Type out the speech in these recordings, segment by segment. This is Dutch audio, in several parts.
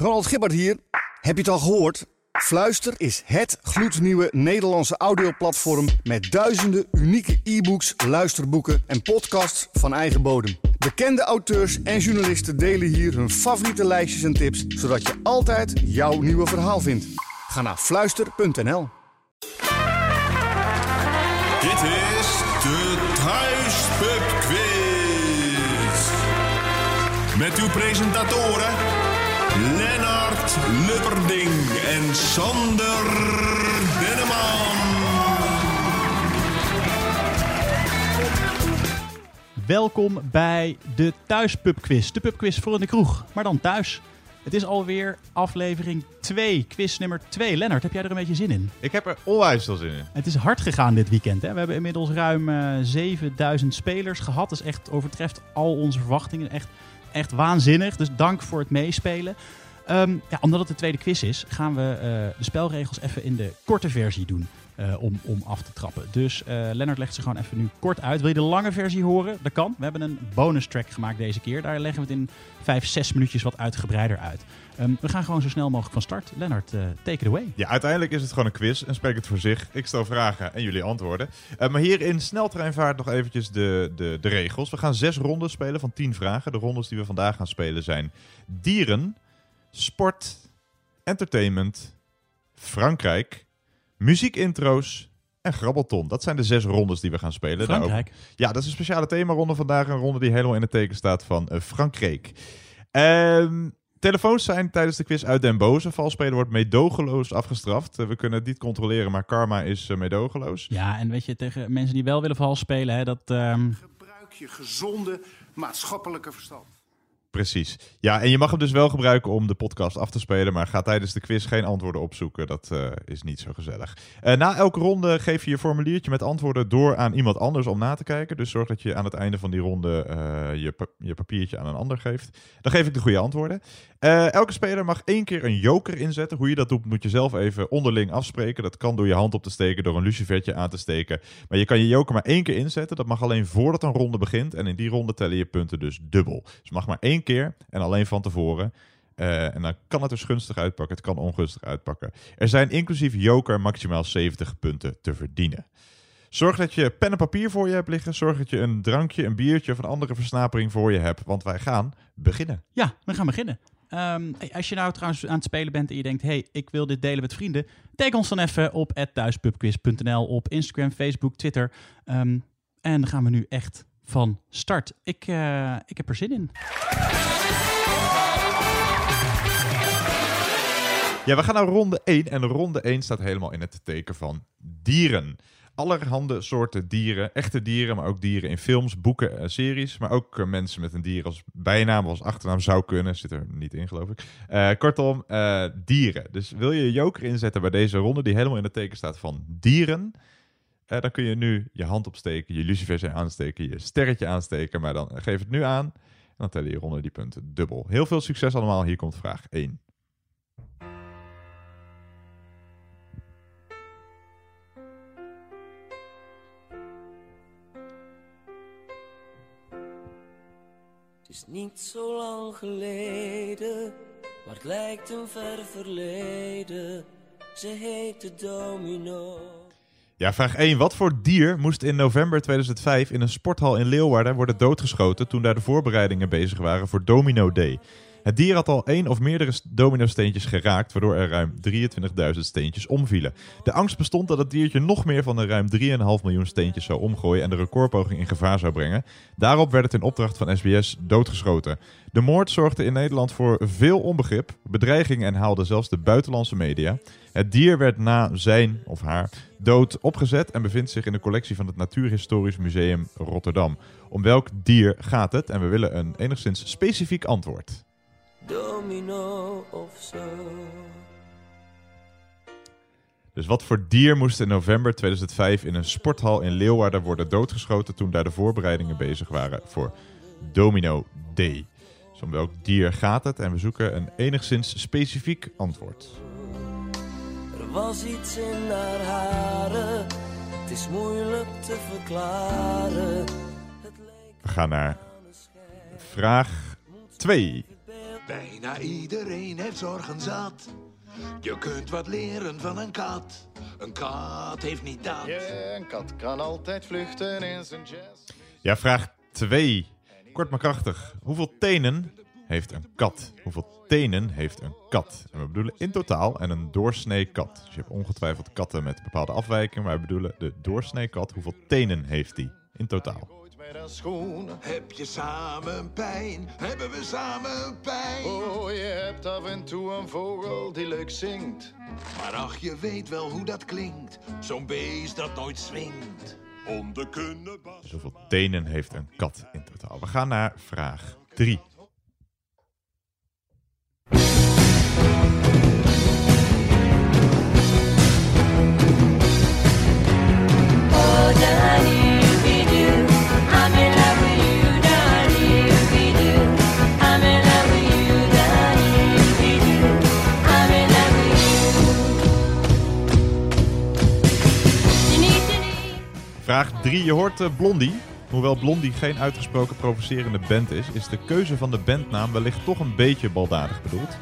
Ronald Gibbard hier. Heb je het al gehoord? Fluister is het gloednieuwe Nederlandse audioplatform met duizenden unieke e-books, luisterboeken en podcasts van eigen bodem. Bekende auteurs en journalisten delen hier hun favoriete lijstjes en tips, zodat je altijd jouw nieuwe verhaal vindt. Ga naar fluister.nl. Dit is de Thuispub Quiz. Met uw presentatoren Lubberding en Sander Denneman. Welkom bij de Thuispubquiz. De pubquiz voor in de kroeg, maar dan thuis. Het is alweer aflevering 2, quiz nummer 2. Lennart, heb jij er een beetje zin in? Ik heb er onwijs veel zin in. Het is hard gegaan dit weekend. Hè? We hebben inmiddels ruim eh 7000 spelers gehad. Dat is echt, overtreft al onze verwachtingen. Echt, echt waanzinnig. Dus dank voor het meespelen. Ehm, ja, omdat het de tweede quiz is, gaan we eh, de spelregels even in de korte versie doen. eh, om, om af te trappen. Dus eh Lennart legt ze gewoon even nu kort uit. Wil je de lange versie horen? Dat kan. We hebben een bonus track gemaakt deze keer. Daar leggen we het in 5, 6 minuutjes wat uitgebreider uit. Ehm, we gaan gewoon zo snel mogelijk van start. Lennart, take it away. Ja, uiteindelijk is het gewoon een quiz en spreekt het voor zich. Ik stel vragen en jullie antwoorden. Maar hier in sneltreinvaart nog eventjes de, de, de regels. We gaan zes rondes spelen van tien vragen. De rondes die we vandaag gaan spelen zijn dieren, sport, entertainment, Frankrijk, muziekintro's en grabbelton. Dat zijn de zes rondes die we gaan spelen. Daarover- Frankrijk. Ja, dat is een speciale themaronde vandaag. Een ronde die helemaal in het teken staat van eh, Frankrijk. Ehm, telefoons zijn tijdens de quiz uit den boze. Valspelen wordt meedogenloos afgestraft. Eh, we kunnen het niet controleren, maar karma is meedogenloos. Ja, en weet je, tegen mensen die wel willen vals spelen, hè, dat... ehm, Gebruik je gezonde maatschappelijke verstand. Precies. Ja, en je mag hem dus wel gebruiken om de podcast af te spelen, maar ga tijdens de quiz geen antwoorden opzoeken. Dat eh, is niet zo gezellig. Eh, na elke ronde geef je je formuliertje met antwoorden door aan iemand anders om na te kijken. Dus zorg dat je aan het einde van die ronde eh, je, je papiertje aan een ander geeft. Dan geef ik de goede antwoorden. Elke speler mag één keer een joker inzetten. Hoe je dat doet, moet je zelf even onderling afspreken. Dat kan door je hand op te steken, door een lucifertje aan te steken. Maar je kan je joker maar één keer inzetten. Dat mag alleen voordat een ronde begint. En in die ronde tellen je punten dus dubbel. Dus mag maar één keer en alleen van tevoren. Eh, en dan kan het dus gunstig uitpakken. Het kan ongunstig uitpakken. Er zijn inclusief joker maximaal 70 punten te verdienen. Zorg dat je pen en papier voor je hebt liggen. Zorg dat je een drankje, een biertje of een andere versnapering voor je hebt. Want wij gaan beginnen. Ja, we gaan beginnen. Ehm, als je nou trouwens aan het spelen bent en je denkt... hey, ik wil dit delen met vrienden... tag ons dan even op thuispubquiz.nl op Instagram, Facebook, Twitter. Ehm, en dan gaan we nu echt van start. Ik, eh, ik heb er zin in. Ja, we gaan naar ronde 1. En ronde 1 staat helemaal in het teken van dieren. Allerhande soorten dieren. Echte dieren, maar ook dieren in films, boeken en series. Maar ook eh, mensen met een dier als bijnaam of als achternaam zou kunnen. Zit er niet in, geloof ik. Eh, kortom, dieren. Dus wil je je joker inzetten bij deze ronde, die helemaal in het teken staat van dieren... eh, dan kun je nu je hand opsteken, je lucifers aansteken, je sterretje aansteken. Maar dan geef het nu aan en dan tellen je ronde die punten dubbel. Heel veel succes allemaal. Hier komt vraag 1. Het is niet zo lang geleden, maar het lijkt een ver verleden. Ze heette Domino. Ja, vraag 1. Wat voor dier moest in november 2005 in een sporthal in Leeuwarden worden doodgeschoten toen daar de voorbereidingen bezig waren voor Domino Day? Het dier had al één of meerdere st- domino-steentjes geraakt, waardoor er ruim 23.000 steentjes omvielen. De angst bestond dat het diertje nog meer van de ruim 3,5 miljoen steentjes zou omgooien en de recordpoging in gevaar zou brengen. Daarop werd het in opdracht van SBS doodgeschoten. De moord zorgde in Nederland voor veel onbegrip, bedreiging en haalde zelfs de buitenlandse media. Het dier werd na zijn of haar dood opgezet en bevindt zich in de collectie van het Natuurhistorisch Museum Rotterdam. Om welk dier gaat het? En we willen een enigszins specifiek antwoord. Domino of zo. Dus wat voor dier moest in november 2005 in een sporthal in Leeuwarden worden doodgeschoten toen daar de voorbereidingen bezig waren voor Domino Day? Dus om welk dier gaat het? En we zoeken een enigszins specifiek antwoord. Er was iets in haar haren, het is moeilijk te verklaren. We gaan naar vraag 2. Bijna iedereen heeft zorgen zat. Je kunt wat leren van een kat. Een kat heeft niet dat. Ja, een kat kan altijd vluchten in zijn jazz. Ja, vraag 2. Kort maar krachtig. Hoeveel tenen heeft een kat? Hoeveel tenen heeft een kat? En we bedoelen in totaal en een doorsnee kat. Dus je hebt ongetwijfeld katten met bepaalde afwijkingen, maar we bedoelen de doorsnee kat. Hoeveel tenen heeft die in totaal? Heb je samen pijn? Hebben we samen pijn? Oh, je hebt af en toe een vogel die leuk zingt. Maar ach, je weet wel hoe dat klinkt. Zo'n beest dat nooit swingt. Om de kunnen bas. Hoeveel tenen heeft een kat in totaal? We gaan naar vraag 3. Oh, Vraag 3. Je hoort eh, Blondie. Hoewel Blondie geen uitgesproken provocerende band is, is de keuze van de bandnaam wellicht toch een beetje baldadig bedoeld.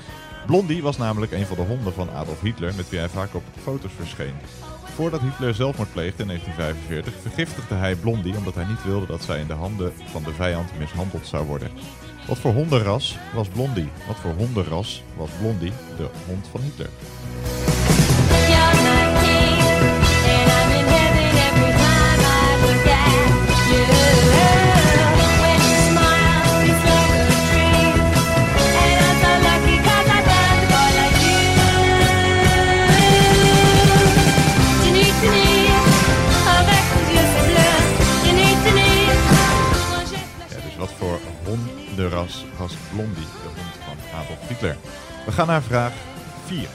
Blondie was namelijk een van de honden van Adolf Hitler, met wie hij vaak op foto's verscheen. Voordat Hitler zelfmoord pleegde in 1945, vergiftigde hij Blondie omdat hij niet wilde dat zij in de handen van de vijand mishandeld zou worden. Wat voor hondenras was Blondie? Wat voor hondenras was Blondie, de hond van Hitler? Was Blondie, de hond van Adolf Hitler? We gaan naar vraag 4.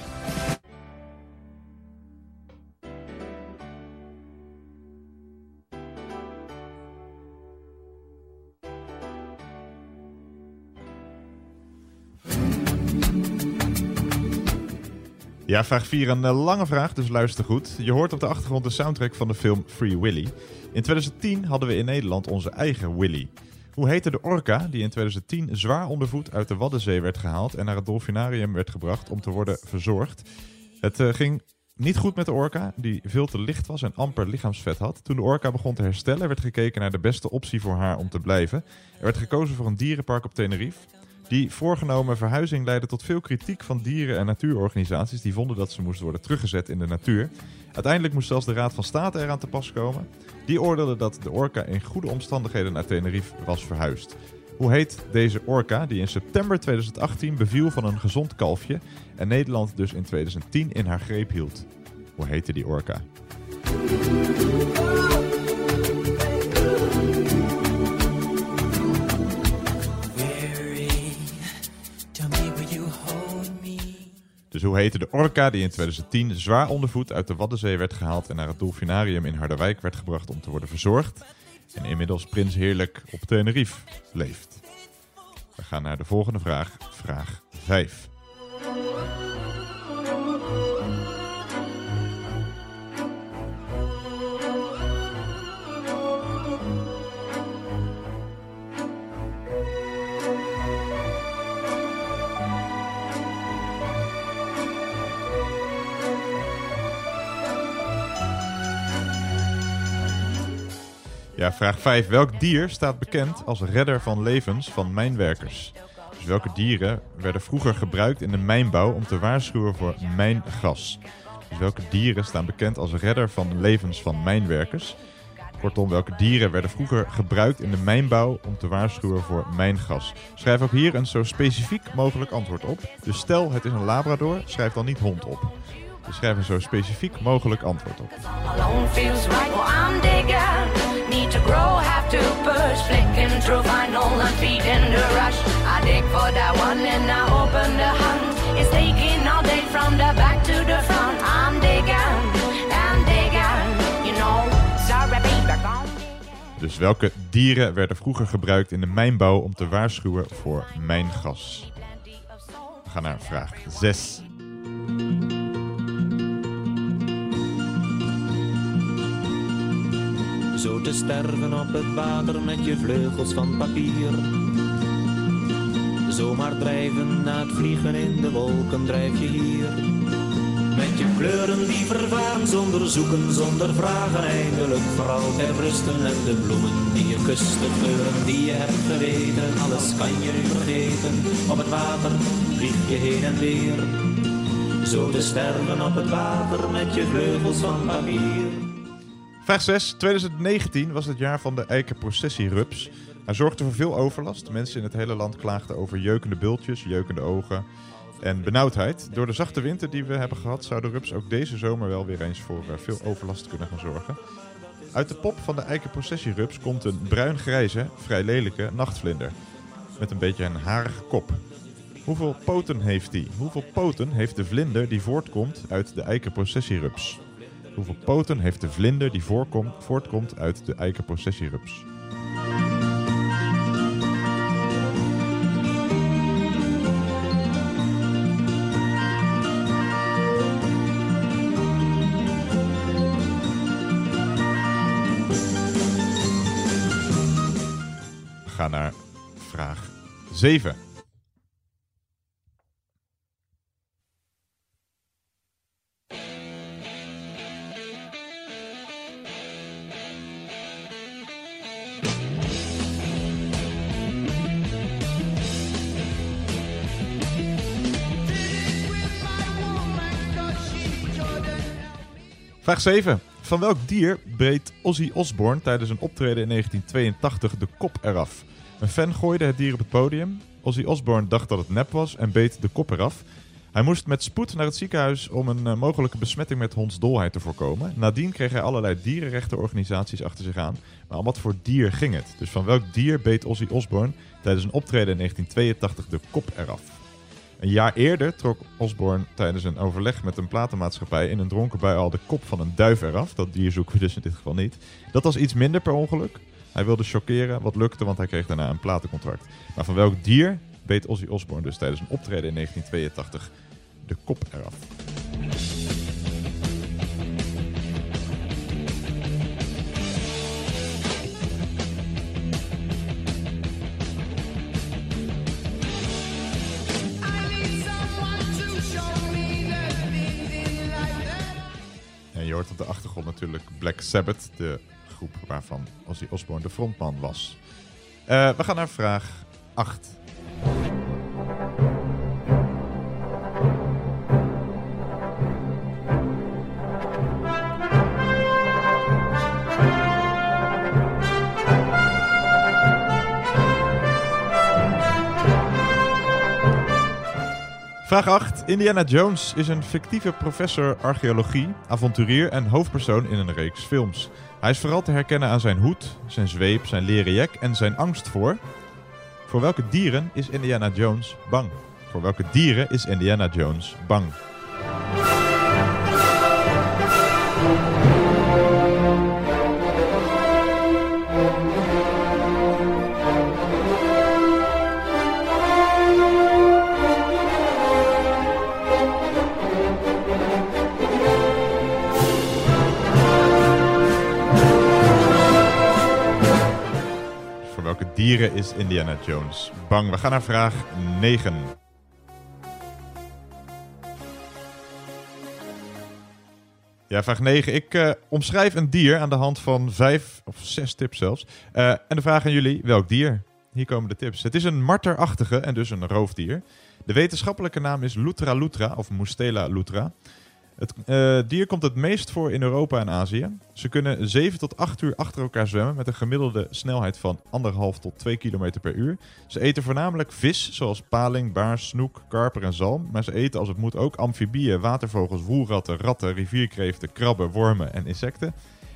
Ja, vraag 4. Een eh, lange vraag, dus luister goed. Je hoort op de achtergrond de soundtrack van de film Free Willy. In 2010 hadden we in Nederland onze eigen Willy. Hoe heette de orka die in 2010 zwaar ondervoed uit de Waddenzee werd gehaald en naar het dolfinarium werd gebracht om te worden verzorgd? Het eh, ging niet goed met de orka, die veel te licht was en amper lichaamsvet had. Toen de orka begon te herstellen, werd gekeken naar de beste optie voor haar om te blijven. Er werd gekozen voor een dierenpark op Tenerife. Die voorgenomen verhuizing leidde tot veel kritiek van dieren- en natuurorganisaties die vonden dat ze moest worden teruggezet in de natuur. Uiteindelijk moest zelfs de Raad van State eraan te pas komen. Die oordeelde dat de orka in goede omstandigheden naar Tenerife was verhuisd. Hoe heet deze orka die in september 2018 beviel van een gezond kalfje en Nederland dus in 2010 in haar greep hield? Hoe heette die orka? Dus hoe heette de orka die in 2010 zwaar ondervoed uit de Waddenzee werd gehaald en naar het dolfinarium in Harderwijk werd gebracht om te worden verzorgd en inmiddels prins heerlijk op Tenerife leeft? We gaan naar de volgende vraag, vraag 5. Vraag 5. Welk dier staat bekend als redder van levens van mijnwerkers? Dus welke dieren werden vroeger gebruikt in de mijnbouw om te waarschuwen voor mijngas? Dus welke dieren staan bekend als redder van levens van mijnwerkers? Kortom, welke dieren werden vroeger gebruikt in de mijnbouw om te waarschuwen voor mijngas? Schrijf ook hier een zo specifiek mogelijk antwoord op. Dus stel het is een labrador, schrijf dan niet hond op. Dus schrijf een zo specifiek mogelijk antwoord op. I'm. Need to grow, have to push. Flicking through vinyl and feeding the rush. I dig for that one and I open the hunt. It's taking all day from the back to the front. I'm digging and digging. You know, sorry, baby, gone. Dus welke dieren werden vroeger gebruikt in de mijnbouw om te waarschuwen voor mijngas? We gaan naar vraag 6. Te sterven op het water met je vleugels van papier. Zomaar drijven na het vliegen in de wolken drijf je hier. Met je kleuren die vervaren zonder zoeken, zonder vragen eindelijk voor altijd rusten. En de bloemen die je kust, de kleuren die je hebt geweten, alles kan je nu vergeten. Op het water vlieg je heen en weer. Zo te sterven op het water met je vleugels van papier. Vraag 6. 2019 was het jaar van de eikenprocessierups. Hij zorgde voor veel overlast. Mensen in het hele land klaagden over jeukende bultjes, jeukende ogen en benauwdheid. Door de zachte winter die we hebben gehad, zou de rups ook deze zomer wel weer eens voor eh, veel overlast kunnen gaan zorgen. Uit de pop van de eikenprocessierups komt een bruin-grijze, vrij lelijke nachtvlinder. Met een beetje een harige kop. Hoeveel poten heeft die? Hoeveel poten heeft de vlinder die voortkomt uit de eikenprocessierups? Hoeveel poten heeft de vlinder die voortkomt uit de eikenprocessierups? We gaan naar vraag 7. Vraag 7. Van welk dier beet Ozzy Osbourne tijdens een optreden in 1982 de kop eraf? Een fan gooide het dier op het podium. Ozzy Osbourne dacht dat het nep was en beet de kop eraf. Hij moest met spoed naar het ziekenhuis om een eh, mogelijke besmetting met hondsdolheid te voorkomen. Nadien kreeg hij allerlei dierenrechtenorganisaties achter zich aan. Maar om wat voor dier ging het? Dus van welk dier beet Ozzy Osbourne tijdens een optreden in 1982 de kop eraf? Een jaar eerder trok Osborne tijdens een overleg met een platenmaatschappij in een dronken bui al de kop van een duif eraf. Dat dier zoeken we dus in dit geval niet. Dat was iets minder per ongeluk. Hij wilde chockeren, wat lukte, want hij kreeg daarna een platencontract. Maar van welk dier beet Ozzy Osbourne dus tijdens een optreden in 1982 de kop eraf? En je hoort op de achtergrond natuurlijk Black Sabbath, de groep waarvan Ozzy Osbourne de frontman was. Eh, we gaan naar vraag 8. Vraag 8. Indiana Jones is een fictieve professor archeologie, avonturier en hoofdpersoon in een reeks films. Hij is vooral te herkennen aan zijn hoed, zijn zweep, zijn leren jack en zijn angst voor... Voor welke dieren is Indiana Jones bang? Voor welke dieren is Indiana Jones bang? Dieren is Indiana Jones bang? We gaan naar vraag 9. Ja, vraag 9. Ik eh, omschrijf een dier aan de hand van vijf of zes tips zelfs. Eh, en de vraag aan jullie, welk dier? Hier komen de tips. Het is een marterachtige en dus een roofdier. De wetenschappelijke naam is Lutra lutra of Mustela lutra. Het eh, dier komt het meest voor in Europa en Azië. Ze kunnen 7 tot 8 uur achter elkaar zwemmen met een gemiddelde snelheid van 1,5 tot 2 km per uur. Ze eten voornamelijk vis, zoals paling, baars, snoek, karper en zalm. Maar ze eten als het moet ook amfibieën, watervogels, woelratten, ratten, rivierkreeften, krabben, wormen en insecten.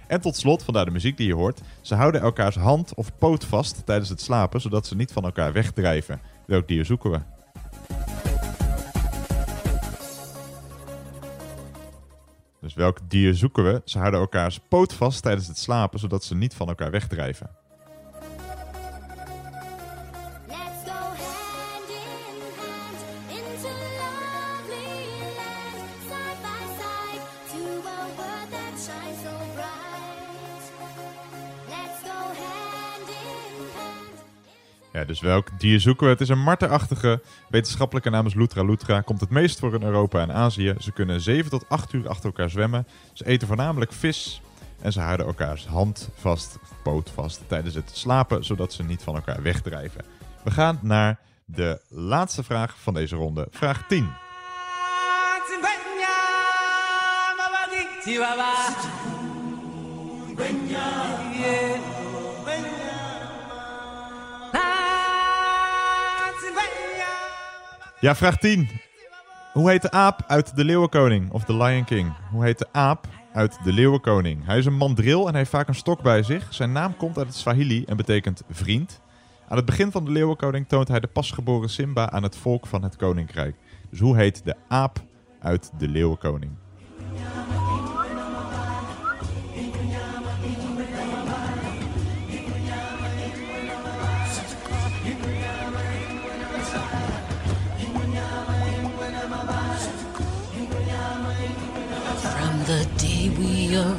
En tot slot, vandaar de muziek die je hoort, ze houden elkaars hand of poot vast tijdens het slapen, zodat ze niet van elkaar wegdrijven. Welk dier zoeken we? Dus welk dier zoeken we? Ze houden elkaars poot vast tijdens het slapen, zodat ze niet van elkaar wegdrijven. Ja, dus welk dier zoeken we? Het is een marterachtige. Wetenschappelijke naam is Lutra lutra. Komt het meest voor in Europa en Azië. Ze kunnen 7 tot 8 uur achter elkaar zwemmen. Ze eten voornamelijk vis. En ze houden elkaars hand vast, poot vast, tijdens het slapen, zodat ze niet van elkaar wegdrijven. We gaan naar de laatste vraag van deze ronde. Vraag 10. Ja, vraag 10. Hoe heet de aap uit De Leeuwenkoning of The Lion King? Hoe heet de aap uit De Leeuwenkoning? Hij is een mandril en heeft vaak een stok bij zich. Zijn naam komt uit het Swahili en betekent vriend. Aan het begin van De Leeuwenkoning toont hij de pasgeboren Simba aan het volk van het koninkrijk. Dus hoe heet de aap uit De Leeuwenkoning?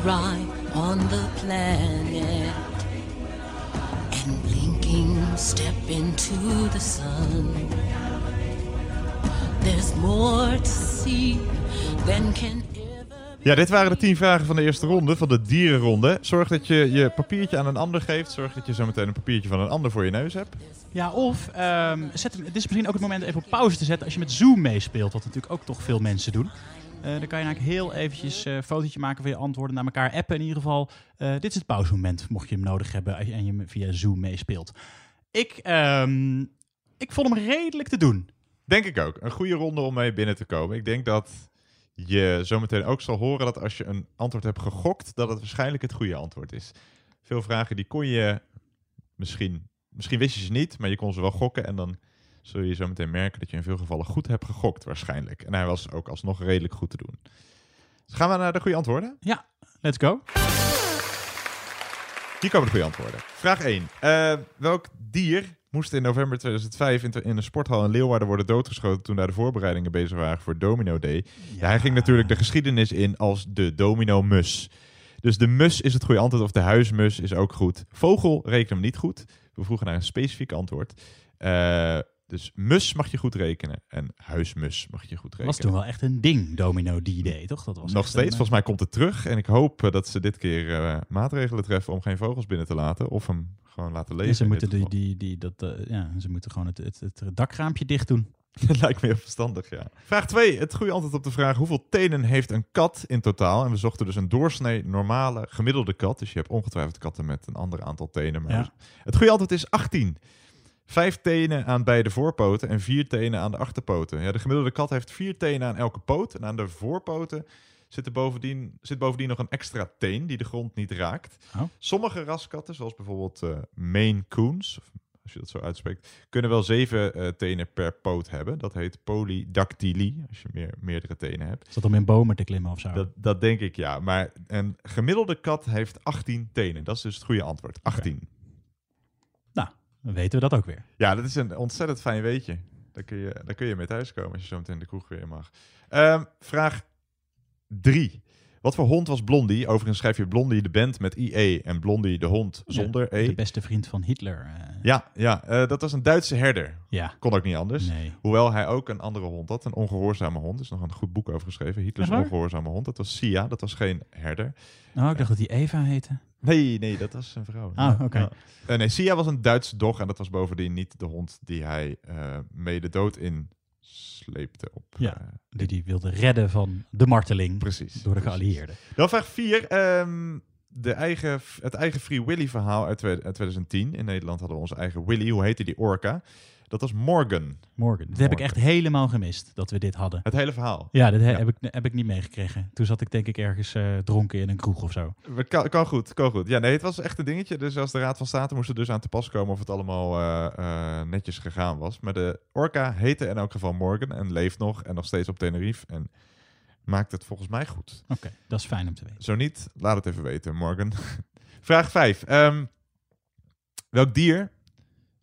Arrive on the planet and blinking step into the sun, there's more to see than can Ja, dit waren de 10 vragen van de eerste ronde, van de dierenronde. Zorg dat je je papiertje aan een ander geeft. Zorg dat je zo meteen een papiertje van een ander voor je neus hebt. Ja, of ehm, zet hem, het is misschien ook het moment even op pauze te zetten als je met Zoom meespeelt, wat natuurlijk ook toch veel mensen doen. Eh, dan kan je eigenlijk heel eventjes eh, een fotootje maken van je antwoorden naar elkaar appen. In ieder geval, eh, dit is het pauzemoment, mocht je hem nodig hebben en je via Zoom meespeelt. Ik, ehm, ik vond hem redelijk te doen. Denk ik ook. Een goede ronde om mee binnen te komen. Ik denk dat je zometeen ook zal horen dat als je een antwoord hebt gegokt, dat het waarschijnlijk het goede antwoord is. Veel vragen die kon je misschien, misschien wist je ze niet, maar je kon ze wel gokken en dan zul je zo meteen merken dat je in veel gevallen goed hebt gegokt waarschijnlijk. En hij was ook alsnog redelijk goed te doen. Dus gaan we naar de goede antwoorden? Ja, let's go. Hier komen de goede antwoorden. Vraag 1. Eh, welk dier moest in november 2005 in, in een sporthal in Leeuwarden worden doodgeschoten toen daar de voorbereidingen bezig waren voor Domino Day? Ja. hij ging natuurlijk de geschiedenis in als de Domino Mus. Dus de mus is het goede antwoord of de huismus is ook goed. Vogel rekenen we niet goed. We vroegen naar een specifiek antwoord. Eh, dus mus mag je goed rekenen en huismus mag je goed rekenen. was toen wel echt een ding, Domino D-Day, toch? Dat was Nog steeds, een, volgens mij komt het terug. En ik hoop eh, dat ze dit keer eh, maatregelen treffen om geen vogels binnen te laten. Of hem gewoon laten Ja, leven. ze, moeten die, die, die, dat, eh, ja, ze moeten gewoon het, het, het dakraampje dicht doen. Dat lijkt me heel verstandig, ja. Vraag 2. Het goede antwoord op de vraag hoeveel tenen heeft een kat in totaal? En we zochten dus een doorsnee normale gemiddelde kat. Dus je hebt ongetwijfeld katten met een ander aantal tenen. Maar Ja. Het goede antwoord is 18. Vijf tenen aan beide voorpoten en vier tenen aan de achterpoten. Ja, de gemiddelde kat heeft vier tenen aan elke poot. En aan de voorpoten zit, er bovendien, zit bovendien nog een extra teen die de grond niet raakt. Oh. Sommige raskatten, zoals bijvoorbeeld eh Maine Coons, of als je dat zo uitspreekt, kunnen wel zeven eh, tenen per poot hebben. Dat heet polydactylie, als je meer, meerdere tenen hebt. Is dat om in bomen te klimmen of zo? Dat, dat denk ik, ja. Maar een gemiddelde kat heeft 18 tenen. Dat is dus het goede antwoord. 18. Nou, dan weten we dat ook weer. Ja, dat is een ontzettend fijn weetje. Daar kun je, daar kun je mee thuiskomen als je zo meteen de kroeg weer mag. Ehm, vraag 3. Wat voor hond was Blondie? Overigens schrijf je Blondie de band met IE en Blondie de hond zonder E. De beste vriend van Hitler. eh, Ja, ja eh, dat was een Duitse herder. Ja. Kon ook niet anders. Nee. Hoewel hij ook een andere hond had, een ongehoorzame hond. Er is nog een goed boek over geschreven. Hitlers ongehoorzame hond. Dat was Sia, dat was geen herder. Oh, ik dacht dat hij Eva heette. Nee, nee, dat was zijn vrouw. Ah, oké. Ja. Eh, nee, Sia was een Duitse dog en dat was bovendien niet de hond die hij eh mee de dood in sleepte op. Ja, eh, die die wilde redden van de marteling precies. door de precies. geallieerden. Dan vraag 4. de eigen, het eigen Free Willy verhaal uit, uit 2010. In Nederland hadden we onze eigen Willy. Hoe heette die orka? Dat was Morgan. Morgan. Dit heb ik echt helemaal gemist, dat we dit hadden. Het hele verhaal. Ja, dat he- Ja. Heb, ik, heb ik niet meegekregen. Toen zat ik denk ik ergens eh, dronken in een kroeg of zo. Het Kan, kan goed, kan goed. Ja, nee, het was echt een dingetje. Dus als de Raad van State moest er dus aan te pas komen of het allemaal eh, eh, netjes gegaan was. Maar de orka heette in elk geval Morgan en leeft nog en nog steeds op Tenerife en maakt het volgens mij goed. Oké, dat is fijn om te weten. Zo niet, laat het even weten, Morgan. Vraag 5. welk dier,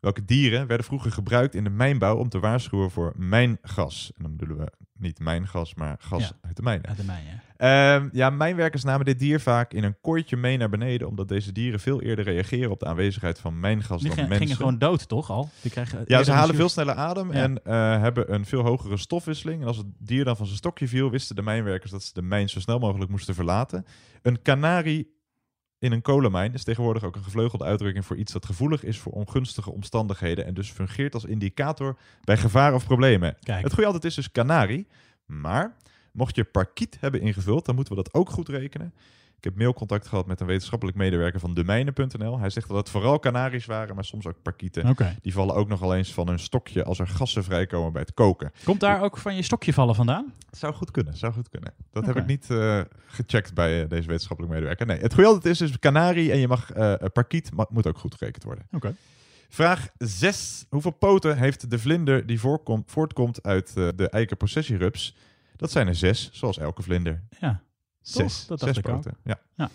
welke dieren werden vroeger gebruikt in de mijnbouw om te waarschuwen voor mijngas? En dan bedoelen we niet mijngas, maar gas Ja. uit de mijnen. Uit de mijn, ja. Ehm, ja, mijnwerkers namen dit dier vaak in een kooitje mee naar beneden, omdat deze dieren veel eerder reageren op de aanwezigheid van mijngas Die dan mensen. gingen gewoon dood, toch al? Die krijgen Ja, ze halen veel sneller adem Ja. en eh, hebben een veel hogere stofwisseling. En als het dier dan van zijn stokje viel, wisten de mijnwerkers dat ze de mijn zo snel mogelijk moesten verlaten. Een kanarie in een kolenmijn is tegenwoordig ook een gevleugelde uitdrukking voor iets dat gevoelig is voor ongunstige omstandigheden en dus fungeert als indicator bij gevaar of problemen. Kijk. Het goede altijd is dus kanarie, maar mocht je parkiet hebben ingevuld, dan moeten we dat ook goed rekenen. Ik heb mailcontact gehad met een wetenschappelijk medewerker van demijnen.nl. Hij zegt dat het vooral kanaries waren, maar soms ook parkieten. Die vallen ook nogal eens van hun stokje als er gassen vrijkomen bij het koken. Komt daar ook van je stokje vallen vandaan? Zou goed kunnen, zou goed kunnen. Dat heb ik niet eh, gecheckt bij eh, deze wetenschappelijk medewerker. Nee, het goede altijd is dus kanarie en je mag eh parkiet, maar moet ook goed gerekend worden. Oké. Vraag 6. Hoeveel poten heeft de vlinder die voorkomt, voortkomt uit de eikenprocessierups? Dat zijn er zes, zoals elke vlinder. Ja. Zes? Dat zes ik ook. Ja. Ja.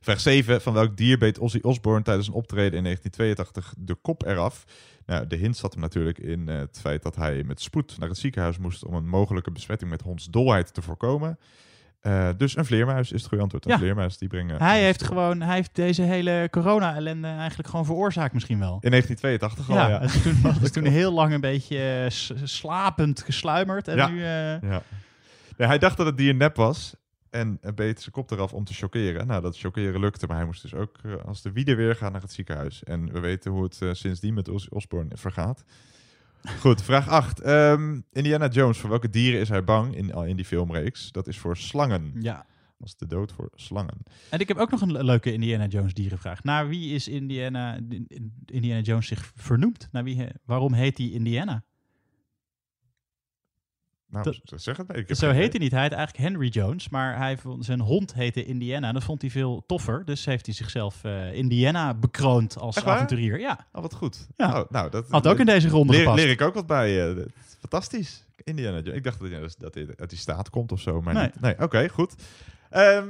Vraag 7. Van welk dier beet Ozzy Osbourne tijdens een optreden in 1982 de kop eraf? Nou, de hint zat hem natuurlijk in het feit dat hij met spoed naar het ziekenhuis moest om een mogelijke besmetting met hondsdolheid te voorkomen. Eh, dus een vleermuis is het goede antwoord. Een Ja. vleermuis die brengen. Hij heeft gewoon, hij heeft deze hele corona-ellende eigenlijk gewoon veroorzaakt misschien wel. In 1982 al. Ja, Ja, en toen was toen heel lang een beetje eh, slapend gesluimerd. En nu... eh, Ja. Nee, hij dacht dat het dier nep was. En beet zijn kop eraf om te chockeren. Nou, dat chockeren lukte, maar hij moest dus ook eh, als de wiede weer gaan naar het ziekenhuis. En we weten hoe het eh, sindsdien met Ozzy Osbourne vergaat. Goed, vraag 8. Indiana Jones, voor welke dieren is hij bang in, in die filmreeks? Dat is voor slangen. ja. Dat is de dood voor slangen. En ik heb ook nog een le- leuke Indiana Jones dierevraag. Naar wie is Indiana, Indiana Jones zich vernoemd? Naar wie, waarom heet hij Indiana? Nou, Dat- zeg het maar. Ik Zo geen heet idee. hij niet. Hij heet eigenlijk Henry Jones, maar hij vond, zijn hond heette Indiana. En dat vond hij veel toffer. Dus heeft hij zichzelf eh, Indiana bekroond als Echt waar? avonturier. Ja, Oh, wat goed. Ja. Oh, nou, dat, had ook in deze ronde leer, gepast. leer ik ook wat bij. eh, fantastisch. Indiana Jones. Ik dacht dat, hij- dat hij uit die staat komt of zo. Maar Nee. Nee, oké, goed. Ehm,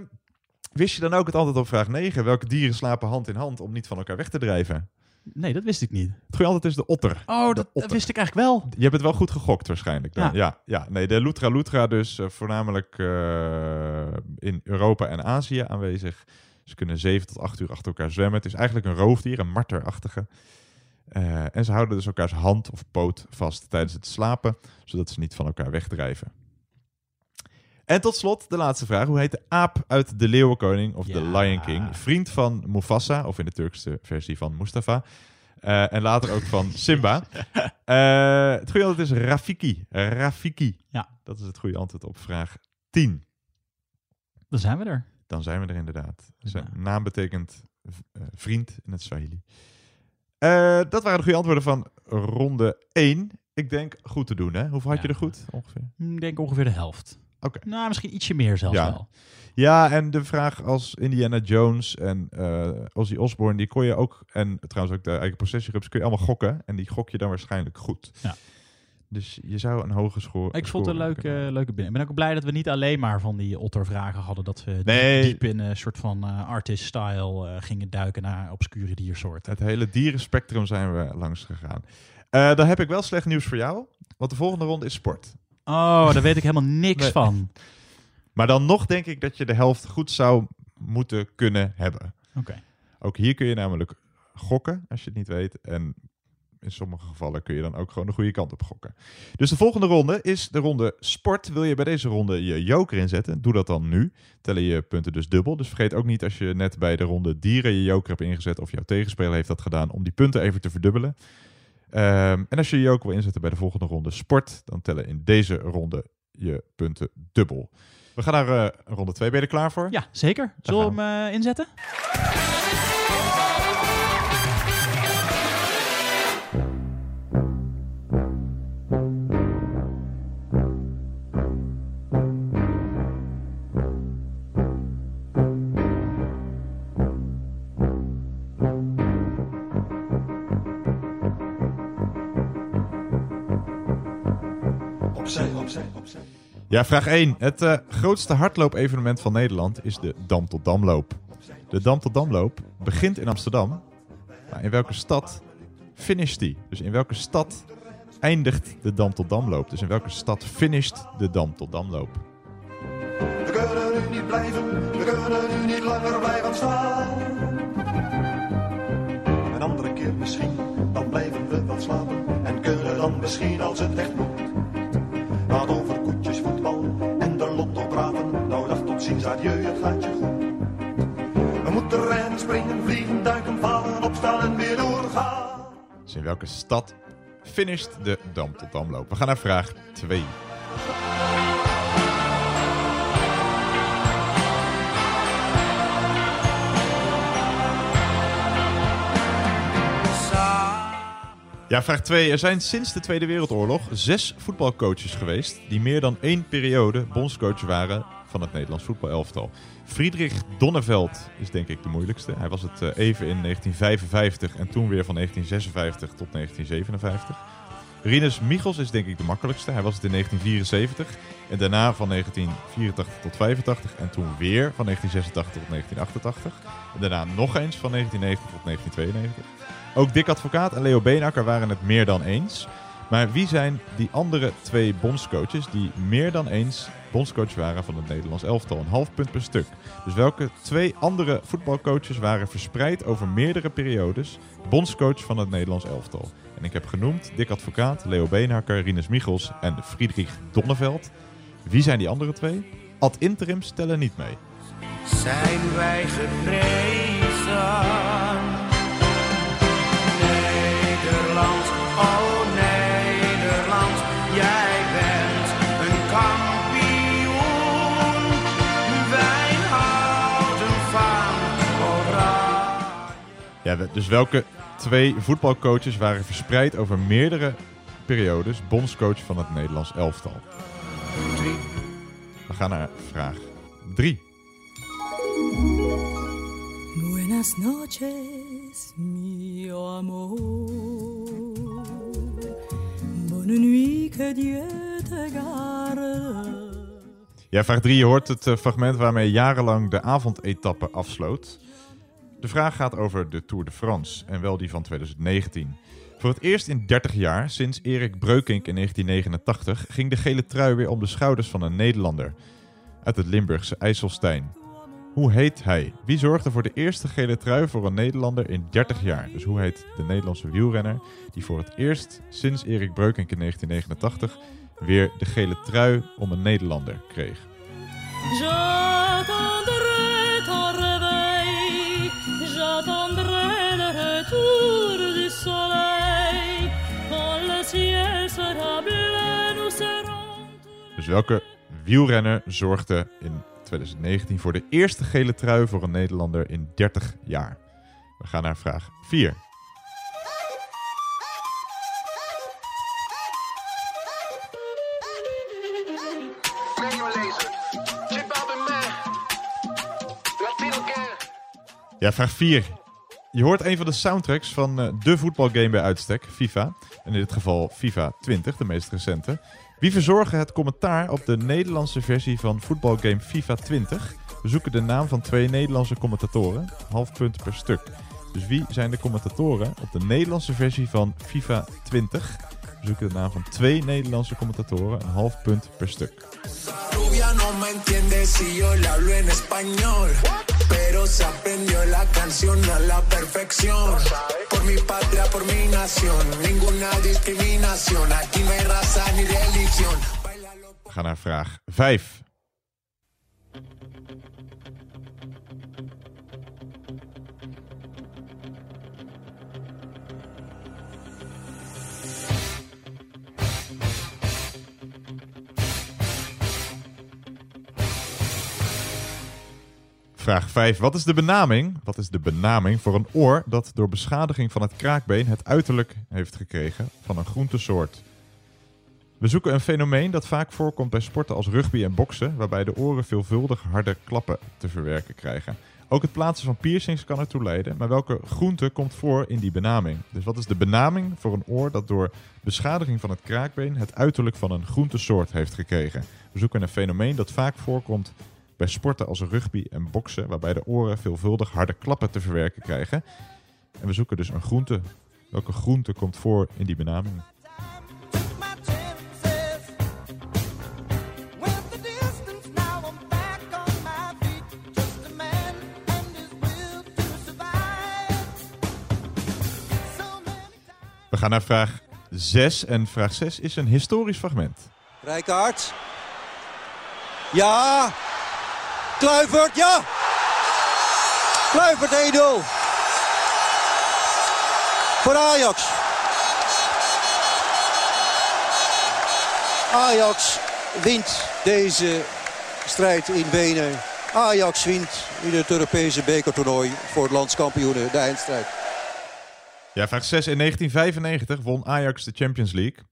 wist je dan ook het antwoord op vraag 9? Welke dieren slapen hand in hand om niet van elkaar weg te drijven? Nee, dat wist ik niet. Het goede antwoord is de otter. Oh, dat, wist ik eigenlijk wel. Je hebt het wel goed gegokt waarschijnlijk. Dan. Ja. Ja. Ja, nee, de Lutra Lutra dus eh, voornamelijk eh, in Europa en Azië aanwezig. Ze kunnen 7 tot 8 uur achter elkaar zwemmen. Het is eigenlijk een roofdier, een marterachtige. Eh, en ze houden dus elkaars hand of poot vast tijdens het slapen, zodat ze niet van elkaar wegdrijven. En tot slot de laatste vraag. Hoe heet de aap uit De Leeuwenkoning of The Ja. Lion King? Vriend van Mufasa, of in de Turkse versie van Mustafa. Eh, en later ook van Simba. Eh, het goede antwoord is Rafiki. Rafiki. Ja. Dat is het goede antwoord op vraag 10. Dan zijn we er. Dan zijn we er inderdaad. Zijn Ja. naam betekent eh, vriend in het Swahili. Dat waren de goede antwoorden van ronde 1. Ik denk goed te doen, hè? Hoeveel had je er goed ongeveer? Ik denk ongeveer de helft. Oké. Nou, misschien ietsje meer zelfs Ja. wel. Ja, en de vraag als Indiana Jones en eh Ozzy Osbourne, die kon je ook, en trouwens ook de eigen processierups, kun je allemaal gokken. En die gok je dan waarschijnlijk goed. Ja. Dus je zou een hoge score Ik vond het een leuke, leuke binnen. Ik ben ook blij dat we niet alleen maar van die ottervragen hadden. Dat we Nee. diep in een soort van eh, artist-style eh, gingen duiken naar obscure diersoorten. Het hele dierenspectrum zijn we langs gegaan. Dan heb ik wel slecht nieuws voor jou, want de volgende ronde is sport. Oh, daar weet ik helemaal niks Nee. van. Maar dan nog denk ik dat je de helft goed zou moeten kunnen hebben. Oké. Ook hier kun je namelijk gokken, als je het niet weet. En in sommige gevallen kun je dan ook gewoon de goede kant op gokken. Dus de volgende ronde is de ronde sport. Wil je bij deze ronde je joker inzetten? Doe dat dan nu. Tellen je punten dus dubbel. Dus vergeet ook niet als je net bij de ronde dieren je joker hebt ingezet... of jouw tegenspeler heeft dat gedaan, om die punten even te verdubbelen. Ehm, en als je je joker wil inzetten bij de volgende ronde sport... dan tellen in deze ronde je punten dubbel. We gaan naar eh, ronde 2. Ben je er klaar voor? Ja, zeker. Zullen we hem eh, inzetten? Opzij, opzij, opzij. Ja, vraag 1. Het eh, grootste hardloopevenement van Nederland is de Dam tot Damloop. De Dam tot Damloop begint in Amsterdam. Maar in welke stad finisht die? Dus in welke stad eindigt de Dam tot Damloop? Dus in welke stad finisht de Dam tot Damloop? We kunnen nu niet blijven, we kunnen nu niet langer blijven staan. Een andere keer misschien, dan blijven we wat slapen. En kunnen dan misschien als het echt moet. Ziens, adieu, het gaat je goed. We moeten rennen, springen, vliegen, duiken, vallen, opstaan en weer doorgaan. Dus in welke stad finisht de Dam tot Damloop? We gaan naar vraag 2. Ja, vraag 2. Er zijn sinds de Tweede Wereldoorlog zes voetbalcoaches geweest die meer dan één periode bondscoach waren van het Nederlands voetbalelftal. Friedrich Donneveld is denk ik de moeilijkste. Hij was het eh, even in 1955 en toen weer van 1956 tot 1957. Rinus Michels is denk ik de makkelijkste. Hij was het in 1974 en daarna van 1984 tot 85 en toen weer van 1986 tot 1988. En daarna nog eens van 1990 tot 1992. Ook Dick Advocaat en Leo Beenakker waren het meer dan eens. Maar wie zijn die andere twee bondscoaches die meer dan eens bondscoach waren van het Nederlands elftal? Een half punt per stuk. Dus welke twee andere voetbalcoaches waren verspreid over meerdere periodes bondscoach van het Nederlands elftal? En ik heb genoemd Dick Advocaat, Leo Beenhakker, Rinus Michels en Friedrich Donneveld. Wie zijn die andere twee? Ad interims tellen niet mee. zijn wij geprezen. Ja, dus welke twee voetbalcoaches waren verspreid over meerdere periodes bondscoach van het Nederlands elftal? We gaan naar vraag 3. Buenas noches, mio amor. Bonne nuit, que Dieu te garde. Ja, vraag 3. Je hoort het eh, fragment waarmee jarenlang de avondetappe afsloot. De vraag gaat over de Tour de France en wel die van 2019. Voor het eerst in 30 jaar, sinds Erik Breukink in 1989, ging de gele trui weer om de schouders van een Nederlander uit het Limburgse IJsselstein. Hoe heet hij? Wie zorgde voor de eerste gele trui voor een Nederlander in 30 jaar? Dus hoe heet de Nederlandse wielrenner die voor het eerst sinds Erik Breukink in 1989 weer de gele trui om een Nederlander kreeg? Dus welke wielrenner zorgde in 2019 voor de eerste gele trui voor een Nederlander in 30 jaar? We gaan naar vraag 4. Ja, vraag 4. Je hoort een van de soundtracks van eh, de voetbalgame bij uitstek, FIFA. In dit geval FIFA 20, de meest recente. Wie verzorgen het commentaar op de Nederlandse versie van voetbalgame FIFA 20? We zoeken de naam van twee Nederlandse commentatoren, half punt per stuk. Dus wie zijn de commentatoren op de Nederlandse versie van FIFA 20? We zoeken de naam van twee Nederlandse commentatoren, een half punt per stuk. Rubia no me entiende si yo le hablo en español. Pero se aprendió la canción a la perfección. Por mi patria, por mi nación. Ninguna discriminación. Aquí no hay raza ni religión. We gaan naar vraag 5. Vraag 5. Wat is de benaming? Wat is de benaming voor een oor dat door beschadiging van het kraakbeen het uiterlijk heeft gekregen van een groentesoort? We zoeken een fenomeen dat vaak voorkomt bij sporten als rugby en boksen, waarbij de oren veelvuldig harde klappen te verwerken krijgen. Ook het plaatsen van piercings kan ertoe leiden, maar welke groente komt voor in die benaming? Dus wat is de benaming voor een oor dat door beschadiging van het kraakbeen het uiterlijk van een groentesoort heeft gekregen? We zoeken een fenomeen dat vaak voorkomt bij sporten als rugby en boksen, waarbij de oren veelvuldig harde klappen te verwerken krijgen. En we zoeken dus een groente. Welke groente komt voor in die benaming? We gaan naar vraag 6. En vraag 6 is een historisch fragment. Rijkaard. Ja, Kluivert, ja. Kluivert 1-0. Voor Ajax. Ajax wint deze strijd in Wenen. Ajax wint in het Europese bekertoernooi voor het landskampioenen de eindstrijd. Ja, vraag 6. In 1995 won Ajax de Champions League.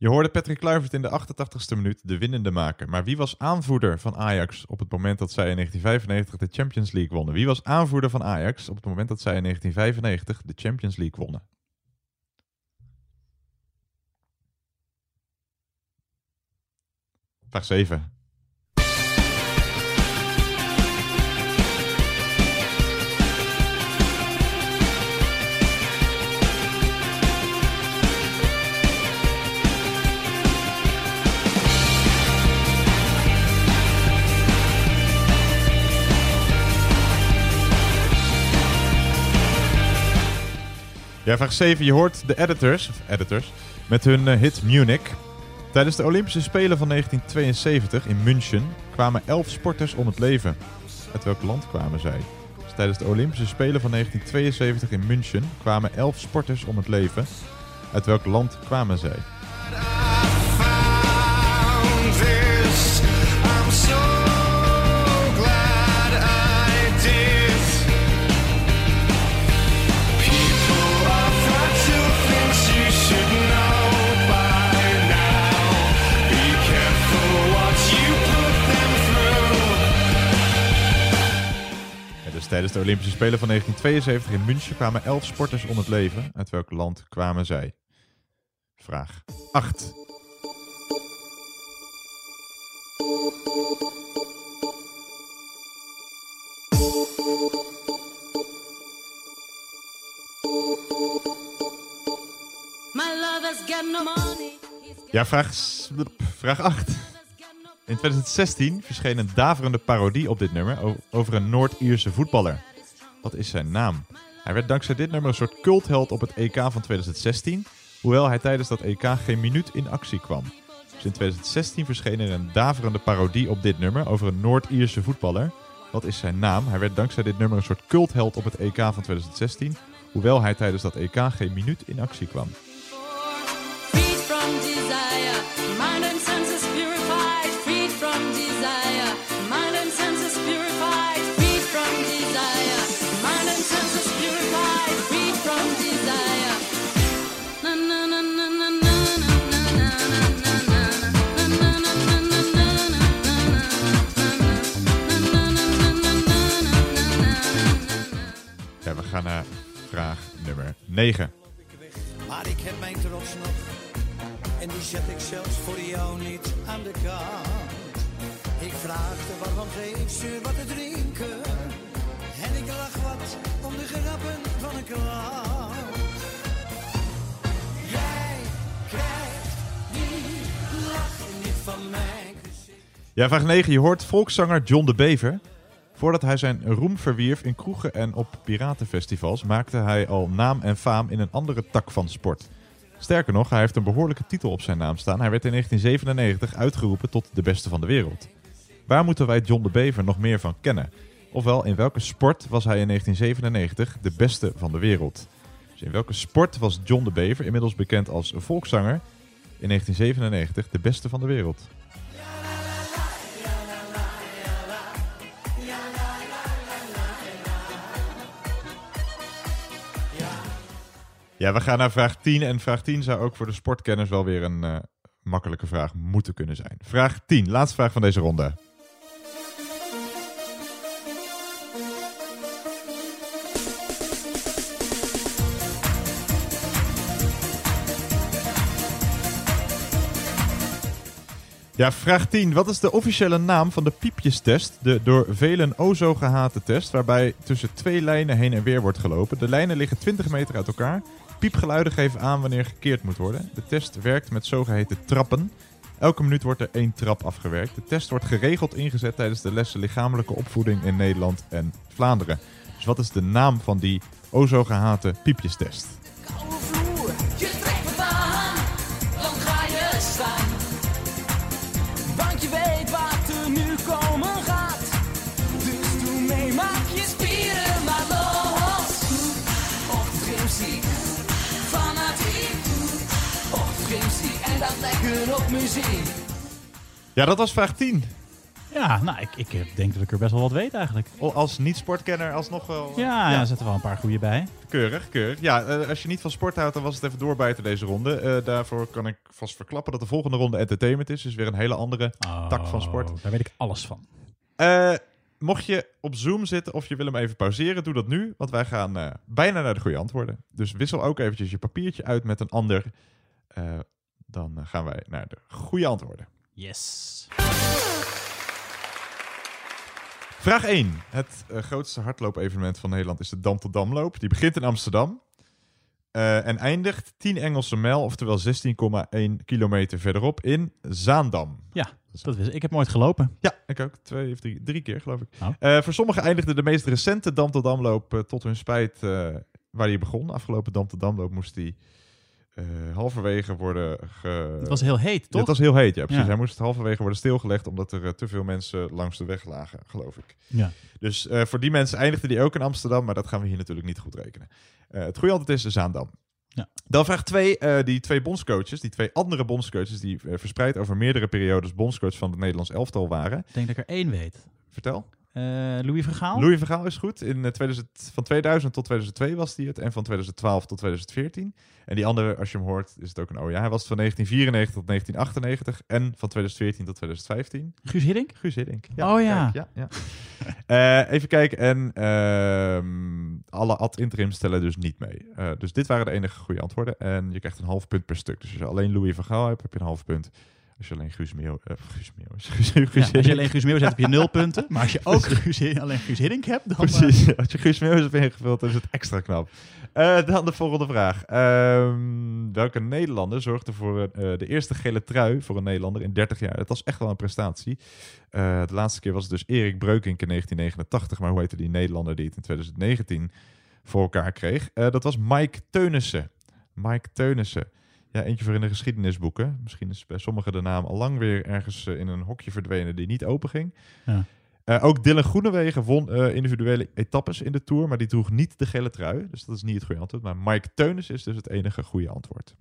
Je hoorde Patrick Kluivert in de 88ste minuut de winnende maken. Maar wie was aanvoerder van Ajax op het moment dat zij in 1995 de Champions League wonnen? Wie was aanvoerder van Ajax op het moment dat zij in 1995 de Champions League wonnen? Vraag 7. Ja, vraag 7. Je hoort de editors, of editors met hun eh, hit Munich. Tijdens de Olympische Spelen van 1972 in München kwamen 11 sporters om het leven. Uit welk land kwamen zij? Dus tijdens de Olympische Spelen van 1972 in München kwamen 11 sporters om het leven. Uit welk land kwamen zij? Tijdens de Olympische Spelen van 1972 in München kwamen 11 sporters om het leven. Uit welk land kwamen zij? Vraag 8. My lover's got no money. Ja, vraag, vraag 8. In 2016 verscheen een daverende parodie op dit nummer over een Noord-Ierse voetballer. Wat is zijn naam? Hij werd dankzij dit nummer een soort cultheld op het EK van 2016, hoewel hij tijdens dat EK geen minuut in actie kwam. Dus in 2016 verscheen er een daverende parodie op dit nummer over een Noord-Ierse voetballer. Wat is zijn naam? Hij werd dankzij dit nummer een soort cultheld op het EK van 2016, hoewel hij tijdens dat EK geen minuut in actie kwam. Gaan naar vraag nummer 9. Maar ik heb mijn trots nog. En die zet ik zelfs voor jou niet aan de kant. Ik vraagde waarom geeft ze wat te drinken. En ik lach wat om de grappen van een klant. Jij krijgt die lach niet van mij. Ja, vraag 9. Je hoort volkszanger John de Bever. Voordat hij zijn roem verwierf in kroegen en op piratenfestivals, maakte hij al naam en faam in een andere tak van sport. Sterker nog, hij heeft een behoorlijke titel op zijn naam staan. Hij werd in 1997 uitgeroepen tot de beste van de wereld. Waar moeten wij John de Bever nog meer van kennen? Ofwel, in welke sport was hij in 1997 de beste van de wereld? Dus in welke sport was John de Bever, inmiddels bekend als volkszanger, in 1997 de beste van de wereld? Ja, we gaan naar vraag 10. En vraag 10 zou ook voor de sportkenners wel weer een eh, makkelijke vraag moeten kunnen zijn. Vraag 10, laatste vraag van deze ronde. Ja, vraag 10. Wat is de officiële naam van de piepjestest? De door velen o zo gehate test, waarbij tussen twee lijnen heen en weer wordt gelopen. De lijnen liggen 20 meter uit elkaar. Piepgeluiden geven aan wanneer gekeerd moet worden. De test werkt met zogeheten trappen. Elke minuut wordt er één trap afgewerkt. De test wordt geregeld ingezet tijdens de lessen lichamelijke opvoeding in Nederland en Vlaanderen. Dus wat is de naam van die o zo gehate piepjestest? Muziek. Ja, dat was vraag 10. Ja, nou, ik, ik eh, denk dat ik er best wel wat weet eigenlijk. Als niet-sportkenner alsnog wel... Ja, ja. er zitten wel een paar goede bij. Keurig, keurig. Ja, eh, als je niet van sport houdt, dan was het even doorbijten deze ronde. Eh, daarvoor kan ik vast verklappen dat de volgende ronde entertainment is. Dus weer een hele andere tak van sport. Oh, Daar weet ik alles van. Eh, mocht je op Zoom zitten of je wil hem even pauzeren, doe dat nu. Want wij gaan eh, bijna naar de goede antwoorden. Dus wissel ook eventjes je papiertje uit met een ander. Dan eh, gaan wij naar de goede antwoorden. Yes. Vraag 1. Het eh, grootste hardloopevenement van Nederland is de Dam tot Damloop. Die begint in Amsterdam eh, en eindigt 10 Engelse mijl, oftewel 16,1 kilometer verderop in Zaandam. Ja, dat wist ik. Ik heb nooit gelopen. Ja, ik ook. Twee of drie, drie keer, geloof ik. Oh. Eh, voor sommigen eindigde de meest recente Dam tot Damloop tot hun spijt waar hij begon. Afgelopen Dam tot Damloop moest hij eh, halverwege worden ge... Het was heel heet, toch? Het was heel heet, ja, precies. Ja. Hij moest halverwege worden stilgelegd omdat er eh, te veel mensen langs de weg lagen, geloof ik. Ja. Dus eh, voor die mensen eindigde die ook in Amsterdam, maar dat gaan we hier natuurlijk niet goed rekenen. Het goede antwoord is de Zaandam. Ja. Dan vraag 2. die twee bondscoaches, die twee andere bondscoaches die verspreid over meerdere periodes bondscoach van het Nederlands elftal waren. Ik denk dat ik er één weet. Vertel. Eh, Louis Vergaal? Louis Vergaal is goed. In eh, 2000, van 2000 tot 2002 was hij het. En van 2012 tot 2014. En die andere, als je hem hoort, is het ook een oh ja. Hij was het van 1994 tot 1998. En van 2014 tot 2015. Guus Hiddink? Guus Hiddink. Oh ja. kijk, ja, ja. Eh, even kijken. En ehm, alle ad interim stellen dus niet mee. Eh, dus dit waren de enige goede antwoorden. En je krijgt een half punt per stuk. Dus als je alleen Louis Vergaal hebt, heb je een half punt. Als je alleen Guus Meeuw... eh, Guus Meeuw is- Guus, Guus Ja, als je alleen Guus zet, heb je nul punten. Maar als je ook Guus, alleen Guus Hiddink hebt, dan... Precies, eh, als je Guus Meeuwis hebt ingevuld, dan is het extra knap. Eh, dan de volgende vraag. Ehm, welke Nederlander zorgde voor de eerste gele trui voor een Nederlander in 30 jaar? Dat was echt wel een prestatie. De laatste keer was het dus Erik Breukink in 1989. Maar hoe heette die Nederlander die het in 2019 voor elkaar kreeg? Dat was Mike Teunissen. Mike Teunissen. Ja, eentje voor in de geschiedenisboeken. Misschien is bij sommigen de naam al lang weer ergens eh, in een hokje verdwenen die niet open ging. Ja. Eh, ook Dylan Groenewegen won eh, individuele etappes in de Tour, maar die droeg niet de gele trui. Dus dat is niet het goede antwoord. Maar Mike Teunis is dus het enige goede antwoord.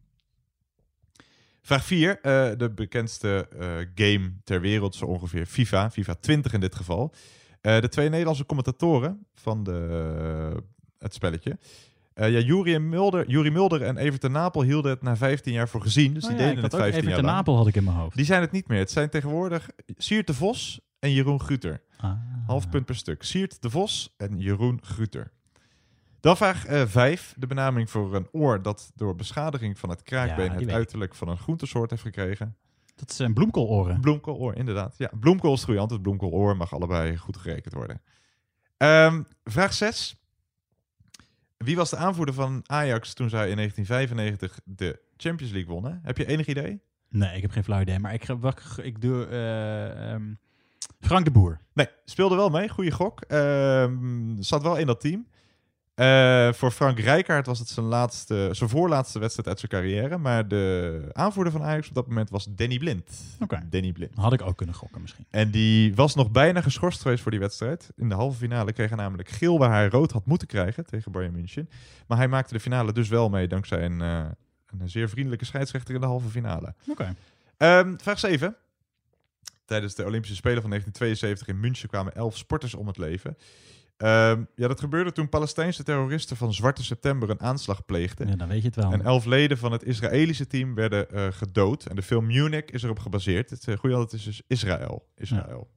Vraag 4. de bekendste game ter wereld, zo ongeveer FIFA. FIFA 20 in dit geval. De twee Nederlandse commentatoren van de, het spelletje. Eh ja, Juri, en Mulder, Juri Mulder en Evert de Napel hielden het na 15 jaar voor gezien. Dus Oh die ja, deden het ook 15 Evert jaar de lang. Napel had ik in mijn hoofd. Die zijn het niet meer. Het zijn tegenwoordig Siert de Vos en Jeroen Gruter. Ah. Half punt per stuk. Siert de Vos en Jeroen Gruter. Dan vraag 5. de benaming voor een oor dat door beschadiging van het kraakbeen Ja, het ik. uiterlijk van een groentesoort heeft gekregen. Dat zijn bloemkooloren. Bloemkooloor, inderdaad. Ja, bloemkool is het goede antwoord. Bloemkooloor mag allebei goed gerekend worden. Ehm, vraag 6. Wie was de aanvoerder van Ajax toen zij in 1995 de Champions League wonnen? Heb je enig idee? Nee, ik heb geen flauw idee. Maar ik, wacht, ik doe eh, ehm, Frank de Boer. Nee, speelde wel mee. Goede gok. Ehm, zat wel in dat team. Eh, voor Frank Rijkaard was het zijn, laatste, zijn voorlaatste wedstrijd uit zijn carrière. Maar de aanvoerder van Ajax op dat moment was Danny Blind. Oké. Danny Blind. Had ik ook kunnen gokken misschien. En die was nog bijna geschorst geweest voor die wedstrijd. In de halve finale kreeg hij namelijk geel waar hij rood had moeten krijgen tegen Bayern München. Maar hij maakte de finale dus wel mee dankzij een, eh, een zeer vriendelijke scheidsrechter in de halve finale. Oké. Ehm, vraag 7. Tijdens de Olympische Spelen van 1972 in München kwamen elf sporters om het leven. Ehm, ja, dat gebeurde toen Palestijnse terroristen van Zwarte September een aanslag pleegden. Ja, dan weet je het wel. En elf leden van het Israëlische team werden eh, gedood. En de film Munich is erop gebaseerd. Het uh, goede antwoord is dus Israël. Israël.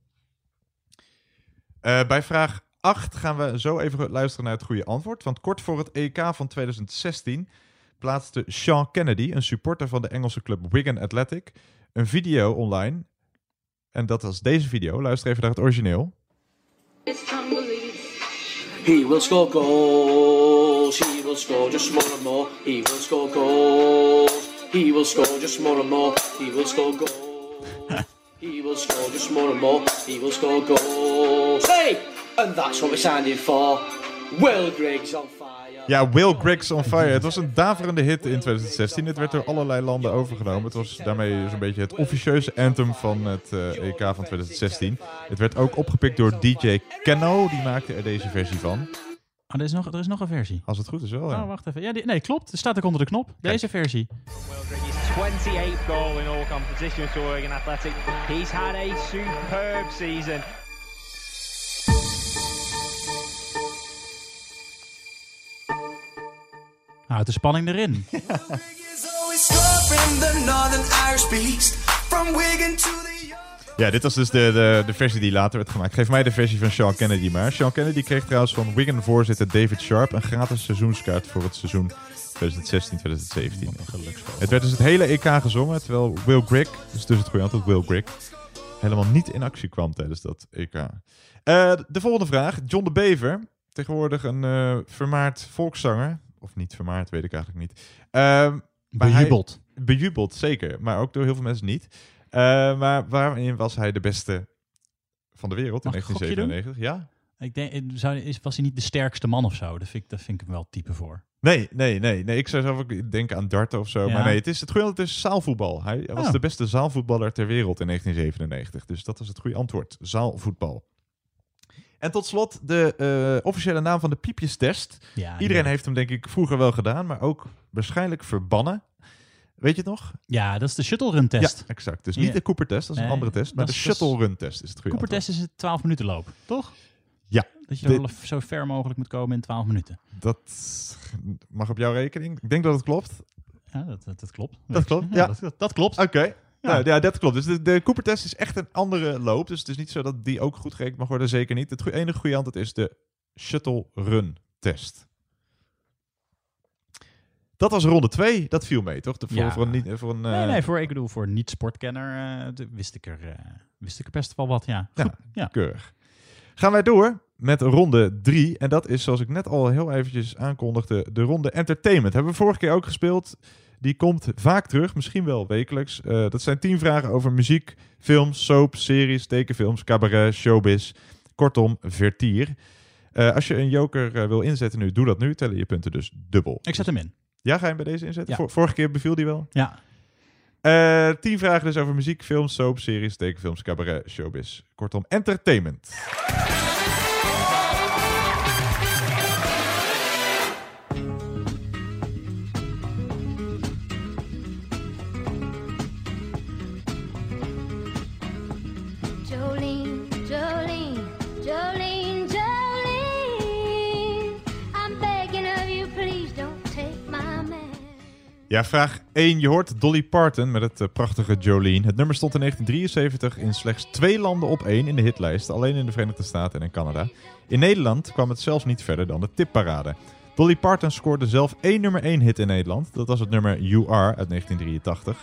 Eh, bij vraag 8 gaan we zo even luisteren naar het goede antwoord. Want kort voor het EK van 2016 plaatste Sean Kennedy, een supporter van de Engelse club Wigan Athletic, een video online. En dat was deze video. Luister even naar het origineel. He will score goals. He will score just more and more. He will score goals. He will score just more and more. He will score goals. he will score just more and more. He will score goals. Hey! And that's what we're signing for. Will Griggs on fire. Ja, Will Griggs on Fire. Het was een daverende hit in 2016. Het werd door allerlei landen overgenomen. Het was daarmee zo'n beetje het officieuze anthem van het eh, EK van 2016. Het werd ook opgepikt door DJ Keno. Die maakte er deze versie van. Oh, er, is nog, er is nog een versie. Als het goed is wel, ja. Oh, wacht even. Ja, die- nee, klopt. Het staat ook onder de knop. Deze versie. Will Griggs 28th goal in all competitions for Wigan Athletic. He's had a superb season. Houdt de spanning erin. Ja, dit was dus de, de, de versie die later werd gemaakt. Geef mij de versie van Sean Kennedy maar. Sean Kennedy kreeg trouwens van Wigan-voorzitter David Sharp een gratis seizoenskaart voor het seizoen 2016-2017. Het werd dus het hele EK gezongen, terwijl Will Grigg, dus dus het goede antwoord, Will Grigg, helemaal niet in actie kwam tijdens dat EK. Eh, de volgende vraag. John de Bever, tegenwoordig een eh, vermaard volkszanger. Of niet vermaard, weet ik eigenlijk niet. Ehm, hij- Bejubeld. bejubeld, zeker. Maar ook door heel veel mensen niet. Eh, maar waarin was hij de beste van de wereld in Mag ik een gokje doen? 1997? Ja? Ik denk, zou, is, was hij niet de sterkste man of zo? Dat vind ik, dat vind ik hem wel type voor. Nee, nee, nee, nee. Ik zou zelf ook denken aan darten of zo. Ja. Maar nee, het is het goede antwoord is zaalvoetbal. Hij was Oh. de beste zaalvoetballer ter wereld in 1997. Dus dat was het goede antwoord. Zaalvoetbal. En tot slot de eh, officiële naam van de piepjestest. Ja, Iedereen ja. heeft hem denk ik vroeger wel gedaan, maar ook waarschijnlijk verbannen. Weet je het nog? Ja, dat is de shuttle run test. Ja, exact. Dus niet de Cooper test, dat is een Nee, andere test. Maar de shuttle run test is het goede Cooper test is het 12 minuten loop, toch? Ja. Dat je zo ver mogelijk moet komen in 12 minuten. Dat mag op jouw rekening. Ik denk dat het klopt. Ja, dat, dat, dat klopt. Dat klopt, Ja, ja. dat- dat, dat klopt. Oké. Ja. Nou, ja, dat klopt. Dus de, de Cooper-test is echt een andere loop. Dus het is niet zo dat die ook goed gerekend mag worden. Zeker niet. Het enige goede antwoord is de shuttle run test. Dat was ronde 2. Dat viel mee, toch? De, voor, Ja. voor een, niet- voor een, Nee, eh, nee, voor, ik bedoel, voor niet-sportkenner eh, wist, ik er, eh, wist ik er best wel wat, ja. Goed, ja. Keurig. Gaan wij door met ronde 3. En dat is, zoals ik net al heel eventjes aankondigde, de ronde entertainment. Hebben we vorige keer ook gespeeld. Die komt vaak terug, misschien wel wekelijks. Eh, dat zijn 10 vragen over muziek, films, soap, series, tekenfilms, cabaret, showbiz. Kortom, vertier. Eh, als je een joker eh, wil inzetten nu, doe dat nu. Tellen je punten dus dubbel. Ik zet hem in. Ja, ga je hem bij deze inzetten? Ja. Vor- vorige keer beviel die wel? Ja. Tien vragen dus over muziek, films, soap, series, tekenfilms, cabaret, showbiz. Kortom, entertainment. Ja, vraag 1. Je hoort Dolly Parton met het eh, prachtige Jolene. Het nummer stond in 1973 in slechts twee landen op één in de hitlijst. Alleen in de Verenigde Staten en in Canada. In Nederland kwam het zelfs niet verder dan de tipparade. Dolly Parton scoorde zelf één nummer 1 hit in Nederland. Dat was het nummer You Are uit 1983.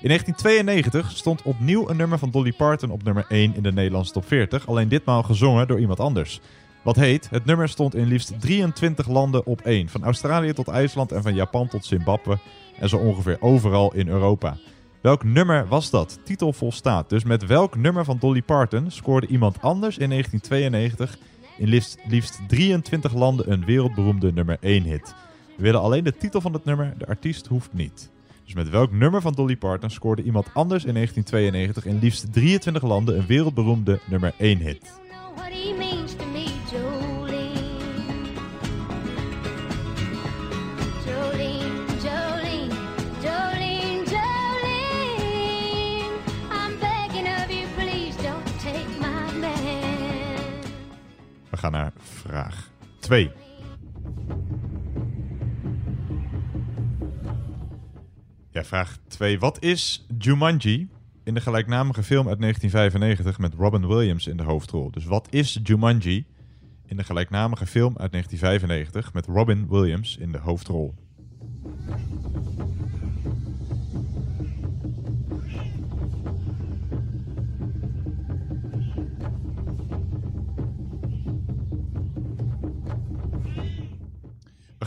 In 1992 stond opnieuw een nummer van Dolly Parton op nummer 1 in de Nederlandse top 40. Alleen ditmaal gezongen door iemand anders. Wat heet, het nummer stond in liefst 23 landen op 1. Van Australië tot IJsland en van Japan tot Zimbabwe. En zo ongeveer overal in Europa. Welk nummer was dat? Titel volstaat. Dus met welk nummer van Dolly Parton scoorde iemand anders in 1992 in liefst, liefst 23 landen een wereldberoemde nummer 1 hit? We willen alleen de titel van het nummer, de artiest hoeft niet. Dus met welk nummer van Dolly Parton scoorde iemand anders in 1992 in liefst 23 landen een wereldberoemde nummer 1 hit? Gaan naar vraag 2. Ja, vraag 2. Wat is Jumanji in de gelijknamige film uit 1995 met Robin Williams in de hoofdrol? Dus wat is Jumanji in de gelijknamige film uit 1995 met Robin Williams in de hoofdrol?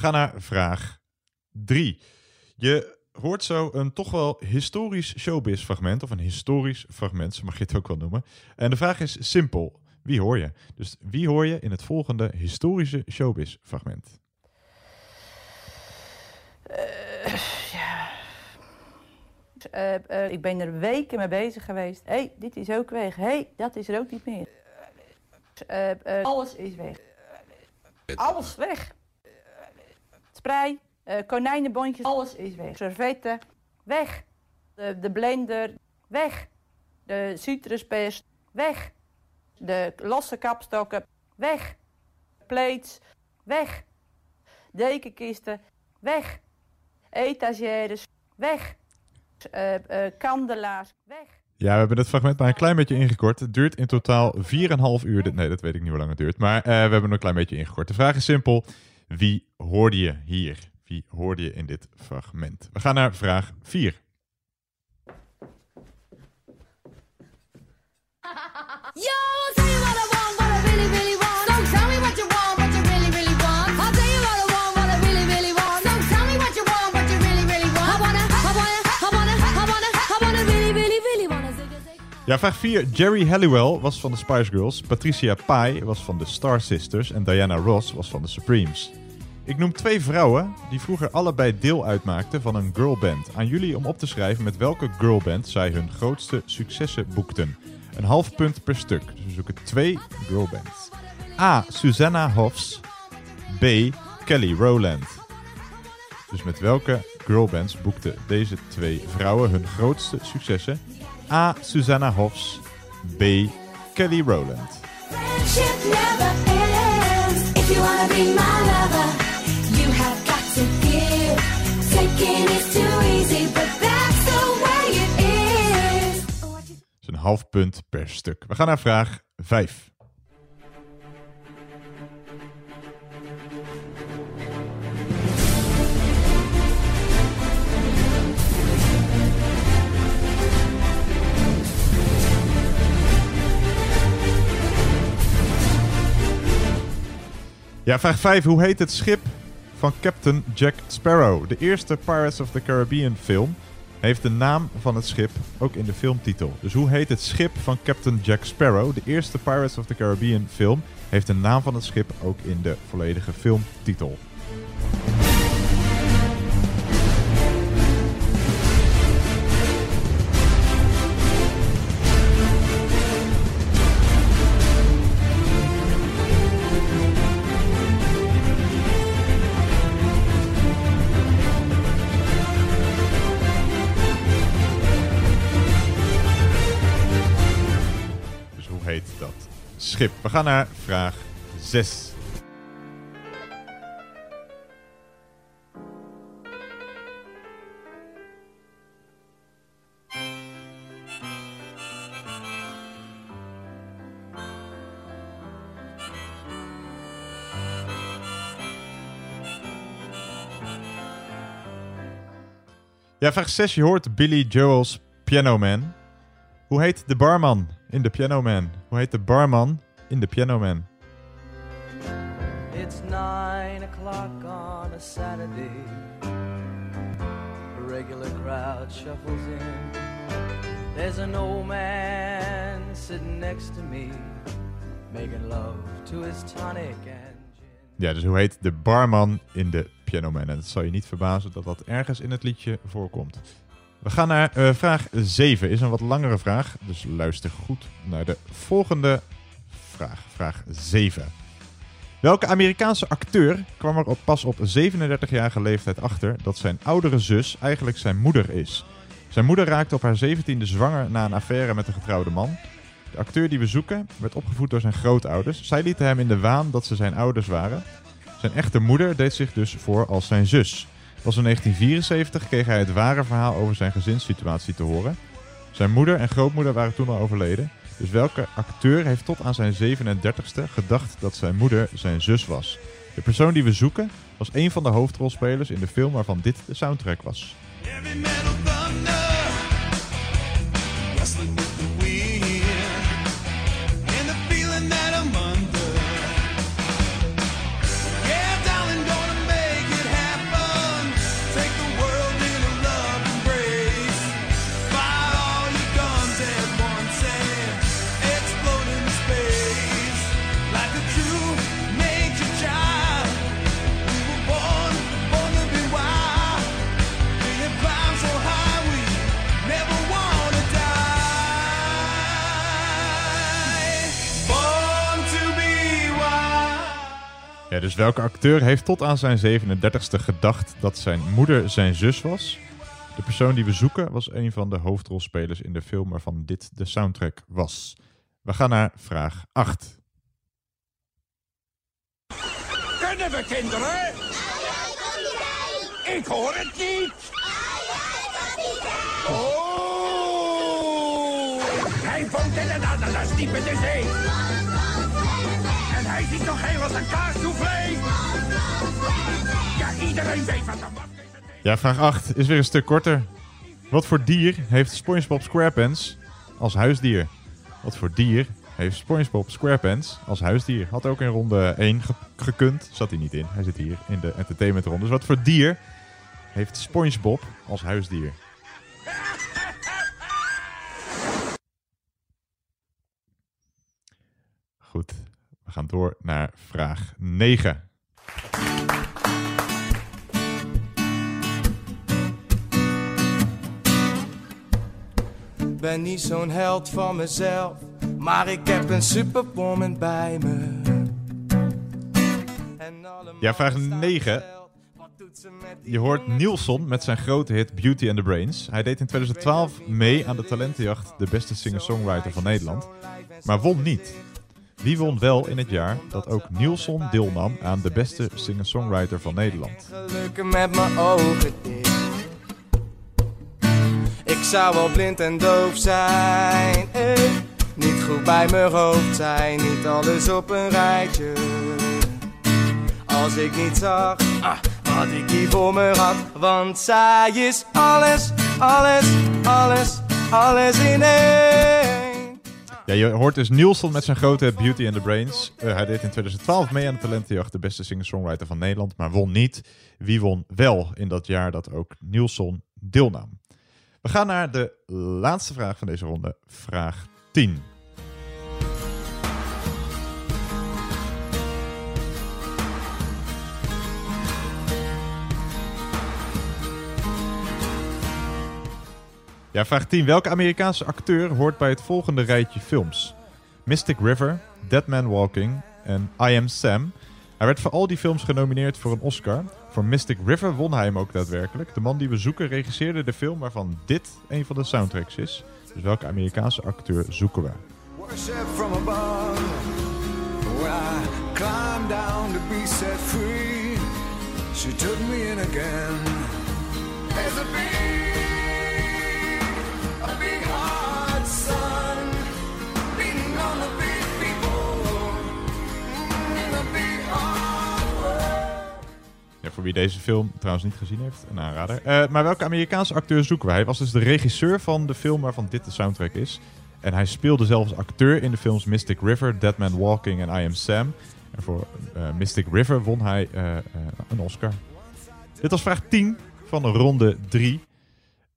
Gaan naar vraag 3. Je hoort zo een toch wel historisch showbiz fragment, of een historisch fragment, zo mag je het ook wel noemen. En de vraag is simpel. Wie hoor je? Dus wie hoor je in het volgende historische showbiz fragment? Eh, eh, ik ben er weken mee bezig geweest. Hé, hey, dit is ook weg. Hé, hey, dat is er ook niet meer. Eh, eh, alles is weg. Alles weg. Sprei, eh, konijnenbondjes, alles is weg. Servetten, weg. De, de blender, weg. De citruspest, weg. De losse kapstokken, weg. Plates, weg. Dekenkisten, weg. Etagères, weg. Eh, eh, kandelaars, weg. Ja, we hebben het fragment maar een klein beetje ingekort. Het duurt in totaal 4,5 uur. Nee, dat weet ik niet hoe lang het duurt. Maar eh, we hebben het een klein beetje ingekort. De vraag is simpel. Wie hoorde je hier? Wie hoorde je in dit fragment? We gaan naar vraag 4. Yo, I'll tell you what I want, what I really, really want. So tell me what you want, what you really, really want. I'll tell you what I want, what I really, really want. So tell me what you want, what you really, really want. I wanna, I wanna, I wanna, I wanna, I wanna really, really, really wanna zig a zig. Ja, vraag 4. Jerry Halliwell was van de Spice Girls. Patricia Pai was van de Star Sisters. En Diana Ross was van de Supremes. Ik noem twee vrouwen die vroeger allebei deel uitmaakten van een girlband. Aan jullie om op te schrijven met welke girlband zij hun grootste successen boekten. Een half punt per stuk. Dus we zoeken twee girlbands. A. Susanna Hoffs. B. Kelly Rowland. Dus met welke girlbands boekten deze twee vrouwen hun grootste successen? A. Susanna Hoffs. B. Kelly Rowland. Een half punt per stuk. We gaan naar vraag 5. Ja, vraag 5. Hoe heet het schip van Captain Jack Sparrow? De eerste Pirates of the Caribbean film heeft de naam van het schip ook in de filmtitel. Dus hoe heet het schip van Captain Jack Sparrow? De eerste Pirates of the Caribbean film heeft de naam van het schip ook in de volledige filmtitel. Schip? We gaan naar vraag 6. Ja, vraag 6. Je hoort Billy Joel's Piano Man. Hoe heet de barman in de Piano Man? Hoe heet de barman in de Piano Man? It's nine o'clock on a Saturday. A regular crowd shuffles in. There's an old man sitting next to me, making love to his tonic and Ja, dus hoe heet de barman in de Piano Man? En het zal je niet verbazen dat dat ergens in het liedje voorkomt. We gaan naar eh, vraag 7. Is een wat langere vraag, dus luister goed naar de volgende vraag. Vraag 7. Welke Amerikaanse acteur kwam er op, pas op 37-jarige leeftijd achter dat zijn oudere zus eigenlijk zijn moeder is? Zijn moeder raakte op haar 17e zwanger na een affaire met een getrouwde man. De acteur die we zoeken werd opgevoed door zijn grootouders. Zij lieten hem in de waan dat ze zijn ouders waren. Zijn echte moeder deed zich dus voor als zijn zus. Pas in 1974 kreeg hij het ware verhaal over zijn gezinssituatie te horen. Zijn moeder en grootmoeder waren toen al overleden. Dus welke acteur heeft tot aan zijn 37ste gedacht dat zijn moeder zijn zus was? De persoon die we zoeken was een van de hoofdrolspelers in de film waarvan dit de soundtrack was. Dus welke acteur heeft tot aan zijn 37ste gedacht dat zijn moeder zijn zus was? De persoon die we zoeken was een van de hoofdrolspelers in de film waarvan dit de soundtrack was. We gaan naar vraag 8. Kunnen we, kinderen? Ik hoor het niet. Oh! Hij woont in een ananas diep in de zee. Hij ziet nog heel als een kaassoufflé. Ja, iedereen weet wat een Ja, vraag 8 is weer een stuk korter. Wat voor dier heeft SpongeBob SquarePants als huisdier? Wat voor dier heeft SpongeBob SquarePants als huisdier? Had ook in ronde 1 ge- gekund. Zat hij niet in. Hij zit hier in de entertainmentronde. Dus wat voor dier heeft SpongeBob als huisdier? Goed, we gaan door naar vraag 9. Ben niet zo'n held van mezelf, maar ik heb een superwoman bij me. Ja, vraag 9. Je hoort Nielsen met zijn grote hit Beauty and the Brains. Hij deed in 2012 mee aan de talentenjacht De Beste Singer-Songwriter van Nederland, maar won niet. Wie won wel in het jaar dat ook Nielsen deelnam aan De Beste Singer-Songwriter van Nederland? Gelukken met mijn ogen. Ik zou wel blind en doof zijn, eh. niet goed bij mijn hoofd zijn, niet alles op een rijtje. Als ik niet zag ah, wat ik hier voor me had, want zij is alles, alles, alles, alles in één. Ja, je hoort dus Nielsen met zijn grote Beauty and the Brains. Eh, hij deed in 2012 mee aan de talentenjacht De Beste Singer-Songwriter van Nederland, maar won niet. Wie won wel in dat jaar dat ook Nielsen deelnam? We gaan naar de laatste vraag van deze ronde, vraag 10. Ja, vraag 10. Welke Amerikaanse acteur hoort bij het volgende rijtje films? Mystic River, Dead Man Walking en I Am Sam. Hij werd voor al die films genomineerd voor een Oscar. Voor Mystic River won hij hem ook daadwerkelijk. De man die we zoeken regisseerde de film waarvan dit een van de soundtracks is. Dus welke Amerikaanse acteur zoeken we? She took me in again. A voor wie deze film trouwens niet gezien heeft, een aanrader. Eh, maar welke Amerikaanse acteur zoeken we? Hij was dus de regisseur van de film waarvan dit de soundtrack is. En hij speelde zelfs acteur in de films Mystic River, Dead Man Walking en I Am Sam. En voor eh, Mystic River won hij eh, een Oscar. Dit was vraag 10 van ronde 3.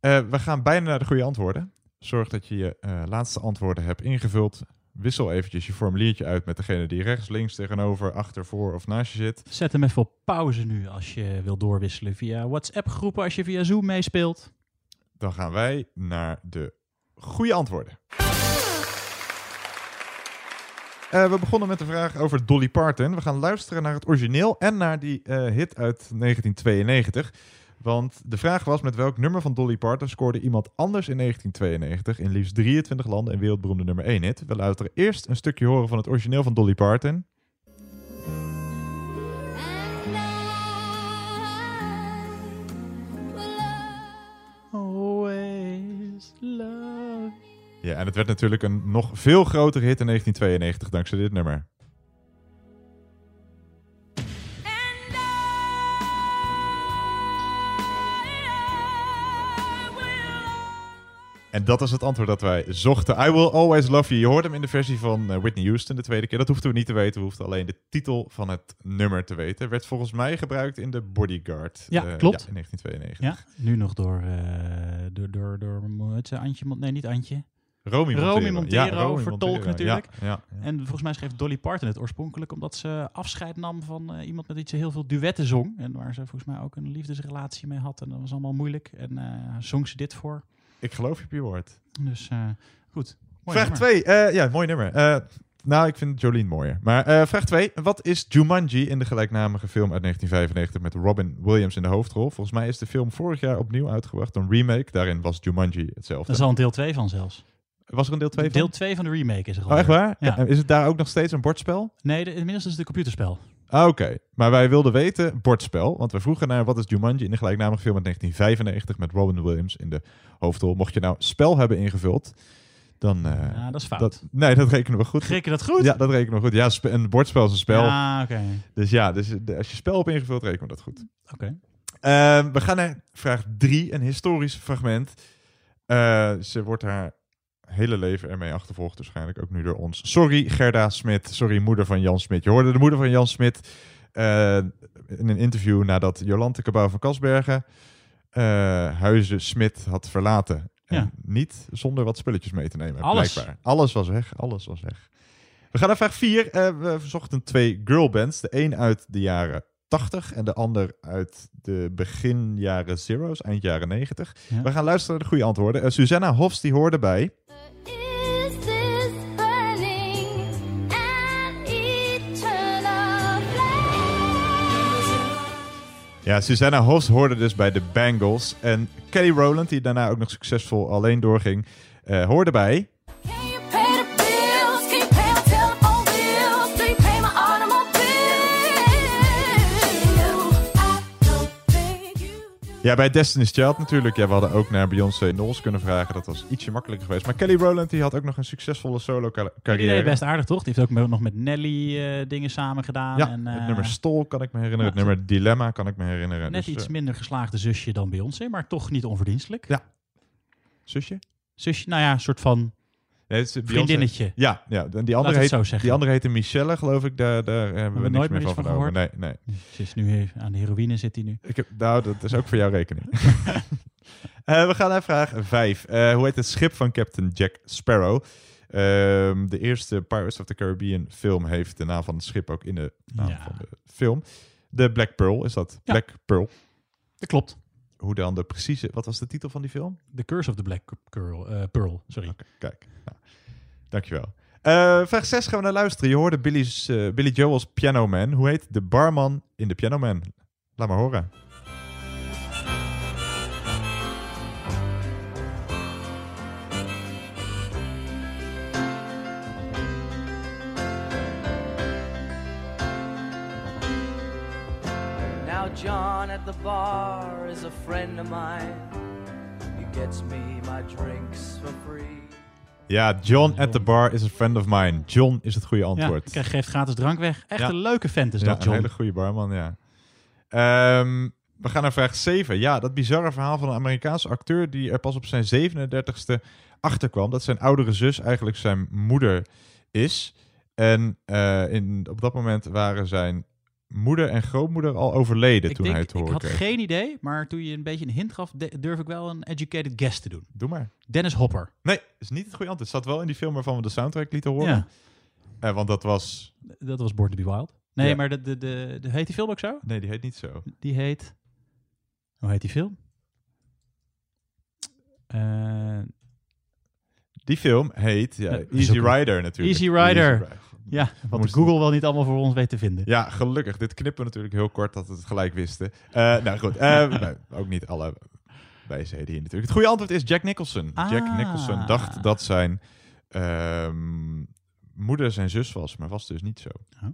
Eh, we gaan bijna naar de goede antwoorden. Zorg dat je je eh, laatste antwoorden hebt ingevuld. Wissel eventjes je formuliertje uit met degene die rechts, links, tegenover, achter, voor of naast je zit. Zet hem even op pauze nu als je wil doorwisselen via WhatsApp-groepen als je via Zoom meespeelt. Dan gaan wij naar de goede antwoorden. Eh, we begonnen met de vraag over Dolly Parton. We gaan luisteren naar het origineel en naar die hit uit 1992. Want de vraag was met welk nummer van Dolly Parton scoorde iemand anders in 1992 in liefst 23 landen een wereldberoemde nummer 1 hit. We luisteren eerst een stukje horen van het origineel van Dolly Parton. Ja, en het werd natuurlijk een nog veel grotere hit in 1992 dankzij dit nummer. En dat is het antwoord dat wij zochten. I Will Always Love You. Je hoort hem in de versie van eh, Whitney Houston de tweede keer. Dat hoefden we niet te weten. We hoefden alleen de titel van het nummer te weten. Werd volgens mij gebruikt in de Bodyguard. Ja, eh, klopt. Ja, in 1992. Ja, nu nog door, eh door, door, door ze, Antje, nee niet Antje. Romy Montero. Romy Montero, Ja, Romy vertolkt Montero. natuurlijk. Ja. En volgens mij schreef Dolly Parton het oorspronkelijk omdat ze afscheid nam van iemand met wie ze heel veel duetten zong. En waar ze volgens mij ook een liefdesrelatie mee had. En dat was allemaal moeilijk. En zong ze dit voor. Ik geloof je op je woord. Dus eh, goed. Mooi Vraag nummer. 2. ja, mooi nummer. Eh, Nou, ik vind Jolene mooier. Maar eh, vraag 2. Wat is Jumanji in de gelijknamige film uit 1995 met Robin Williams in de hoofdrol? Volgens mij is de film vorig jaar opnieuw uitgebracht. Een remake. Daarin was Jumanji hetzelfde. Er is al een deel 2 van zelfs. Was er een deel 2 van? Deel 2 van de remake is er al. Oh, echt waar? Ja. En Is het daar ook nog steeds een bordspel? Nee, de, inmiddels is het een computerspel. Ah, Oké, maar wij wilden weten bordspel. Want we vroegen naar wat is Jumanji in de gelijknamige film uit 1995 met Robin Williams in de hoofdrol. Mocht je nou spel hebben ingevuld, dan... eh, Ja, dat is fout. nee, dat rekenen we goed. Reken dat goed? Ja, dat rekenen we goed. Ja, een bordspel is een spel. Oké. Dus ja, dus als je spel hebt ingevuld, rekenen we dat goed. Oké. Ehm, we gaan naar vraag 3, een historisch fragment. Eh, ze wordt haar hele leven ermee achtervolgd, waarschijnlijk ook nu door ons. Sorry Gerda Smit, sorry moeder van Jan Smit. Je hoorde de moeder van Jan Smit eh, in een interview nadat Jolante Cabau van Kasbergen eh, Huizen Smit had verlaten. En Ja. niet zonder wat spulletjes mee te nemen, Alles. blijkbaar. Alles was weg, alles was weg. We gaan naar vraag 4. we verzochten twee girlbands. De een uit de jaren 80 en de ander uit de begin jaren zero's, eind jaren 90. Ja. We gaan luisteren naar de goede antwoorden. Eh, Susanna Hofs die hoorde bij. Ja, Susanna Hofs hoorde dus bij de Bangles. En Kelly Rowland, die daarna ook nog succesvol alleen doorging, eh, hoorde bij. Ja, bij Destiny's Child natuurlijk. Ja, we hadden ook naar Beyoncé Knowles kunnen vragen. Dat was ietsje makkelijker geweest. Maar Kelly Rowland die had ook nog een succesvolle solo Die carrière. deed best aardig, toch? Die heeft ook nog met Nelly eh, dingen samen gedaan. Ja, en, het eh, nummer Stol kan ik me herinneren. het nummer Dilemma kan ik me herinneren. Net Dus, iets eh, minder geslaagde zusje dan Beyoncé, maar toch niet onverdienstelijk. Ja. Zusje? Zusje, nou ja, een soort van Nee, vriendinnetje. Ja, ja. En die andere, heet, die andere heette Michelle, geloof ik. Daar, daar hebben we, we nooit meer van vernomen. Nee, nee. Ze is nu even aan de heroïne zit hij nu. Ik heb, nou, dat is ook voor jouw rekening. Eh, we gaan naar vraag 5. hoe heet het schip van Captain Jack Sparrow? Ehm, de eerste Pirates of the Caribbean film heeft de naam van het schip ook in de naam Ja. van de film. De Black Pearl is dat. Black Pearl. Dat klopt. Hoe dan de precieze... Wat was de titel van die film? The Curse of the Black Pearl. eh, Pearl sorry. Kijk, dankjewel. Eh vraag 6 gaan we naar luisteren. Je hoorde Billy's, eh, Billy Joel's Piano Man. Hoe heet de barman in de Piano Man? Laat maar horen. Now John at the bar is a friend of mine. He gets me my drinks for free. Ja, John at the bar is a friend of mine. John is het goede Ja, antwoord. krijg geeft gratis drank weg. Echt Ja. een leuke vent is ja, dat, John. een hele goede barman, ja. Ehm, we gaan naar vraag 7. Ja, dat bizarre verhaal van een Amerikaanse acteur... die er pas op zijn 37ste achterkwam... dat zijn oudere zus eigenlijk zijn moeder is. En eh, in, op dat moment waren zijn moeder en grootmoeder al overleden... Ik, toen denk, hij het ik horen had kreeg. geen idee, maar toen je een beetje een hint gaf, durf ik wel een educated guess te doen. Doe maar. Dennis Hopper. Nee, is niet het goede antwoord. Het zat wel in die film waarvan we de soundtrack lieten horen. Ja. Eh, want dat was... Dat was Born to be Wild. Nee, Ja. maar de, de, de, de, heet die film ook zo? Nee, die heet niet zo. Die heet... Hoe heet die film? Eh, Die film heet ja, Easy. Rider natuurlijk. Easy Rider. Easy Rider. Ja, wat Moest- Google wel niet allemaal voor ons weet te vinden. Ja, gelukkig. Dit knippen we natuurlijk heel kort dat we het gelijk wisten. Eh, nou goed, eh, nou, ook niet alle wijsheden hier natuurlijk. Het goede antwoord is Jack Nicholson. Jack Ah. Nicholson dacht dat zijn ehm, moeder zijn zus was, maar was dus niet zo. Oh.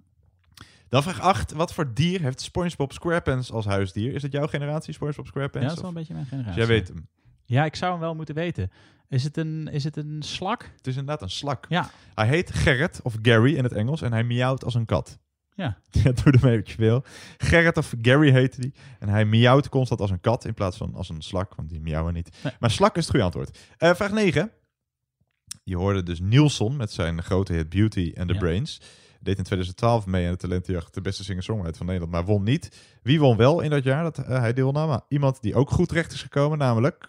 Dan vraag 8. Wat voor dier heeft SpongeBob SquarePants als huisdier? Is het jouw generatie, SpongeBob Ja, SquarePants? dat is wel een beetje mijn Dus generatie. jij weet hem. Ja, ik zou hem wel moeten weten. Is het een, is het een slak? Het is inderdaad een slak. Ja. Hij heet Gerrit, of Gary in het Engels, en hij miauwt als een kat. Ja. Ja, doe ermee wat je wil. Gerrit of Gary heette die. En hij miauwt constant als een kat in plaats van als een slak, want die miauwen niet. Maar slak is het goede antwoord. Eh, vraag 9. Je hoorde dus Nielsen met zijn grote hit Beauty and the Ja. Brains. Deed in 2012 mee aan de talentenjacht de beste singer-songwriter van Nederland, maar won niet. Wie won wel in dat jaar dat eh, hij deelnam? Nou, Iemand die ook goed terecht is gekomen, namelijk...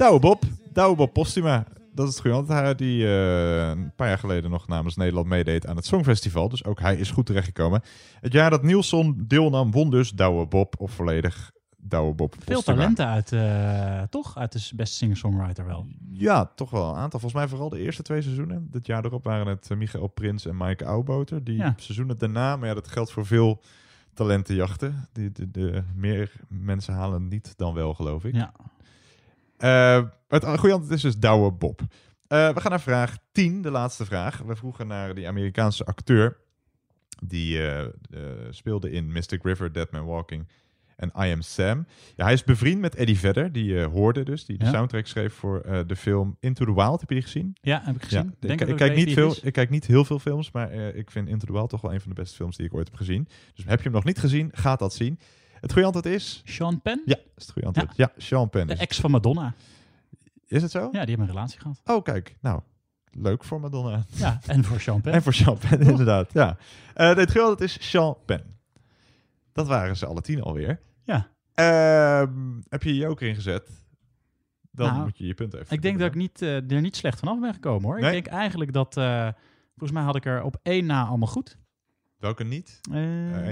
Douwe Bob. Douwe Bob Postuma. Dat is het goede antwoord. Hij die eh, een paar jaar geleden nog namens Nederland meedeed aan het Songfestival. Dus ook hij is goed terechtgekomen. Het jaar dat Nielsen deelnam won dus Douwe Bob of volledig Douwe Bob. Veel Postuma. talenten uit, eh, toch? Uit de beste singer-songwriter wel. Ja, toch wel een aantal. Volgens mij vooral de eerste twee seizoenen. Dit jaar erop waren het Michael Prins en Maaike Auwboter. Die Ja. seizoenen daarna, maar ja, dat geldt voor veel talentenjachten. Die, de, de, meer mensen halen niet dan wel, geloof ik. Ja. Eh, het goede antwoord is dus Douwe Bob. Eh, we gaan naar vraag 10, de laatste vraag. We vroegen naar die Amerikaanse acteur. Die eh, speelde in Mystic River, Dead Man Walking en I Am Sam. Ja, hij is bevriend met Eddie Vedder, die je hoorde dus. Die de Ja. soundtrack schreef voor de film Into the Wild. Heb je die gezien? Ja, heb ik gezien. Denk ik, kijk niet veel, is. ik kijk niet heel veel films, maar ik vind Into the Wild toch wel een van de beste films die ik ooit heb gezien. Dus heb je hem nog niet gezien, ga dat zien. Het goede antwoord is... Sean Penn? Ja, dat is het goede antwoord. Ja, Sean Penn. De is het. ex van Madonna. Is het zo? Ja, die hebben een relatie gehad. Oh, kijk. Nou, leuk voor Madonna. Ja, en voor Sean Penn. En voor Sean Penn, inderdaad. Ja. Eh nee, het goede antwoord is Sean Penn. Dat waren ze alle tien alweer. Ja. Ehm, heb je je joker ingezet? Dan Nou, moet je je punt even Ik denk dat ik niet, eh, er niet slecht vanaf ben gekomen hoor. Nee? Ik denk eigenlijk dat, eh, volgens mij had ik er op één na allemaal goed. Welke niet? Eh,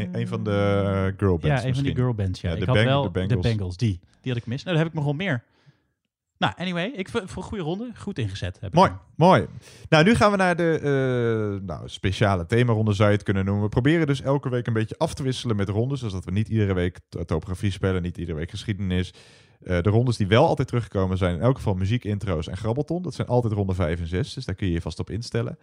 een, een van de eh, girl bands ja, een van die girlbands. Ja. Ik de had Bang- wel de de Bangles. Bengals, die. Die had ik mis. Nou, dan heb ik nog wel meer. Nou, anyway, ik voor een goede ronde. Goed ingezet. Heb Mooi, mooi. Nou, nu gaan we naar de eh, nou, speciale themaronde, zou je het kunnen noemen. We proberen dus elke week een beetje af te wisselen met rondes. Zodat we niet iedere week to- topografie spelen, niet iedere week geschiedenis. De rondes die wel altijd terugkomen zijn in elk geval muziekintro's en grabbelton. Dat zijn altijd ronde 5 en 6, dus daar kun je je vast op instellen.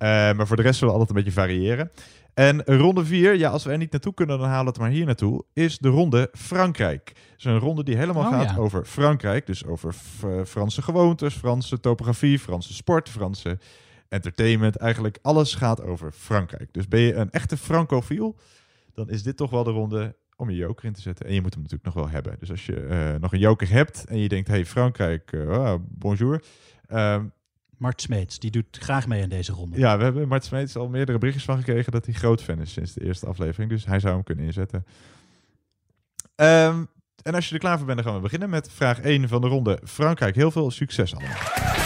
Eh, maar voor de rest zullen we altijd een beetje variëren. En ronde 4, ja, als we er niet naartoe kunnen, dan halen we het maar hier naartoe, is de ronde Frankrijk. Dat is een ronde die helemaal Oh, gaat ja. over Frankrijk. Dus over eh, Franse gewoontes, Franse topografie, Franse sport, Franse entertainment. Eigenlijk alles gaat over Frankrijk. Dus ben je een echte francofiel, dan is dit toch wel de ronde om je joker in te zetten. En je moet hem natuurlijk nog wel hebben. Dus als je eh, nog een joker hebt en je denkt, hey Frankrijk, ah, bonjour. Ehm, Mart Smeets, die doet graag mee aan deze ronde. ja, we hebben Mart Smeets al meerdere berichtjes van gekregen dat hij groot fan is sinds de eerste aflevering. Dus hij zou hem kunnen inzetten. Ehm, en als je er klaar voor bent, dan gaan we beginnen met vraag 1 van de ronde. Frankrijk, heel veel succes allemaal.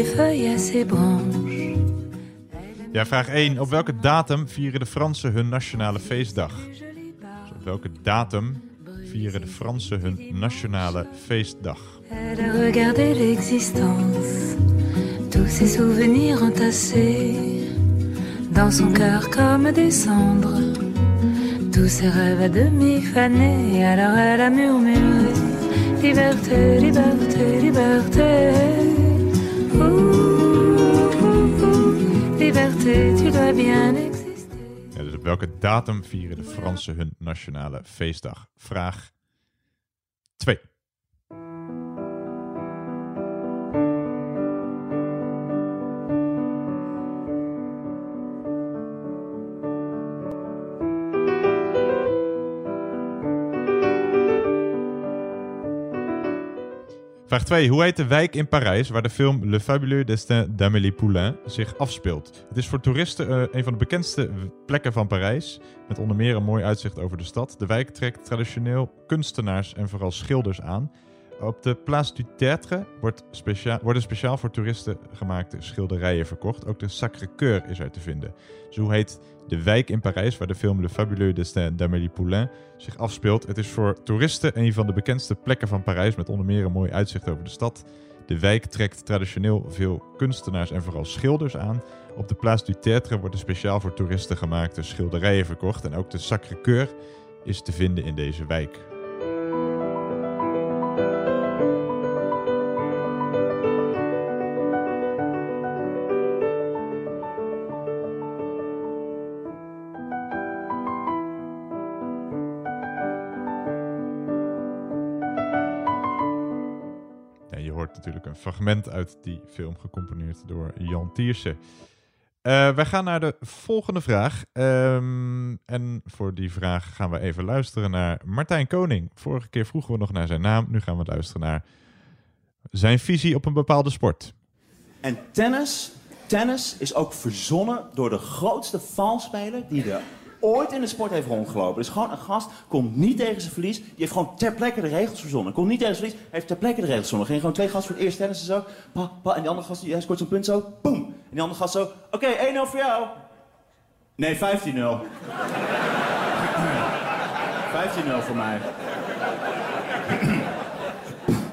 Des feuilles à ses branches. Ja, vraag 1. Op welke datum vieren de Fransen hun nationale feestdag? Dus op welke datum vieren de Fransen hun nationale feestdag? Regardé l'existence, tous ses souvenirs entassés dans son cœur comme des cendres, tous ses rêves à demi fanés. Alors elle a murmuré Liberté, liberté, liberté. Dus op welke datum vieren de Fransen hun nationale feestdag? Vraag 2. Vraag 2. Hoe heet de wijk in Parijs waar de film Le Fabuleux Destin d'Amélie Poulain zich afspeelt? Het is voor toeristen eh, een van de bekendste plekken van Parijs, met onder meer een mooi uitzicht over de stad. De wijk trekt traditioneel kunstenaars en vooral schilders aan. Op de Place du Tertre wordt specia worden speciaal voor toeristen gemaakte schilderijen verkocht. Ook de Sacré-Cœur is er te vinden. Hoe heet de wijk in Parijs waar de film Le Fabuleux Destin d'Amélie Poulain zich afspeelt? Het is voor toeristen een van de bekendste plekken van Parijs met onder meer een mooi uitzicht over de stad. De wijk trekt traditioneel veel kunstenaars en vooral schilders aan. Op de Place du Tertre worden speciaal voor toeristen gemaakte schilderijen verkocht. En ook de Sacré-Cœur is te vinden in deze wijk. Een fragment uit die film gecomponeerd door Jan Tiersen. Eh, wij gaan naar de volgende vraag. Ehm, en voor die vraag gaan we even luisteren naar Martijn Koning. Vorige keer vroegen we nog naar zijn naam. Nu gaan we luisteren naar Zijn visie op een bepaalde sport. En tennis, tennis is ook verzonnen door de grootste valspeler die er ooit in de sport heeft rondgelopen. Dus gewoon een gast, komt niet tegen zijn verlies. Die heeft gewoon ter plekke de regels verzonnen. Komt niet tegen zijn verlies, heeft ter plekke de regels verzonnen. Ging gewoon twee gasten voor het eerst tennis en zo. Pa, pa, en die andere gast, die scoort zo'n punt zo. Boom. En die andere gast zo. Oké, 1-0 voor jou. Nee, 15-0. 15-0 voor mij.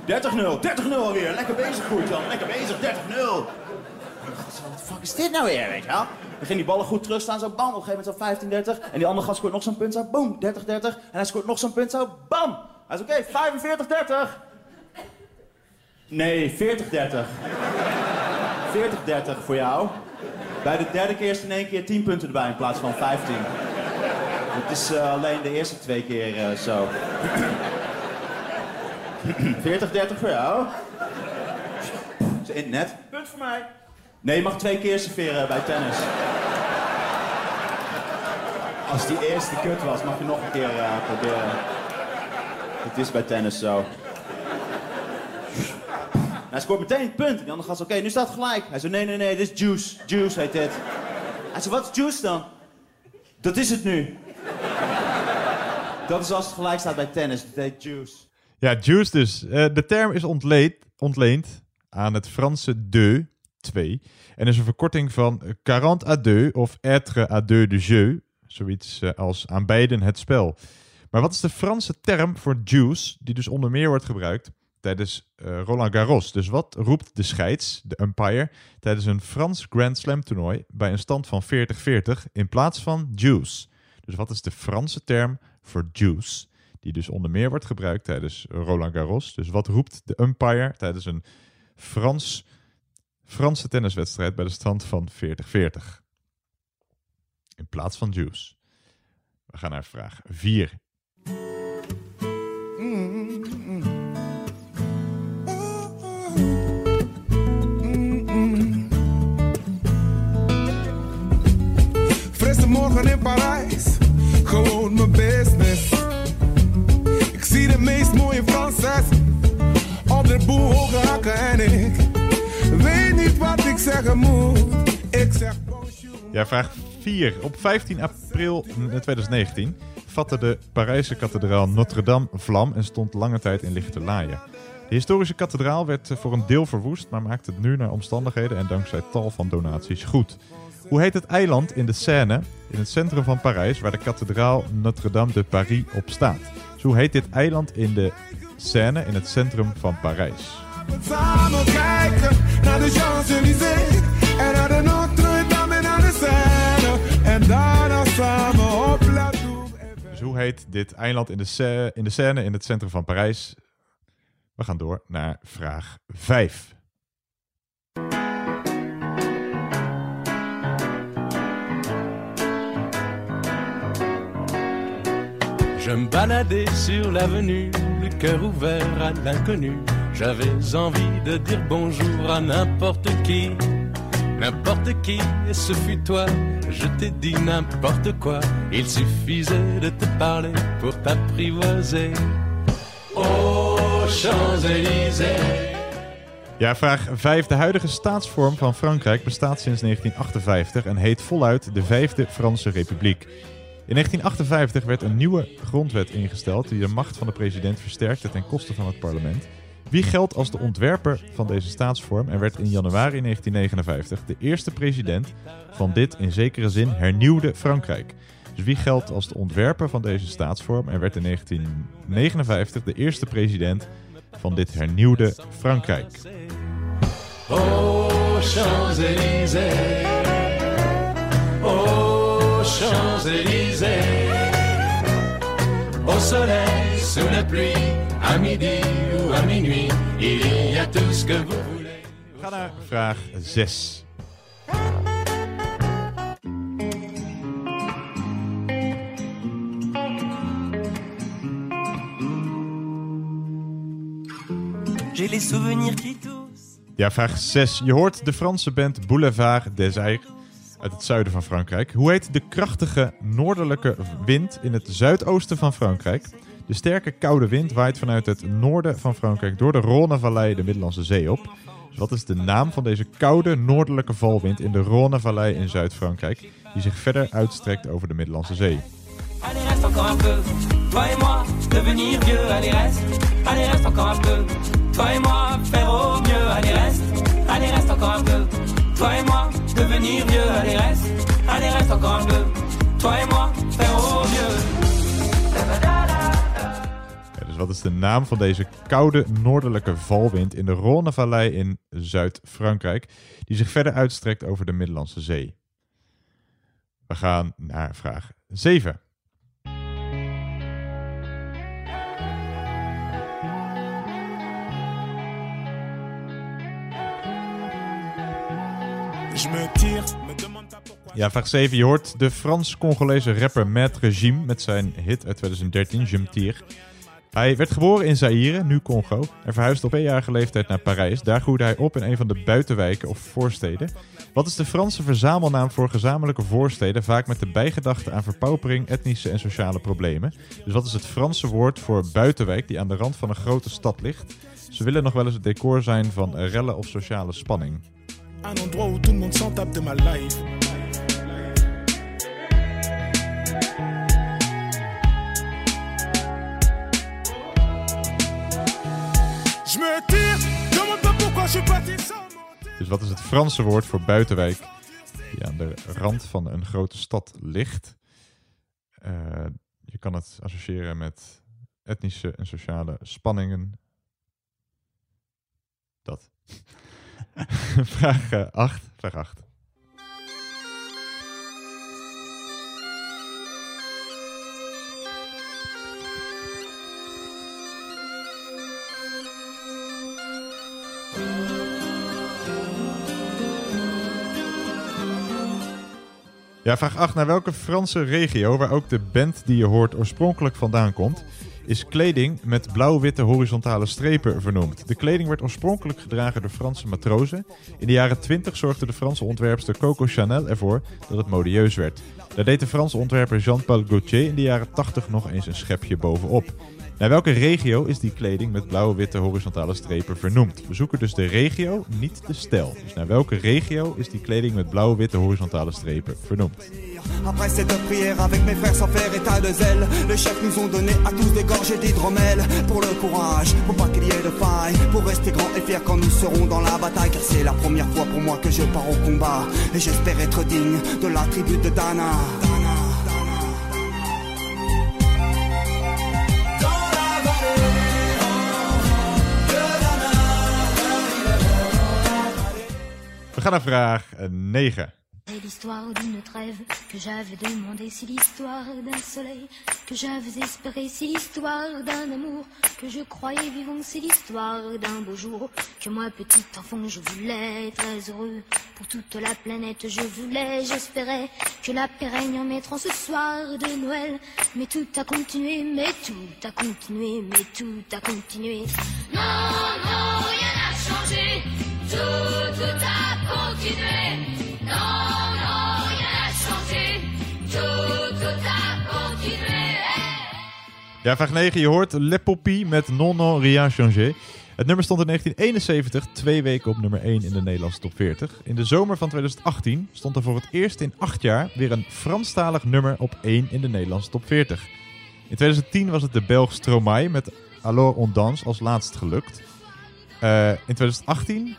30-0, 30-0 alweer. Lekker bezig, goed Jan. Lekker bezig, 30-0. Wat fuck is dit nou weer, weet je wel? Dan ging die ballen goed terugstaan, zo bam, op een gegeven moment zo 15-30. En die andere gast scoort nog zo'n punt, zo boom, 30-30. En hij scoort nog zo'n punt, zo bam. Hij is oké, 45-30. Nee, 40-30. 40-30 voor jou. Bij de derde keer is in één keer 10 punten erbij in plaats van 15. Het is eh, alleen de eerste twee keer eh, zo. 40-30 voor jou. Net. Punt voor mij. Nee, je mag twee keer serveren bij tennis. Als die eerste kut was, mag je nog een keer eh, proberen. Het is bij tennis zo. Hij scoort meteen een punt. Die andere gast, oké, nu staat het gelijk. Hij zei, nee, nee, nee, dit is juice. Juice heet dit. Hij zei, wat is juice dan? Dat is het nu. Dat is als het gelijk staat bij tennis. Dat heet juice. Ja, juice dus. Eh, de term is ontleend aan het Franse deux, 2. En is een verkorting van 40 à deux of être à deux de jeu. Zoiets eh, als aan beiden het spel. Maar wat is de Franse term voor juice, die dus onder meer wordt gebruikt tijdens eh, Roland Garros? Dus wat roept de scheids, de umpire, tijdens een Frans Grand Slam toernooi bij een stand van 40-40 in plaats van juice? Dus wat is de Franse term voor juice? Die dus onder meer wordt gebruikt tijdens Roland Garros. Dus wat roept de umpire tijdens een Frans, Franse tenniswedstrijd bij de stand van 40-40? In plaats van juice. We gaan naar vraag 4. Frisse morgen in Parijs, gewoon mijn business. Ik zie de meest mooie Franses op de boel hoge hakken en ik ik zeggen moet. Ik zeg Ja, vraag 4. Op 15 april 2019 vatte de Parijse kathedraal Notre-Dame vlam en stond lange tijd in lichte laaien. De historische kathedraal werd eh, voor een deel verwoest, maar maakt het nu naar omstandigheden en dankzij tal van donaties goed. Hoe heet het eiland in de Seine, in het centrum van Parijs, waar de kathedraal Notre-Dame de Paris op staat? Dus hoe heet dit eiland in de Seine, in het centrum van Parijs? samen kijken naar de Champs-Élysées en naar de Notre-Dame en naar de Seine. En daarna samen op La Tour. Dus hoe heet dit eiland in de, in de Seine, in het centrum van Parijs? We gaan door naar vraag 5. Je me baladais sur l'avenue, le cœur ouvert à l'inconnu. J'avais envie de dire bonjour à n'importe qui, n'importe qui, et ce fut toi. Je t'ai dit n'importe quoi, il suffisait de te parler pour t'apprivoiser. Aux Champs-Élysées. Ja, vraag 5. De huidige staatsvorm van Frankrijk bestaat sinds 1958 en heet voluit de Vijfde Franse Republiek. In 1958 werd een nieuwe grondwet ingesteld die de macht van de president versterkte ten koste van het parlement. Wie geldt als de ontwerper van deze staatsvorm en werd in januari 1959 de eerste president van dit in zekere zin hernieuwde Frankrijk. Dus wie geldt als de ontwerper van deze staatsvorm en werd in 1959 de eerste president van dit hernieuwde Frankrijk? Aux Champs-Élysées. Aux Champs-Élysées. Au soleil, sous la pluie, à midi ou à minuit, il y a tout ce que vous voulez. We gaan naar vraag 6. J'ai les souvenirs qui toussent. Ja, vraag 6. Je hoort de Franse band Boulevard des Airs uit het zuiden van Frankrijk. Hoe heet de krachtige noordelijke wind in het zuidoosten van Frankrijk, De sterke koude wind waait vanuit het noorden van Frankrijk door de Rhônevallei de Middellandse Zee op. Wat is de naam van deze koude noordelijke valwind in de Rhônevallei in Zuid-Frankrijk, die zich verder uitstrekt over de Middellandse Zee? Toi et moi. Allez, reste. Allez, reste encore un peu. Toi et moi, wat is de naam van deze koude noordelijke valwind in de Rhônevallei in Zuid-Frankrijk, die zich verder uitstrekt over de Middellandse Zee? We gaan naar vraag 7. Je me tire, me demande pas pourquoi. Ja, vraag 7. Je hoort de Frans-Congolese rapper Maître Jim met zijn hit uit 2013, Je. Hij werd geboren in Zaire, nu Congo, en verhuisde op eenjarige leeftijd naar Parijs. Daar groeide hij op in een van de buitenwijken of voorsteden. Wat is de Franse verzamelnaam voor gezamenlijke voorsteden, vaak met de bijgedachte aan verpaupering, etnische en sociale problemen? Dus wat is het Franse woord voor buitenwijk die aan de rand van een grote stad ligt? Ze willen nog wel eens het decor zijn van rellen of sociale spanning. Tape de. Dus wat is het Franse woord voor buitenwijk die aan de rand van een grote stad ligt? Eh, je kan het associëren met etnische en sociale spanningen. Dat. vraag 8. vraag 8. Vraag 8. Naar welke Franse regio, waar ook de band die je hoort oorspronkelijk vandaan komt, is kleding met blauw-witte horizontale strepen vernoemd. De kleding werd oorspronkelijk gedragen door Franse matrozen. In de jaren 20 zorgde de Franse ontwerpster Coco Chanel ervoor dat het modieus werd. Daar deed de Franse ontwerper Jean-Paul Gaultier in de jaren 80 nog eens een schepje bovenop. Naar welke regio is die kleding met blauwe-witte horizontale strepen vernoemd? We zoeken dus de regio, niet de stijl. Dus naar welke regio is die kleding met blauwe-witte horizontale strepen vernoemd? Gaan eh, 9. C'est l'histoire d'une trêve que j'avais demandé, c'est l'histoire d'un soleil que j'avais espéré, c'est l'histoire d'un amour que je croyais vivant, c'est l'histoire d'un beau jour que moi petit enfant je voulais très heureux pour toute la planète, je voulais, j'espérais que la paix règne en mettant ce soir de Noël, mais tout a continué, mais tout a continué, mais tout a continué. Non, non, rien n'a changé. Tout, tout continué. Non. Ja, vraag 9. Je hoort Le Poppy met Non Non Rien Changé. Het nummer stond in 1971 twee weken op nummer 1 in de Nederlandse top 40. In de zomer van 2018 stond er voor het eerst in acht jaar weer een Franstalig nummer op 1 in de Nederlandse top 40. In 2010 was het de Belg Stromae met Alors on danse als laatst gelukt. Eh, in 2018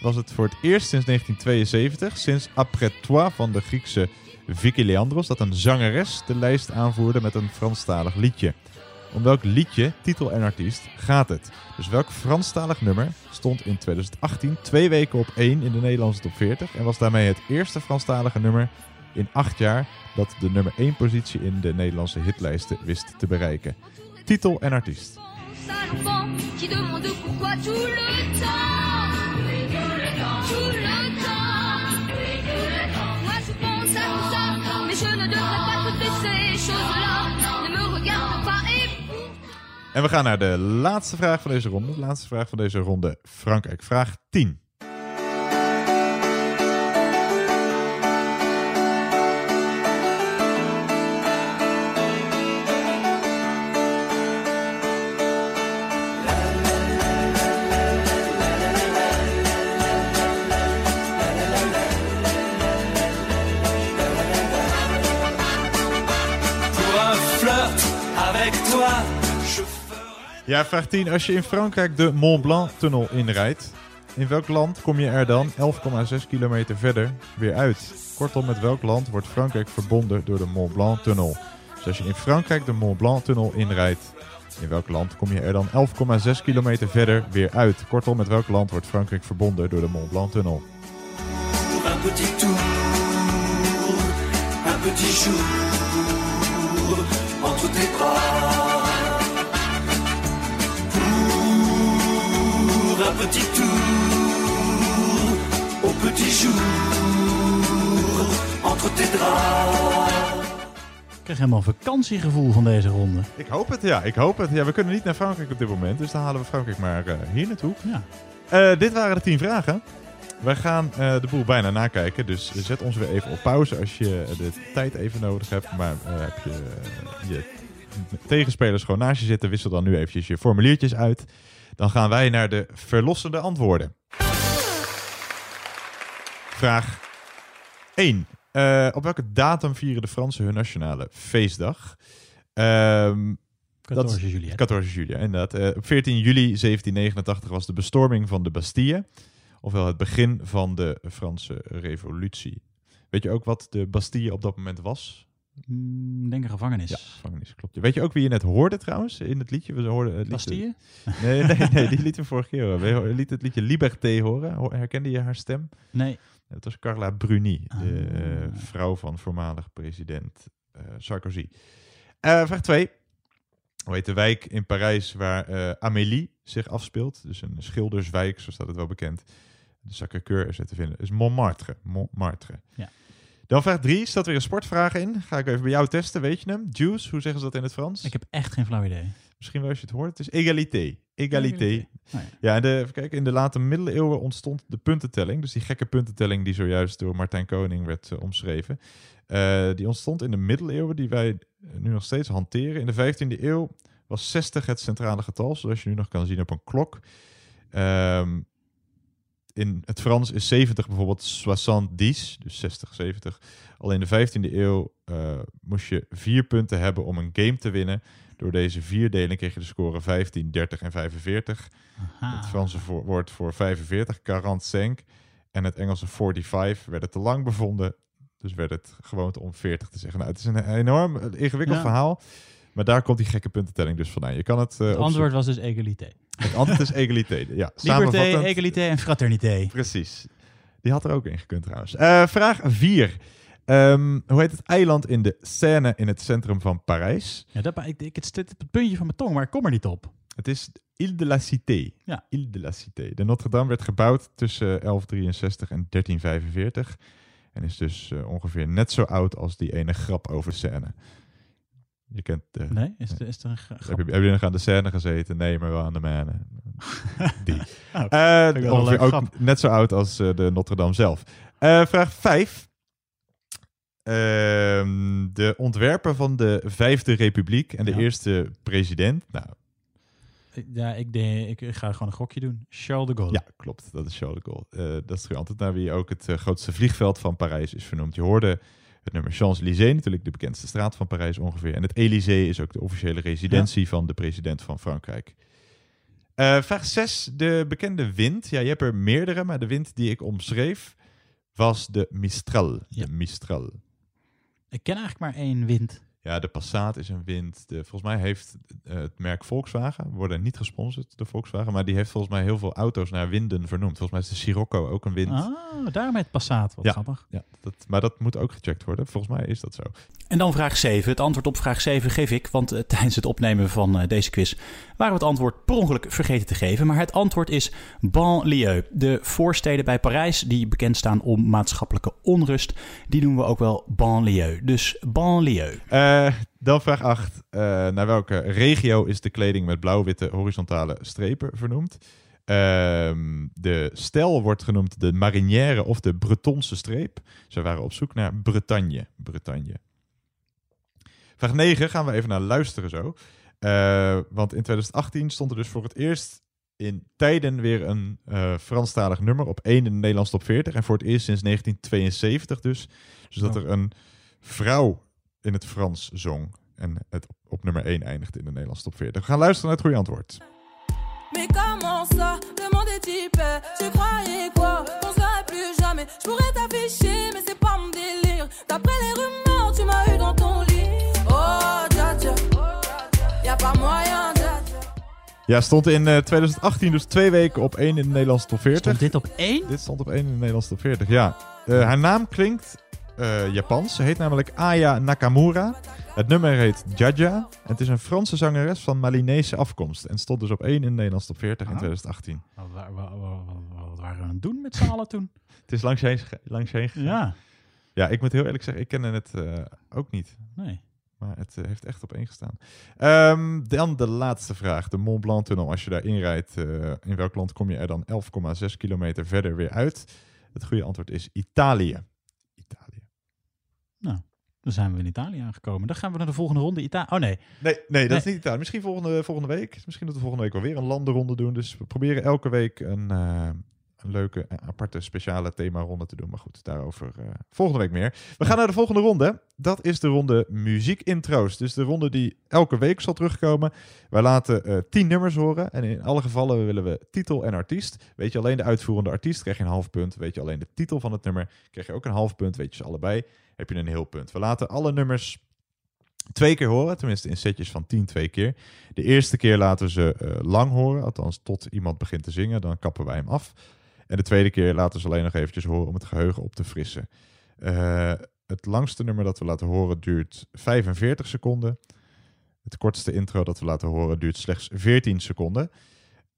was het voor het eerst sinds 1972, sinds Après Toi van de Griekse Vicky Leandros, dat een zangeres de lijst aanvoerde met een Franstalig liedje. Om welk liedje, titel en artiest gaat het? Dus welk Franstalig nummer stond in 2018 twee weken op 1 in de Nederlandse top 40 en was daarmee het eerste Franstalige nummer in acht jaar dat de nummer 1 positie in de Nederlandse hitlijsten wist te bereiken? Titel en artiest. En we gaan naar de laatste vraag van deze ronde. De laatste vraag van deze ronde. Frankrijk. Vraag 10. Ja, vraag 10. Als je in Frankrijk de Mont Blanc-tunnel inrijdt, in welk land kom je er dan 11,6 kilometer verder weer uit? Kortom, met welk land wordt Frankrijk verbonden door de Mont Blanc-tunnel? Dus als je in Frankrijk de Mont Blanc-tunnel inrijdt, in welk land kom je er dan 11,6 kilometer verder weer uit? Kortom, met welk land wordt Frankrijk verbonden door de Mont Blanc-tunnel? Un petit jour. Petit jour entre tes draps. Ik krijg helemaal vakantiegevoel van deze ronde. Ik hoop het, ja. Ik hoop het. Ja, we kunnen niet naar Frankrijk op dit moment, dus dan halen we Frankrijk maar eh, hier naartoe. Ja. Eh, dit waren de 10 vragen. Wij gaan eh, de boel bijna nakijken, dus zet ons weer even op pauze als je de tijd even nodig hebt. Maar heb je je tegenspelers gewoon naast je zitten, wissel dan nu eventjes je formuliertjes uit. Dan gaan wij naar de verlossende antwoorden. Vraag 1. Eh, op welke datum vieren de Fransen hun nationale feestdag? Ehm, dat is- 14 juli, hè? 14 juli, inderdaad. Eh, op 14 juli 1789 was de bestorming van de Bastille. Ofwel het begin van de Franse revolutie. Weet je ook wat de Bastille op dat moment was? Mm, denk een gevangenis. Ja, gevangenis, klopt. Weet je ook wie je net hoorde trouwens in het liedje? We hoorden het liedje- Bastille? Nee, nee, nee, die lieten we vorige keer horen. We lieten het liedje Liberté horen. Ho- Herkende je haar stem? Nee. Het was Carla Bruni, de Ah. eh, vrouw van voormalig president eh, Sarkozy. Eh, vraag 2. Hoe heet de wijk in Parijs waar Amélie zich afspeelt? Dus een schilderswijk, zo staat het wel bekend. De Sacré-Cœur is er te vinden. Dus Montmartre. Montmartre. Ja. Dan vraag 3. Staat weer een sportvraag in. Ga ik even bij jou testen, weet je hem? Juice, hoe zeggen ze dat in het Frans? Ik heb echt geen flauw idee. Misschien wel als je het hoort. Het is egalité. Egalité. Oh ja. ja, de, even kijken, in de late middeleeuwen ontstond de puntentelling. Dus die gekke puntentelling die zojuist door Martijn Koning werd eh, omschreven. Eh, die ontstond in de middeleeuwen, die wij nu nog steeds hanteren. In de 15e eeuw was 60 het centrale getal, zoals je nu nog kan zien op een klok. Ehm, in het Frans is 70 bijvoorbeeld 70, dus 60, 70. Al in de 15e eeuw eh, moest je vier punten hebben om een game te winnen. Door deze vier delen kreeg je de score 15, 30 en 45. Het Franse voor- woord voor 45, 45. En het Engelse 45 werden te lang bevonden. Dus werd het gewoonte om 40 te zeggen. Nou, het is een enorm eh, ingewikkeld Ja. verhaal. Maar daar komt die gekke puntentelling dus vandaan. Je kan het, eh, Het antwoord was dus egalité. Het antwoord is egalité. Ja, Liberté, egalité en fraternité. Precies. Die had er ook in gekund trouwens. Eh, vraag 4. Hoe heet het eiland in de Seine in het centrum van Parijs? Ja, dat, ik, ik, het zit op het puntje van mijn tong, maar ik kom er niet op. Het is Ile de la Cité. Ja. Ile de la Cité. De Notre-Dame werd gebouwd tussen 1163 en 1345. En is dus eh, ongeveer net zo oud als die ene grap over Seine. Je kent de... Nee? Is er- is er een gra- Heb je, heb je nog aan de Seine gezeten? Nee, maar wel aan de Maine. Die. Oh, Eh, ongeveer ook grap. net zo oud als de Notre-Dame zelf. Vraag 5. De ontwerper van de Vijfde Republiek en de Ja. eerste president. Nou, Ja, ik, denk, ik ga gewoon een gokje doen. Charles de Gaulle. ja, klopt. Dat is Charles de Gaulle. Eh, dat is antwoord naar wie ook het eh, grootste vliegveld van Parijs is vernoemd. Je hoorde het nummer Champs-Élysées, natuurlijk de bekendste straat van Parijs ongeveer. En het Élysée is ook de officiële residentie van de president van Frankrijk. Eh, vraag 6. De bekende wind. Ja, je hebt er meerdere, maar de wind die ik omschreef was de Mistral. De Mistral. Ik ken eigenlijk maar één wind. Ja, de Passat is een wind. De, volgens mij heeft eh, het merk Volkswagen, worden niet gesponsord door Volkswagen, maar die heeft volgens mij heel veel auto's naar winden vernoemd. Volgens mij is de Sirocco ook een wind. Ah, daarom het Passat. Wat ja, grappig. Ja, dat, maar dat moet ook gecheckt worden. Volgens mij is dat zo. En dan vraag 7. Het antwoord op vraag 7 geef ik, want eh, tijdens het opnemen van eh, deze quiz waren we het antwoord per ongeluk vergeten te geven. Maar het antwoord is banlieue. De voorsteden bij Parijs die bekend staan om maatschappelijke onrust, die noemen we ook wel banlieue. Dus banlieue. Eh, dan vraag 8. naar welke regio is de kleding met blauw-witte horizontale strepen vernoemd? Ehm, de stijl wordt genoemd de marinière of de Bretonse streep. Ze waren op zoek naar Bretagne. Bretagne. Vraag 9 gaan we even naar luisteren zo. Eh, want in 2018 stond er dus voor het eerst in tijden weer een eh Franstalig nummer op 1 in de Nederlandse top 40. En voor het eerst sinds 1972 dus. Dus dat Oh. er een vrouw in het Frans zong. En het op nummer 1 eindigt in de Nederlandse top 40. We gaan luisteren naar het goede antwoord. Mais comment ça, le monde est hyper Tu croyais quoi, qu'on serait plus jamais Je pourrais t'afficher, mais c'est pas mon délire D'après les rumeurs, tu m'as eu dans ton lit Oh, dja dja Y'a pas moyen, dja dja Ja, stond in eh, 2018 dus twee weken op 1 in de Nederlandse top 40. Stond dit op 1? Dit stond op 1 in de Nederlandse top 40, ja. Eh, haar naam klinkt eh, Japans. Ze heet namelijk Aya Nakamura. Het nummer heet Jaja. Het is een Franse zangeres van Malinese afkomst. En stond dus op 1 in de Nederlandse top 40 in Ah. 2018. Wat, wa- wa- wa- wa- wat waren we aan het doen met z'n allen toen? Het is langs je heen, gega- langs je heen gegaan. Ja. Ja, ik moet heel eerlijk zeggen, ik kende het eh, ook niet. Nee. Maar het eh, heeft echt op één gestaan. Ehm, dan de laatste vraag. De Mont Blanc tunnel. Als je daarin rijdt, in welk land kom je er dan 11,6 kilometer verder weer uit? Het goede antwoord is Italië. Nou, dan zijn we in Italië aangekomen. Dan gaan we naar de volgende ronde. Ita oh nee. Nee, nee, dat is niet Italië. Misschien volgende, volgende week. Misschien dat we volgende week wel weer een landenronde doen. Dus we proberen elke week een, eh, een leuke, eh, aparte, speciale themaronde te doen. Maar goed, daarover eh, volgende week meer. We gaan naar de volgende ronde. Dat is de ronde muziekintro's. Dus de ronde die elke week zal terugkomen. Wij laten tien nummers horen. En in alle gevallen willen we titel en artiest. Weet je alleen de uitvoerende artiest, krijg je een half punt. Weet je alleen de titel van het nummer, krijg je ook een half punt. Weet je ze allebei, heb je een heel punt. We laten alle nummers twee keer horen, tenminste in setjes van 10 twee keer. De eerste keer laten we ze eh, lang horen, althans tot iemand begint te zingen, dan kappen wij hem af. En de tweede keer laten ze alleen nog eventjes horen om het geheugen op te frissen. Eh, het langste nummer dat we laten horen duurt 45 seconden. Het kortste intro dat we laten horen duurt slechts 14 seconden.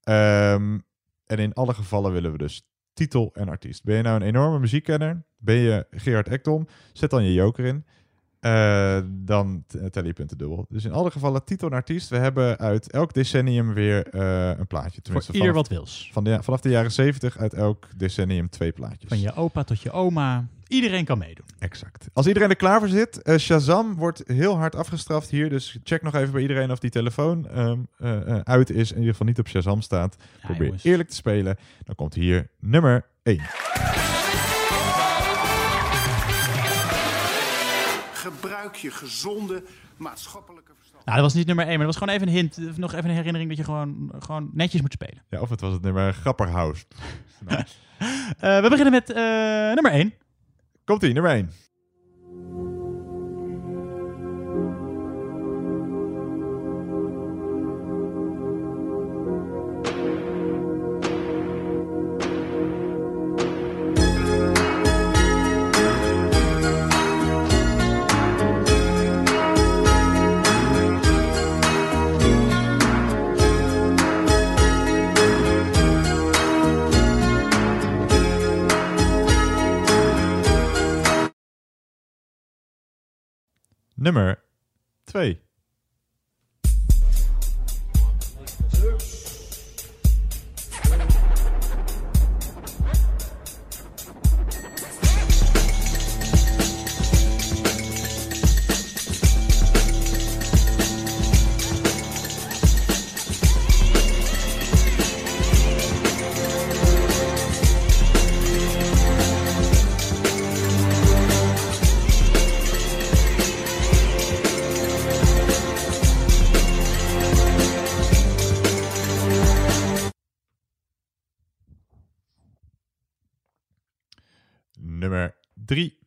Ehm, en in alle gevallen willen we dus titel en artiest. Ben je nou een enorme muziekkenner? Ben je Gerard Ekdom? Zet dan je joker in. Eh, dan t- tel je punten dubbel. Dus in alle gevallen titel en artiest. We hebben uit elk decennium weer eh, een plaatje. Tenminste, ieder vanaf- wat wils. Van de, vanaf de jaren 70 uit elk decennium twee plaatjes. Van je opa tot je oma. Iedereen kan meedoen. Exact. Als iedereen er klaar voor zit, eh, Shazam wordt heel hard afgestraft hier. Dus check nog even bij iedereen of die telefoon ehm, eh, eh, uit is. In ieder geval niet op Shazam staat. Probeer jongens. eerlijk te spelen. Dan komt hier nummer 1. Gebruik je gezonde maatschappelijke verstand. Nou, dat was niet nummer 1, maar dat was gewoon even een hint. Nog even een herinnering dat je gewoon, gewoon netjes moet spelen. Ja, of het was het nummer Grapperhaus. Nou, Eh, we beginnen met eh, nummer 1. Komt ie, nummer 1. Nummer 2. Nummer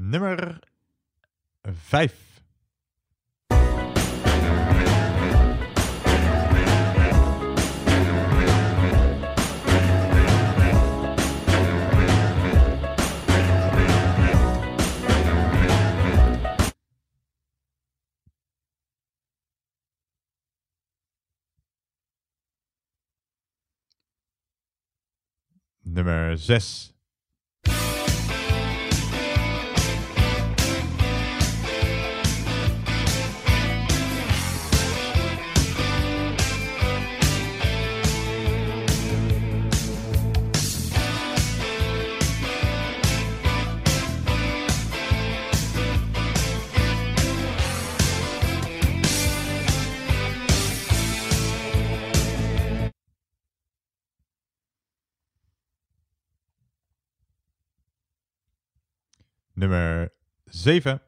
Nummer 5. Nummer 6. Nummer 7.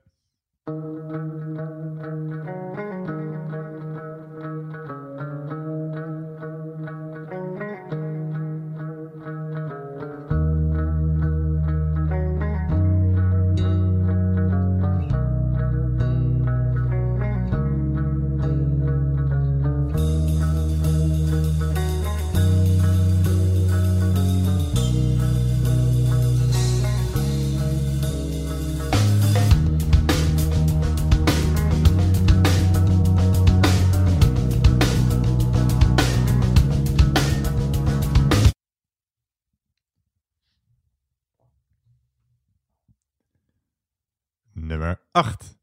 8.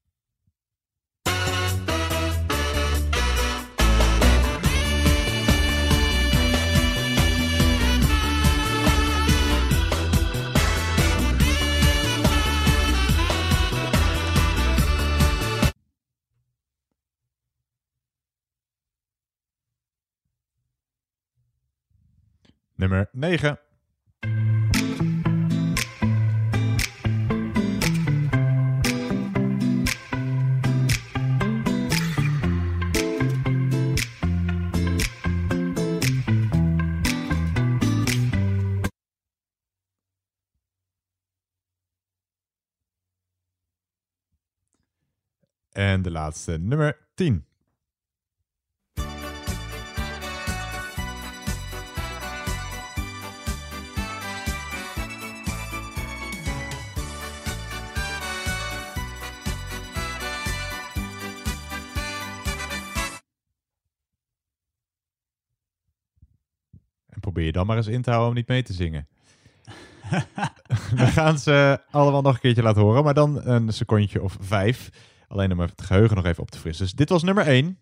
Nummer 9. En de laatste, nummer 10. En probeer je dan maar eens in te houden om niet mee te zingen. We gaan ze allemaal nog een keertje laten horen, maar dan een secondje of vijf. Alleen om het geheugen nog even op te frissen. Dus dit was nummer 1.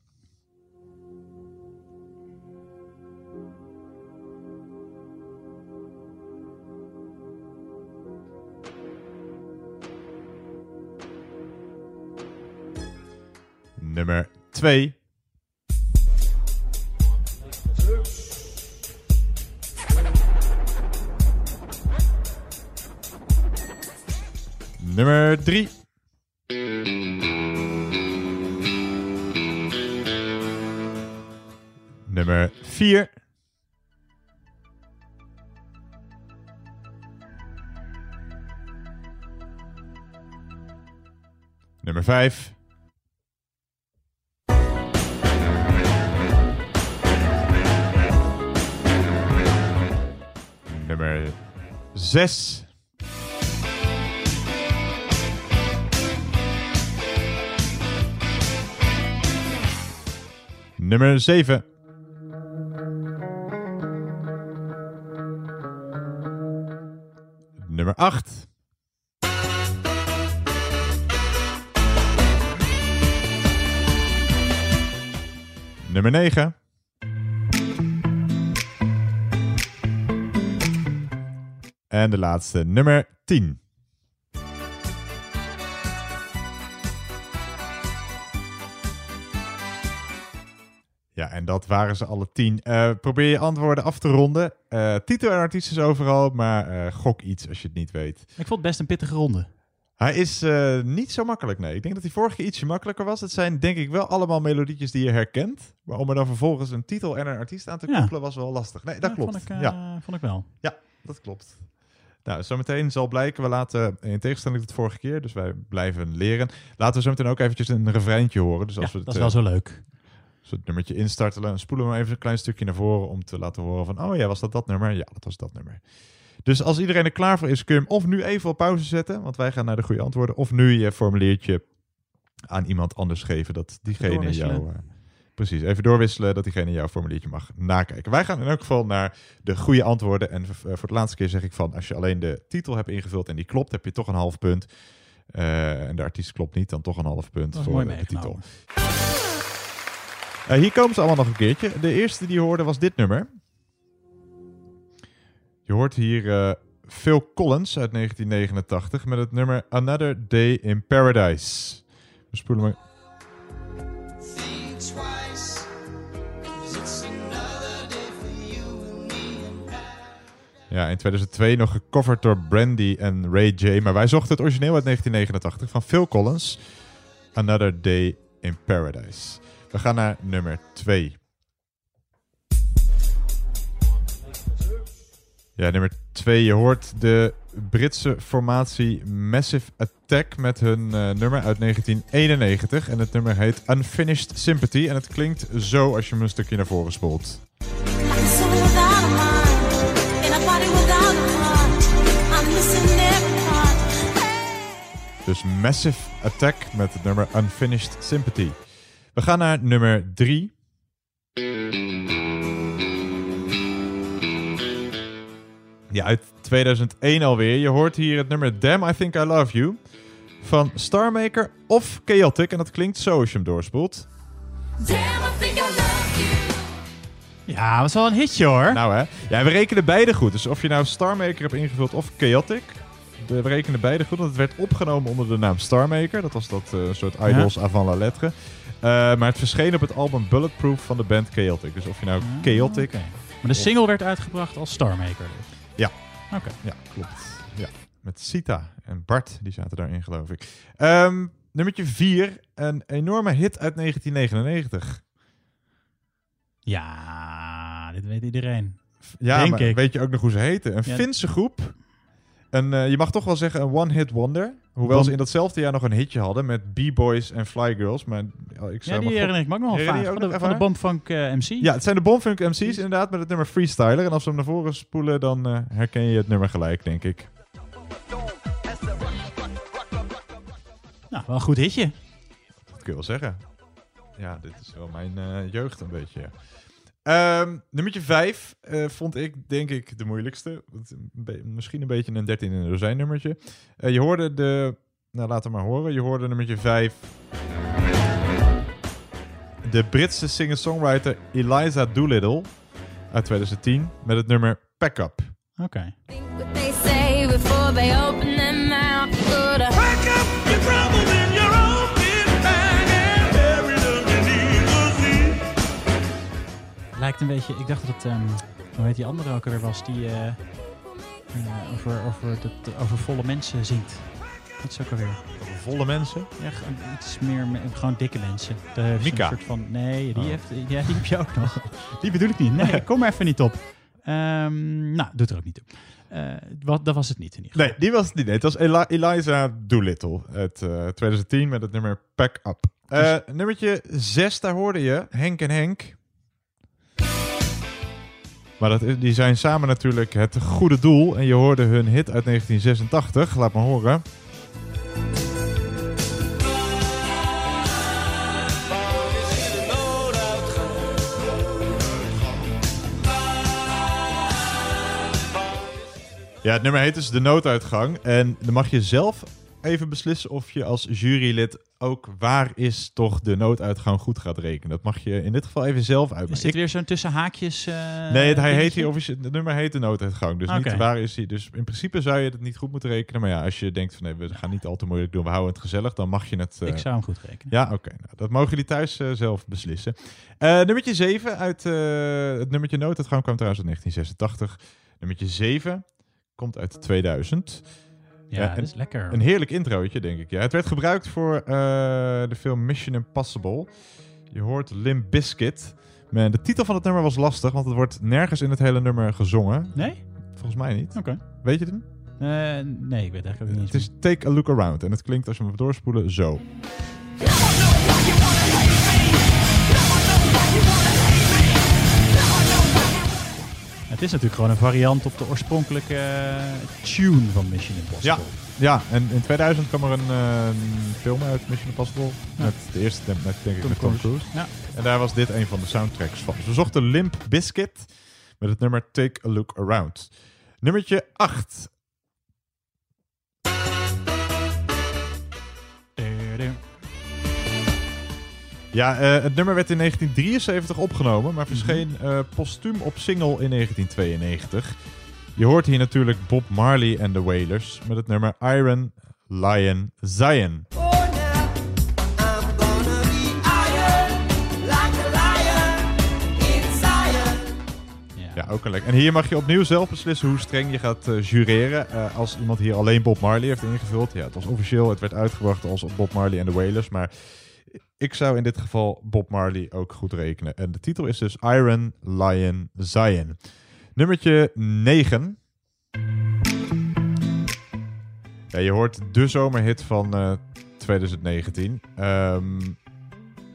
Nummer 2. Nummer 3. Nummer 4. Nummer 5. Nummer 6. Nummer 7. Nummer 8. Nummer 9. En de laatste, nummer 10. En dat waren ze alle tien. Eh, probeer je antwoorden af te ronden. Eh, titel en artiest is overal, maar eh, gok iets als je het niet weet. Ik vond het best een pittige ronde. Hij is niet zo makkelijk, nee. Ik denk dat hij vorige keer ietsje makkelijker was. Het zijn denk ik wel allemaal melodietjes die je herkent. Maar om er dan vervolgens een titel en een artiest aan te Ja. koppelen was wel lastig. Nee, dat Ja, klopt. Vond ik, ja. vond ik wel. ja, dat klopt. Nou, zometeen zal blijken, we laten, in tegenstelling tot vorige keer, dus wij blijven leren, laten we zometeen ook eventjes een refreintje horen. Dus als Ja, we dat het, is wel zo leuk. We het nummertje instarten, spoelen we even een klein stukje naar voren om te laten horen van, oh ja, was dat dat nummer? Ja, dat was dat nummer. Dus als iedereen er klaar voor is, kun je hem of nu even op pauze zetten, want wij gaan naar de goede antwoorden, of nu je formuliertje aan iemand anders geven dat diegene jou... eh, precies, even doorwisselen dat diegene jouw formuliertje mag nakijken. Wij gaan in elk geval naar de goede antwoorden. En eh, voor de laatste keer zeg ik van, als je alleen de titel hebt ingevuld en die klopt, heb je toch een half punt. Eh, en de artiest klopt niet, dan toch een half punt voor de titel. Eh, hier komen ze allemaal nog een keertje. De eerste die je hoorde was dit nummer. Je hoort hier eh, Phil Collins uit 1989 met het nummer Another Day in Paradise. We spoelen maar. Ja, in 2002 nog gecoverd door Brandy en Ray J. Maar wij zochten het origineel uit 1989 van Phil Collins. Another Day in Paradise. We gaan naar nummer 2. Ja, nummer 2. Je hoort de Britse formatie Massive Attack met hun eh, nummer uit 1991. En het nummer heet Unfinished Sympathy. En het klinkt zo als je hem een stukje naar voren spoelt. Dus Massive Attack met het nummer Unfinished Sympathy. We gaan naar nummer 3. Ja, uit 2001 alweer. Je hoort hier het nummer Damn I Think I Love You van Starmaker of Chaotic. En dat klinkt zo als je hem doorspoelt. Damn, I think I love you. Ja, was wel een hitje hoor. Nou hè. Ja, we rekenen beide goed. Dus of je nou Starmaker hebt ingevuld of Chaotic. We rekenen beide goed, want het werd opgenomen onder de naam Starmaker. Dat was dat eh, soort idols avant la lettre. Eh, maar het verscheen op het album Bulletproof van de band Chaotic. Dus of je nou Chaotic... Maar de single werd uitgebracht als Starmaker. dus. Ja. Oké. Ja, klopt. Ja. Met Sita en Bart, die zaten daarin geloof ik. Ehm nummertje 4, een enorme hit uit 1999. Ja, dit weet iedereen. Ja, Denk maar ik. weet je ook nog hoe ze heten? Een Ja. Finse groep. Een, eh, je mag toch wel zeggen een one-hit wonder. Hoewel ze in datzelfde jaar nog een hitje hadden met B-Boys en Fly Girls. Maar oh, ik zou Ja, die herinner ik me ook nog wel vaak. Van de, van de? Bombfunk eh, MC. Ja, het zijn de Bomfunk MC's inderdaad met het nummer Freestyler. En als we hem naar voren spoelen, dan eh, herken je het nummer gelijk, denk ik. Nou, wel een goed hitje. Dat kun je wel zeggen. Ja, dit is wel mijn eh, jeugd een beetje. Ehm nummertje 5 vond ik, denk ik, de moeilijkste. Be- misschien een beetje een 13 in een dozijn nummertje. Eh, je hoorde de... Nou, laat hem maar horen. Je hoorde nummertje 5. De Britse singer-songwriter Eliza Doolittle uit 2010 met het nummer Pack Up. Oké. Lijkt een beetje, ik dacht dat het, ehm, hoe heet die andere ook alweer was, die eh, eh, over, over, dat, over volle mensen zingt. Dat is ook alweer. Over volle mensen? Ja, iets meer, me- gewoon dikke mensen. Ze Mika. Een soort van, nee, die, Oh. heeft, ja, die heb je ook nog. Die bedoel ik niet. Nee, kom er even niet op. Ehm, nou, doet er ook niet toe. Eh, wat, dat was het niet in ieder geval. Nee, die was het niet. Nee, het was Eli- Eliza Doolittle uit eh, 2010 met het nummer Pack Up. Eh, nummertje 6, daar hoorde je Henk en Henk. Maar dat, die zijn samen natuurlijk het goede doel. En je hoorde hun hit uit 1986. Laat maar horen. Ja, het nummer heet dus De Nooduitgang. En dan mag je zelf even beslissen of je als jurylid ook waar is toch de nooduitgang goed gaat rekenen. Dat mag je in dit geval even zelf Is uitmaken. dit weer zo'n tussen haakjes? eh, Nee, het, hij heet hier officieel, het nummer heet de nooduitgang. Dus niet waar is hij. Dus in principe zou je het niet goed moeten rekenen. Maar ja, als je denkt van nee, we gaan niet al te moeilijk doen, we houden het gezellig, dan mag je het. eh, Ik zou hem goed rekenen. Ja, oké. nou, dat mogen jullie thuis eh, zelf beslissen. Nummertje 7 uit het nummertje nooduitgang kwam trouwens uit 1986. Nummertje 7 komt uit 2000. Ja, dat is lekker. Een heerlijk introotje, denk ik. Ja, het werd gebruikt voor eh, de film Mission Impossible. Je hoort Limp Bizkit. Maar de titel van het nummer was lastig, want het wordt nergens in het hele nummer gezongen. Nee? Volgens mij niet. Oké. Weet je het? Eh, nee, ik weet eigenlijk ook niet Het is Take a Look Around. En het klinkt als je hem doorspoelen zo. Het is natuurlijk gewoon een variant op de oorspronkelijke eh, tune van Mission Impossible. Ja, ja, en in 2000 kwam er een, eh, een film uit Mission Impossible. Ja. Met de eerste, met, denk ik, met Tom Cruise. Ja. En daar was dit een van de soundtracks van. Dus we zochten Limp Bizkit met het nummer Take a Look Around. Nummertje 8. Ja, eh, het nummer werd in 1973 opgenomen, maar verscheen eh, postuum op single in 1992. Je hoort hier natuurlijk Bob Marley en de Wailers met het nummer Iron Lion Zion. Ja, ook een lekker. En hier mag je opnieuw zelf beslissen hoe streng je gaat eh, jureren. Als iemand hier alleen Bob Marley heeft ingevuld. Ja, het was officieel, het werd uitgebracht als Bob Marley en de Wailers. Maar ik zou in dit geval Bob Marley ook goed rekenen. En de titel is dus Iron Lion Zion. Nummertje 9. Ja, je hoort de zomerhit van eh, 2019. Ehm,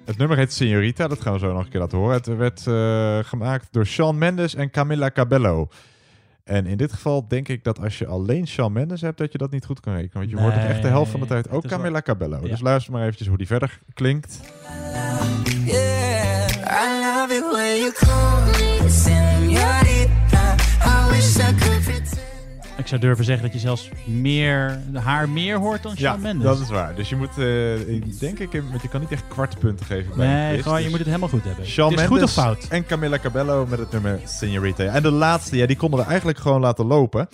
het nummer heet Señorita, dat gaan we zo nog een keer laten horen. Het werd eh, gemaakt door Shawn Mendes en Camila Cabello. En in dit geval denk ik dat als je alleen Shawn Mendes hebt, dat je dat niet goed kan rekenen. Want je hoort er echt de helft van de tijd het ook wel- Camila Cabello. Ja. Dus luister maar eventjes hoe die verder klinkt. Yeah, I love it when you call me Ik zou durven zeggen dat je zelfs meer, haar meer hoort dan Shawn Ja, Mendes. dat is waar. Dus je moet, eh, denk ik, want je kan niet echt kwartpunten geven bij Nee, quiz, gewoon, je dus- moet het helemaal goed hebben. Shawn het is Mendes goed of fout? en Camilla Cabello met het nummer Señorita. En de laatste, ja, die konden we eigenlijk gewoon laten lopen.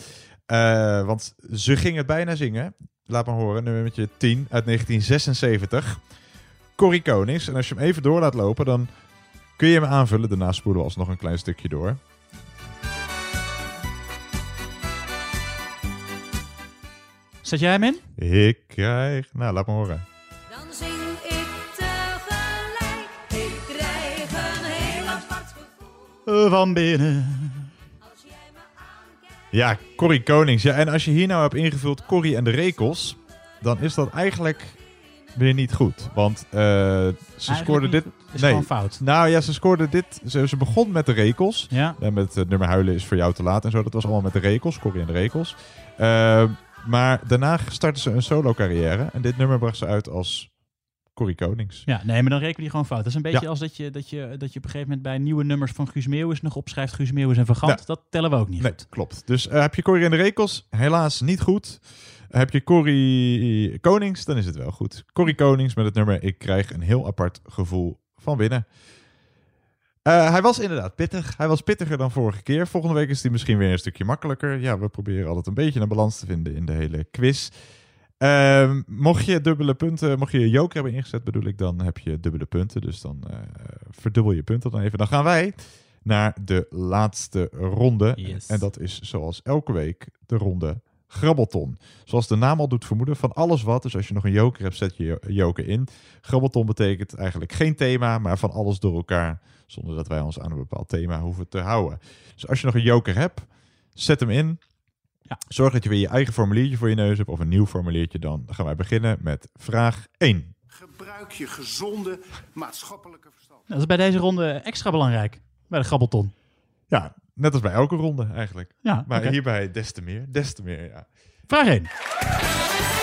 Eh, want ze gingen bijna zingen. Laat maar horen, nummertje 10 uit 1976. Corrie Konings. En als je hem even door laat lopen, dan kun je hem aanvullen. Daarna spoelen we alsnog een klein stukje door. Zet jij hem in? Ik krijg... Nou, laat maar horen. Dan zing ik tegelijk. Ik krijg een heel apart gevoel. Van binnen. Ja, Corrie Konings. Ja, en als je hier nou hebt ingevuld Corrie en de Rekels, dan is dat eigenlijk weer niet goed. Want eh, ze scoorde dit... Is gewoon fout. Nou ja, ze scoorde dit... Ze, ze begon met de Rekels. Ja. En met het nummer Huilen is voor jou te laat en zo. Dat was allemaal met de Rekels, Corrie en de Rekels. Eh, maar daarna startte ze een solo carrière. En dit nummer bracht ze uit als Corrie Konings. Ja, nee, maar dan rekenen die gewoon fout. Dat is een beetje Ja. als dat je, dat, je, dat je op een gegeven moment bij nieuwe nummers van Guus Meeuwis nog opschrijft Guus Meeuwis en Van Gant. Ja. Dat tellen we ook niet Nee, goed. klopt. Dus eh, heb je Corrie en de Rekels? Helaas niet goed. Heb je Corrie Konings? Dan is het wel goed. Corrie Konings met het nummer Ik krijg een heel apart gevoel van binnen. Eh, hij was inderdaad pittig. Hij was pittiger dan vorige keer. Volgende week is hij misschien weer een stukje makkelijker. Ja, we proberen altijd een beetje een balans te vinden in de hele quiz. Ehm, mocht je dubbele punten, mocht je joker hebben ingezet, bedoel ik, dan heb je dubbele punten. Dus dan eh, verdubbel je punten dan even. Dan gaan wij naar de laatste ronde. Yes. En dat is zoals elke week de ronde Grabbelton. Zoals de naam al doet vermoeden, van alles wat. Dus als je nog een joker hebt, zet je je joker in. Grabbelton betekent eigenlijk geen thema, maar van alles door elkaar. Zonder dat wij ons aan een bepaald thema hoeven te houden. Dus als je nog een joker hebt, zet hem in. Zorg dat je weer je eigen formuliertje voor je neus hebt of een nieuw formuliertje. Dan gaan wij beginnen met vraag 1. Gebruik je gezonde maatschappelijke verstand. Dat is bij deze ronde extra belangrijk. Bij de Grabbelton. Ja, net als bij elke ronde eigenlijk. Ja, maar hierbij des te meer, des te meer, ja. Vraag 1.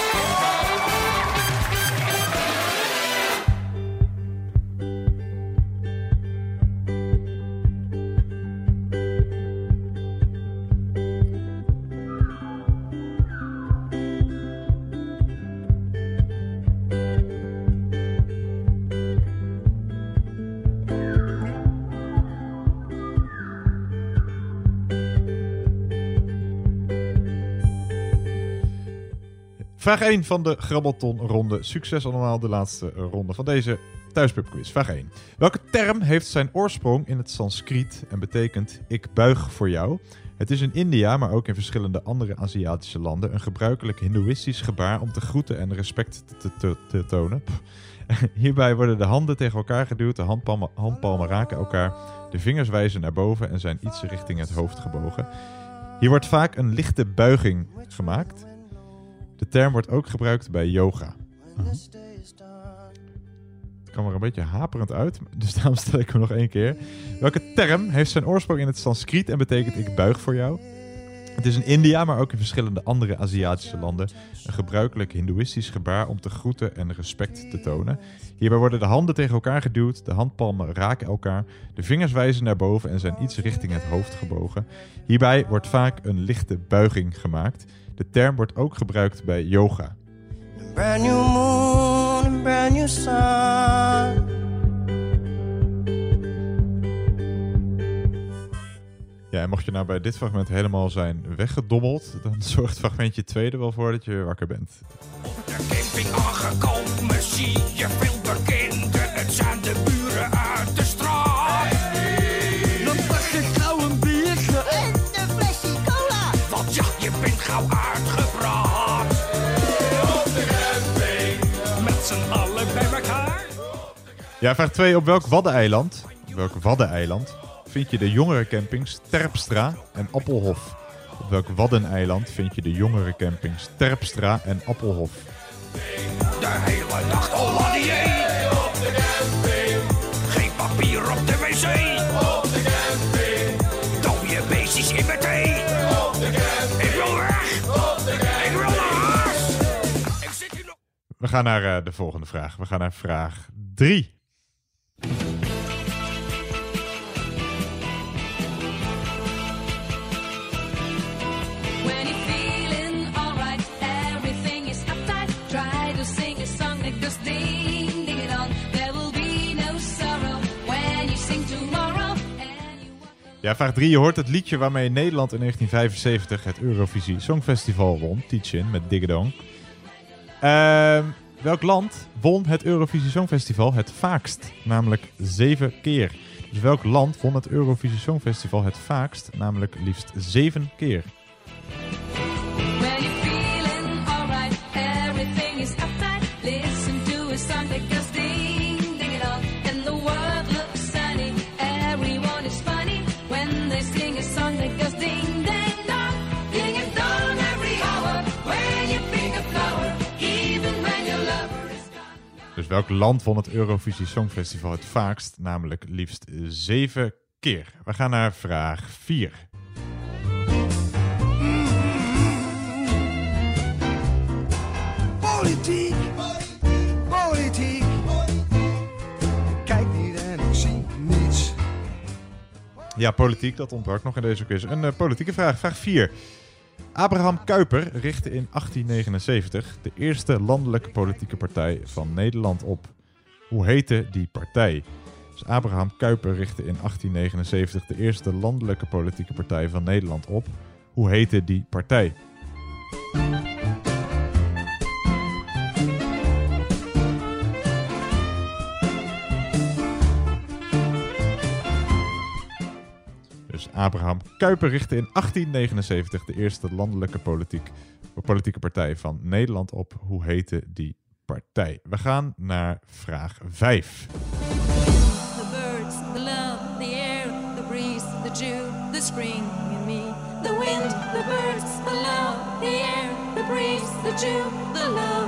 Vraag 1 van de Grabbelton-ronde. Succes allemaal, de laatste ronde van deze thuispubquiz. Vraag 1. Welke term heeft zijn oorsprong in het Sanskriet en betekent ik buig voor jou? Het is in India, maar ook in verschillende andere Aziatische landen, een gebruikelijk hindoeïstisch gebaar om te groeten en respect te, te, te tonen. Hierbij worden de handen tegen elkaar geduwd, de handpalmen, handpalmen raken elkaar, de vingers wijzen naar boven en zijn iets richting het hoofd gebogen. Hier wordt vaak een lichte buiging gemaakt. De term wordt ook gebruikt bij yoga. Het kwam er een beetje haperend uit, dus daarom stel ik hem nog één keer. Welke term heeft zijn oorsprong in het Sanskriet en betekent ik buig voor jou? Het is in India, maar ook in verschillende andere Aziatische landen, een gebruikelijk hindoeïstisch gebaar om te groeten en respect te tonen. Hierbij worden de handen tegen elkaar geduwd, de handpalmen raken elkaar, de vingers wijzen naar boven en zijn iets richting het hoofd gebogen. Hierbij wordt vaak een lichte buiging gemaakt. De term wordt ook gebruikt bij yoga. Brand new moon and brand new sun. Ja, en mocht je nou bij dit fragment helemaal zijn weggedommeld, dan zorgt fragmentje 2 er wel voor dat je weer wakker bent. camping aangekomen, zie je veel bekenden. Het zijn de de Ja, vraag 2. Op welk waddeneiland, op welk waddeneiland vind je de jongerencampings Terpstra en Appelhof? Op welk waddeneiland vind je de jongerencampings Terpstra en Appelhof? De hele dag al aan dieet. Op de camping. Geen papier op de wc. Op de camping. Dode beestjes in mijn thee. Op de camping. Ik wil weg. Op de camping. Ik wil naar huis. Ik zit hier nog. We gaan naar eh, de volgende vraag. We gaan naar vraag 3. Ja, vraag 3. Je hoort het liedje waarmee Nederland in 1975 het Eurovisie Songfestival won. Teach-in met Diggedong. Ehm, welk land won het Eurovisie Songfestival het vaakst? Namelijk zeven keer. Dus welk land won het Eurovisie Songfestival het vaakst? Namelijk liefst zeven keer. Dus welk land won het Eurovisie Songfestival het vaakst? Namelijk liefst zeven keer. We gaan naar vraag 4. Politiek, politiek. Kijk niet en ik zie niets. Ja, politiek, dat ontbrak nog in deze quiz. Een eh, politieke vraag, vraag 4. Abraham Kuyper richtte in 1879 de eerste landelijke politieke partij van Nederland op. Hoe heette die partij? Dus Abraham Kuyper richtte in 1879 de eerste landelijke politieke partij van Nederland op. Hoe heette die partij? Dus Abraham Kuyper richtte in 1879 de eerste landelijke politiek, politieke partij van Nederland op. Hoe heette die partij? We gaan naar vraag 5. The birds, the love, the air, the breeze, the dew, the spring in me. The wind, the birds, the love, the air, the breeze, the dew, the love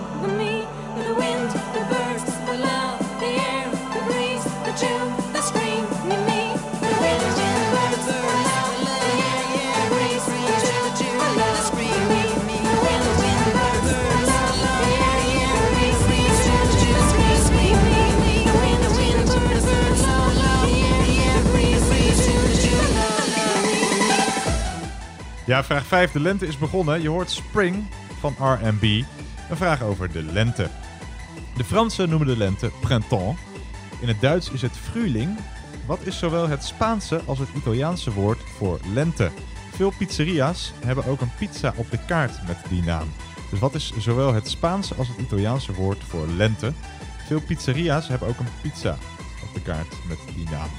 Ja, vraag 5. De lente is begonnen. Je hoort Spring van R&B. Een vraag over de lente. De Fransen noemen de lente printemps. In het Duits is het Frühling. Wat is zowel het Spaanse als het Italiaanse woord voor lente? Veel pizzeria's hebben ook een pizza op de kaart met die naam. Dus wat is zowel het Spaanse als het Italiaanse woord voor lente? Veel pizzeria's hebben ook een pizza op de kaart met die naam.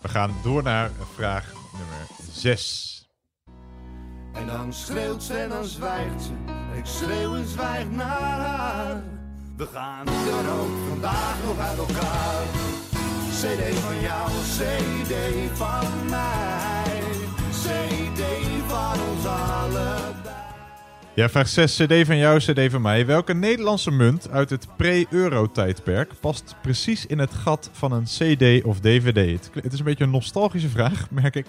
We gaan door naar vraag nummer 6. En dan schreeuwt ze en dan zwijgt ze. ik schreeuw en zwijg naar haar. We gaan er ook vandaag nog uit elkaar. CD van jou, CD van mij. CD van ons allebei. Ja, vraag 6. CD van jou, CD van mij. Welke Nederlandse munt uit het pre-euro-tijdperk past precies in het gat van een CD of DVD? Het, is een beetje een nostalgische vraag, merk ik.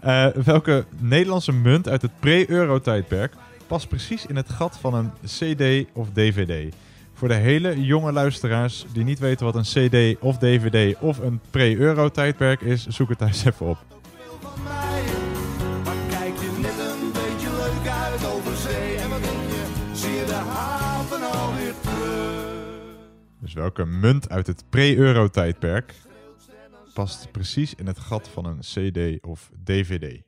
Eh, welke Nederlandse munt uit het pre-euro-tijdperk past precies in het gat van een CD of DVD? Voor de hele jonge luisteraars die niet weten wat een CD of DVD of een pre-euro-tijdperk is, zoek het thuis even op. Dus welke munt uit het pre-euro-tijdperk past precies in het gat van een CD of DVD?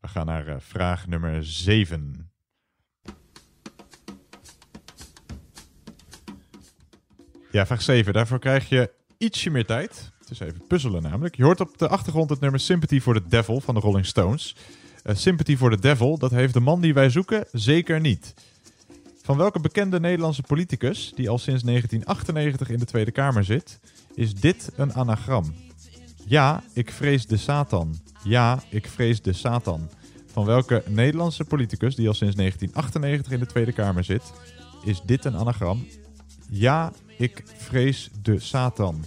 We gaan naar eh, vraag nummer 7. Ja, vraag 7. Daarvoor krijg je ietsje meer tijd. Het is even puzzelen namelijk. Je hoort op de achtergrond het nummer Sympathy for the Devil van de Rolling Stones. Eh, Sympathy for the Devil, dat heeft de man die wij zoeken zeker niet. Van welke bekende Nederlandse politicus, die al sinds 1998 in de Tweede Kamer zit, is dit een anagram? Ja, ik vrees de Satan. Ja, ik vrees de Satan. Van welke Nederlandse politicus, die al sinds 1998 in de Tweede Kamer zit, is dit een anagram? Ja, ik vrees de Satan.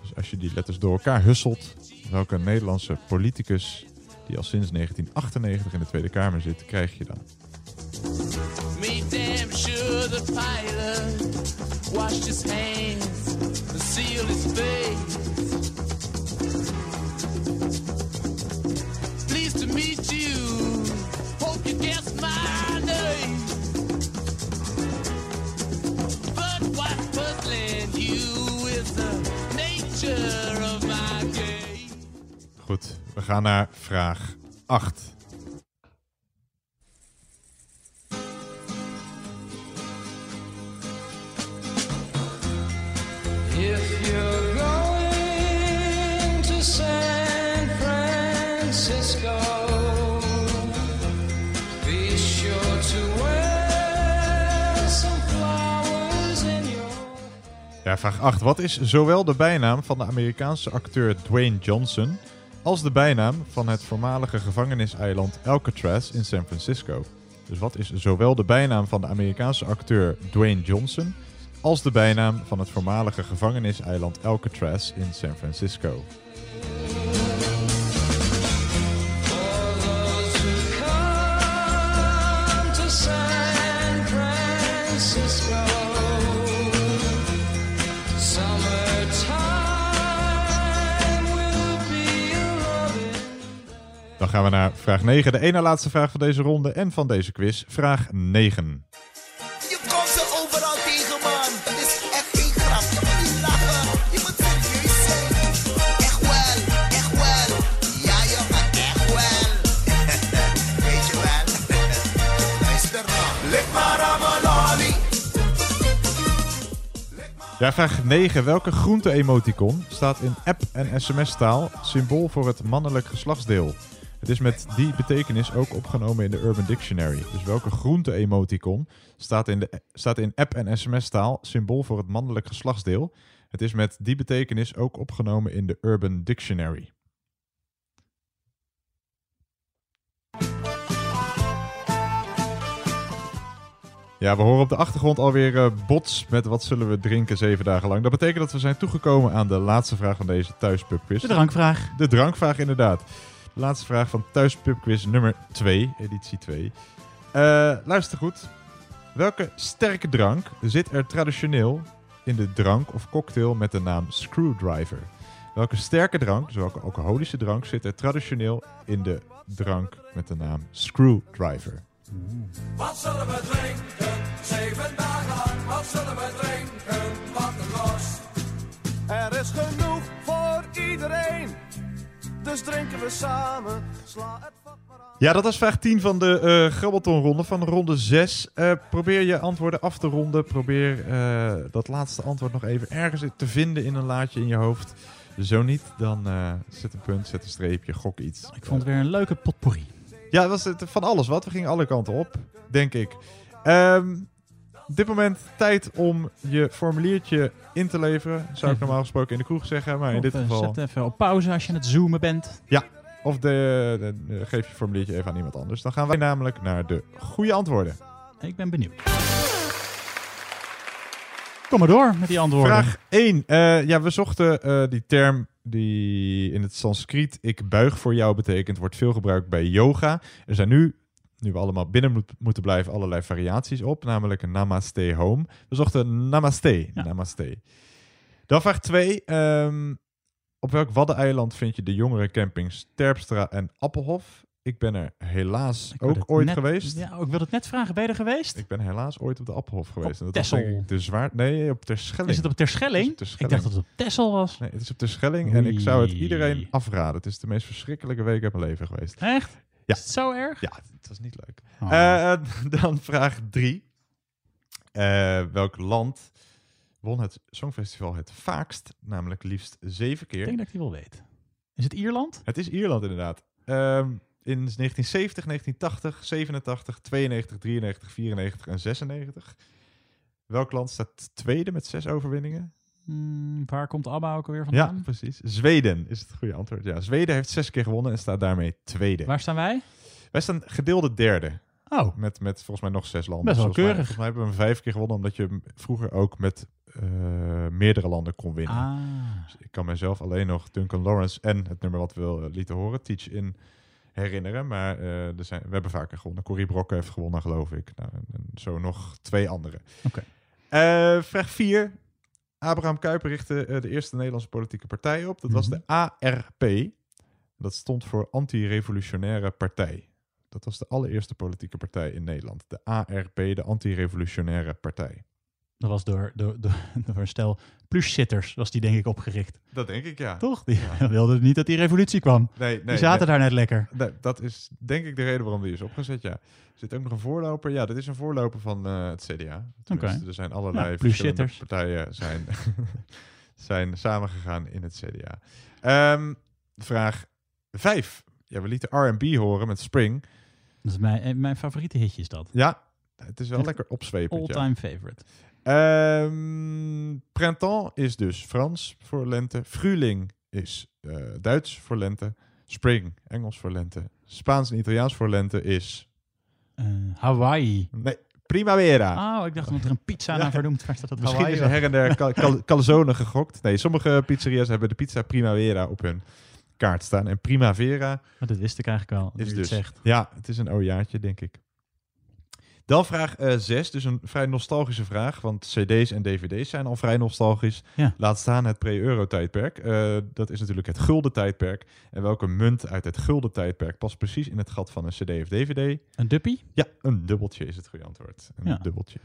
Dus als je die letters door elkaar husselt, welke Nederlandse politicus die al sinds 1998 in de Tweede Kamer zit, krijg je dan? Made damn sure the pilot washed his hands and sealed his face. Pleased to meet you. Hope you guessed my name. But what's puzzling you is the nature of my game. Goed, we gaan naar vraag 8. Ja, vraag 8. Wat is zowel de bijnaam van de Amerikaanse acteur Dwayne Johnson als de bijnaam van het voormalige gevangeniseiland Alcatraz in San Francisco? Dus wat is zowel de bijnaam van de Amerikaanse acteur Dwayne Johnson als de bijnaam van het voormalige gevangeniseiland Alcatraz in San Francisco? Dan gaan we naar vraag 9, de ene laatste vraag van deze ronde en van deze quiz. Vraag 9. Ja, vraag 9. Welke groente-emoticon staat in app- en sms-taal symbool voor het mannelijk geslachtsdeel? Het is met die betekenis ook opgenomen in de Urban Dictionary. Dus welke groente-emoticon staat in, de, staat in app- en sms-taal symbool voor het mannelijk geslachtsdeel? Het is met die betekenis ook opgenomen in de Urban Dictionary. Ja, we horen op de achtergrond alweer eh, bots met wat zullen we drinken zeven dagen lang. Dat betekent dat we zijn toegekomen aan de laatste vraag van deze thuispubquiz. De drankvraag. De drankvraag, inderdaad. De laatste vraag van thuispubquiz nummer 2, editie 2. Eh, luister goed. Welke sterke drank zit er traditioneel in de drank of cocktail met de naam Screwdriver? Welke sterke drank, dus welke alcoholische drank, zit er traditioneel in de drank met de naam Screwdriver? Wat zullen we drinken? Zeven dagen lang. Wat zullen we drinken? Wat een los. Er is genoeg voor iedereen. Dus drinken we samen. Sla het vat maar aan. Ja, dat was vraag 10 van de eh Grabbelton-ronde, van ronde 6. Eh, probeer je antwoorden af te ronden. Probeer eh, dat laatste antwoord nog even ergens te vinden in een laadje in je hoofd. Zo niet, dan eh, zet een punt, zet een streepje, gok iets. Ik vond het weer een leuke potpourri. Ja, het was het van alles wat. We gingen alle kanten op, denk ik. Ehm, op dit moment tijd om je formuliertje in te leveren. Zou ik normaal gesproken in de kroeg zeggen, maar in dit eh, geval... Zet even op pauze als je aan het zoomen bent. Ja, of de, de- de- geef je formuliertje even aan iemand anders. Dan gaan wij namelijk naar de goede antwoorden. Ik ben benieuwd. Kom maar door met die antwoorden. Vraag 1. Eh, ja, we zochten eh, die term die in het Sanskriet ik buig voor jou betekent, wordt veel gebruikt bij yoga. Er zijn nu, nu we allemaal binnen moet- moeten blijven, allerlei variaties op, namelijk een namaste home. We zochten namaste. Namaste. Dan vraag 2. op welk waddeneiland vind je de jongere campings Terpstra en Appelhof? Ik ben er helaas Ik ook ooit net- geweest. Ja, ik wilde het net vragen. Ben je er geweest? Ik ben helaas ooit op de Appelhof geweest. Op en dat was de zwaar... Nee, op Terschelling. Is het op Terschelling? Het Ik dacht dat het op Texel was. Nee, het is op Terschelling en ik zou het iedereen afraden. Het is de meest verschrikkelijke week uit mijn leven geweest. Echt? Ja. Is het zo erg? Ja, het was niet leuk. Oh. Eh, dan vraag drie. Eh, welk land won het Songfestival het vaakst? Namelijk liefst zeven keer. Ik denk dat ik die wel weet. Is het Ierland? Het is Ierland inderdaad. Ehm, in 1970, 1980, 87, 92, 93, 94 en 96. Welk land staat tweede met zes overwinningen? Hmm, waar komt ABBA ook alweer Ja, vandaan? precies. Zweden is het goede antwoord. Ja, Zweden heeft zes keer gewonnen en staat daarmee tweede. Waar staan wij? Wij staan gedeelde derde. Oh. Met, met volgens mij nog zes landen. Best wel Volgens mij- keurig. Volgens mij hebben we hem vijf keer gewonnen, omdat je vroeger ook met eh, meerdere landen kon winnen. Ah. Dus ik kan mezelf alleen nog Duncan Lawrence en het nummer wat we wel lieten horen, Teach In, herinneren. Maar eh, er zijn, we hebben vaker gewonnen. Corrie Brokken heeft gewonnen, geloof ik. Nou, en, en zo nog twee andere. Oké. Eh, vraag 4. Abraham Kuyper richtte eh, de eerste Nederlandse politieke partij op. Dat was Mhm. de ARP. Dat stond voor Anti-Revolutionaire Partij. Dat was de allereerste politieke partij in Nederland. De ARP, de Anti-Revolutionaire Partij. Dat was door, door, door, door een stel pluszitters, was die denk ik opgericht. Dat denk ik, ja. Toch? Die wilden niet dat die revolutie kwam. Nee, nee, die zaten nee. daar net lekker. Nee, dat is denk ik de reden waarom die is opgezet, ja. Er zit ook nog een voorloper. Ja, dat is een voorloper van eh, het CDA. Oké. Er zijn allerlei Ja, verschillende partijen zijn, zijn samengegaan in het CDA. Ehm, vraag 5. Ja, we lieten R&B horen met Spring. Dat is mijn, eh, mijn favoriete hitje is dat. Ja, het is wel Echt lekker opzwepend. ja. All-time favorite. Ehm, printemps is dus Frans voor lente. Frühling is eh, Duits voor lente. Spring, Engels voor lente. Spaans en Italiaans voor lente is... Eh, Hawaii. Nee, Primavera. Oh, ik dacht dat er een pizza naar vernoemd werd. Dat het Misschien Hawaii is er her en der cal- cal- calzone gegokt. Nee, sommige pizzeria's hebben de pizza Primavera op hun kaart staan. En Primavera Maar dat wist ik eigenlijk nu is dus... zegt. Ja, het is een ojaatje, denk ik. Dan vraag 6, dus een vrij nostalgische vraag. Want cd's en dvd's zijn al vrij nostalgisch. Ja. Laat staan het pre-euro-tijdperk. Eh, dat is natuurlijk het gulden tijdperk. En welke munt uit het gulden tijdperk past precies in het gat van een cd of dvd? Een duppie? Ja, een dubbeltje is het goede antwoord. Een Ja. dubbeltje.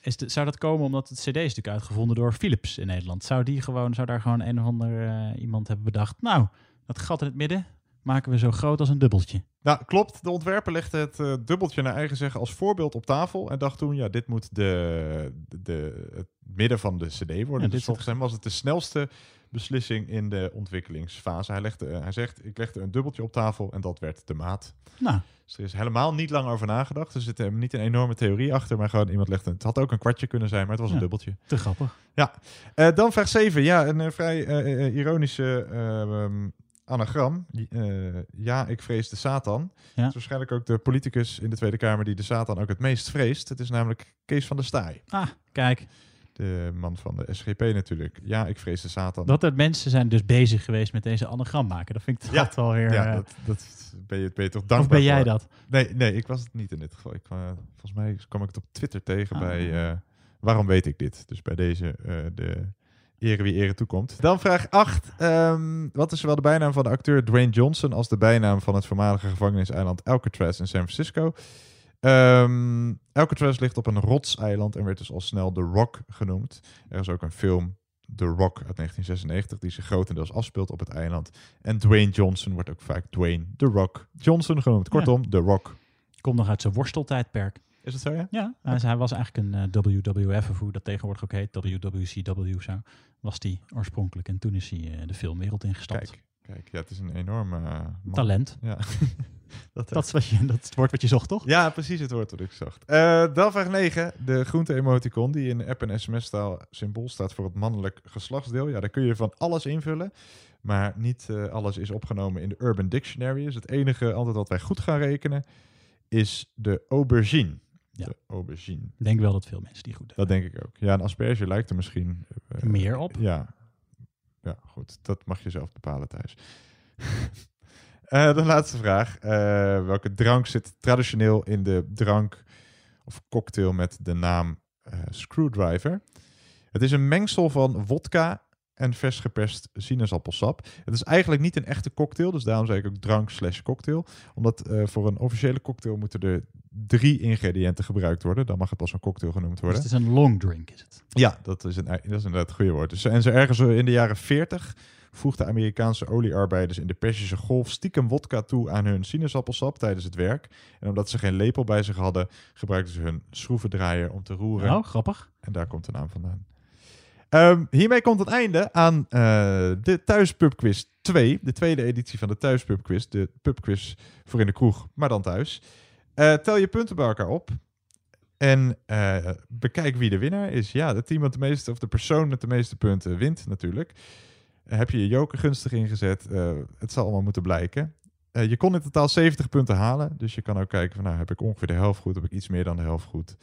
Is de, zou dat komen omdat het CD is natuurlijk uitgevonden door Philips in Nederland? Zou, die gewoon, zou daar gewoon een of ander eh, iemand hebben bedacht? Nou, dat gat in het midden maken we zo groot als een dubbeltje. Nou, klopt. De ontwerper legde het eh, dubbeltje naar eigen zeggen als voorbeeld op tafel. En dacht toen, ja, dit moet de, de, het midden van de cd worden. Ja, dit dus volgens hem was het de snelste beslissing in de ontwikkelingsfase. Hij, legde, eh, hij zegt, ik legde een dubbeltje op tafel en dat werd de maat. Nou, Dus er is helemaal niet lang over nagedacht. Er zit eh, niet een enorme theorie achter, maar gewoon iemand legde... Het had ook een kwartje kunnen zijn, maar het was Ja. een dubbeltje. te grappig. Ja, dan vraag 7. Ja, een vrij ironische ehm, anagram. Eh, ja, ik vrees de Satan. Ja. Het is waarschijnlijk ook de politicus in de Tweede Kamer die de Satan ook het meest vreest. Het is namelijk Kees van der Staaij. Ah, kijk. De man van de SGP natuurlijk. Ja, ik vrees de Satan. Dat er mensen zijn dus bezig geweest met deze anagram maken. Dat vind ik ja, toch wel weer... ja eh, dat, dat ben, je, ben je toch dankbaar Of ben jij voor. dat? Nee, nee, ik was het niet in dit geval. Ik, eh, volgens mij kwam ik het op Twitter tegen Ah. bij... waarom weet ik dit? Dus bij deze de ere wie ere toekomt. Dan vraag 8. wat is zowel de bijnaam van de acteur Dwayne Johnson... als de bijnaam van het voormalige gevangeniseiland Alcatraz in San Francisco? Ehm Alcatraz ligt op een rotseiland en werd dus al snel The Rock genoemd. Er is ook een film, The Rock, uit 1996, die zich grotendeels afspeelt op het eiland. En Dwayne Johnson wordt ook vaak Dwayne The Rock Johnson genoemd. Kortom, The Rock. Komt nog uit zijn worsteltijdperk. Is het zo, ja? Ja, hij, hij was eigenlijk een eh, WWF, of hoe dat tegenwoordig ook heet, WWCW zo, was die oorspronkelijk. En toen is hij eh, de filmwereld ingestapt. Kijk, kijk, ja, het is een enorm eh. Talent. Ja. Dat, Dat is, wat je, dat is het woord wat je zocht, toch? Ja, precies het woord wat ik zocht. Dan vraag 9. De groente-emoticon die in app- en sms-taal symbool staat voor het mannelijk geslachtsdeel. Ja, daar kun je van alles invullen. Maar niet alles is opgenomen in de Urban Dictionary. Dus het enige antwoord wat wij goed gaan rekenen is de aubergine. De aubergine. Ik denk wel dat veel mensen die goed Dat denk ik ook. Ja, een asperge lijkt er misschien... eh, Meer op? Ja. Ja, goed. Dat mag je zelf bepalen thuis. Eh, de laatste vraag. Eh, welke drank zit traditioneel in de drank of cocktail met de naam Screwdriver? Het is een mengsel van wodka en vers geperst sinaasappelsap. Het is eigenlijk niet een echte cocktail, dus daarom zei ik ook drank slash cocktail. Omdat eh, voor een officiële cocktail moeten er drie ingrediënten gebruikt worden. Dan mag het pas een cocktail genoemd Dus worden. het is een long drink, is het? Ja, dat is, een, dat is inderdaad het goede woord. Dus, en zo ergens in de jaren 40 voegden Amerikaanse oliearbeiders in de Perzische Golf stiekem wodka toe aan hun sinaasappelsap tijdens het werk. En omdat ze geen lepel bij zich hadden, gebruikten ze hun schroevendraaier om te roeren. Oh, grappig. En daar komt de naam vandaan. Ehm, hiermee komt het einde aan eh, de Thuispubquiz 2. De tweede editie van de Thuispubquiz. De pubquiz voor in de kroeg, maar dan thuis. Eh, tel je punten bij elkaar op. En eh, bekijk wie de winnaar is. Ja, het team met de meeste, of de persoon met de meeste punten wint natuurlijk. Heb je je joker gunstig ingezet? Het zal allemaal moeten blijken. Je kon in totaal 70 punten halen. Dus je kan ook kijken van nou, heb ik ongeveer de helft goed? Heb ik iets meer dan de helft goed?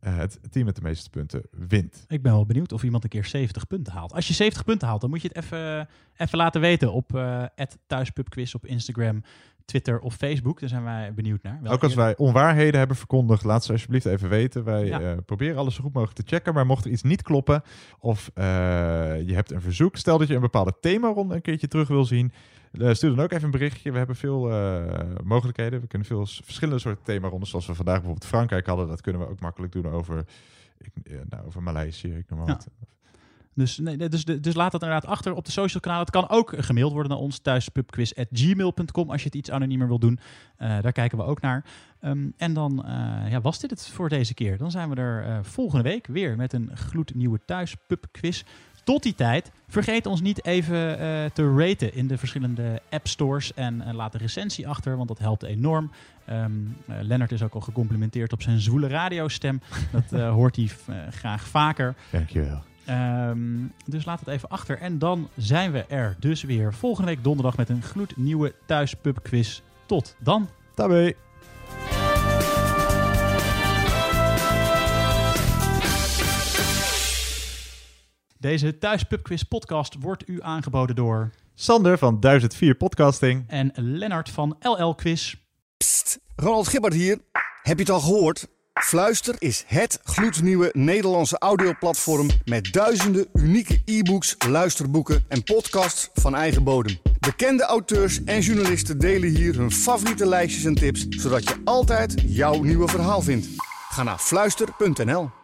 Eh, het team met de meeste punten wint. Ik ben wel benieuwd of iemand een keer 70 punten haalt. Als je 70 punten haalt, dan moet je het even, even laten weten op eh thuispubquiz op Instagram, Twitter of Facebook. Daar zijn wij benieuwd naar. Ook als wij onwaarheden hebben verkondigd, laat ze alsjeblieft even weten. Wij Ja. eh, proberen alles zo goed mogelijk te checken. Maar mocht er iets niet kloppen of je hebt een verzoek, stel dat je een bepaalde themaronde een keertje terug wil zien, stuur dan ook even een berichtje. We hebben veel eh, mogelijkheden. We kunnen veel verschillende soorten themarondes, zoals we vandaag bijvoorbeeld Frankrijk hadden. Dat kunnen we ook makkelijk doen over, ik, eh, nou, over Maleisië, ik noem maar Ja. wat. Dus, nee, dus, dus laat dat inderdaad achter op de social kanalen. Het kan ook gemaild worden naar ons thuispubquiz.gmail.com als je het iets anoniemer wil doen. Eh, daar kijken we ook naar. Ehm, en dan eh, ja, was dit het voor deze keer. Dan zijn we er eh, volgende week weer met een gloednieuwe thuispubquiz. Tot die tijd, vergeet ons niet even eh, te raten in de verschillende app stores. En eh, laat een recensie achter, want dat helpt enorm. Eh, Lennart is ook al gecomplimenteerd op zijn zwoele radiostem. Dat hoort hij graag vaker. Dankjewel. Ehm, dus laat het even achter. En dan zijn we er dus weer volgende week donderdag met een gloednieuwe thuispubquiz. Tot dan. Tabé. Deze thuispubquiz podcast wordt u aangeboden door... Sander van 1004 Podcasting. En Lennart van LL Quiz. Ronald Gibbert hier. Heb je het al gehoord? Fluister is het gloednieuwe Nederlandse audioplatform met duizenden unieke e-books, luisterboeken en podcasts van eigen bodem. Bekende auteurs en journalisten delen hier hun favoriete lijstjes en tips, zodat je altijd jouw nieuwe verhaal vindt. Ga naar fluister.nl.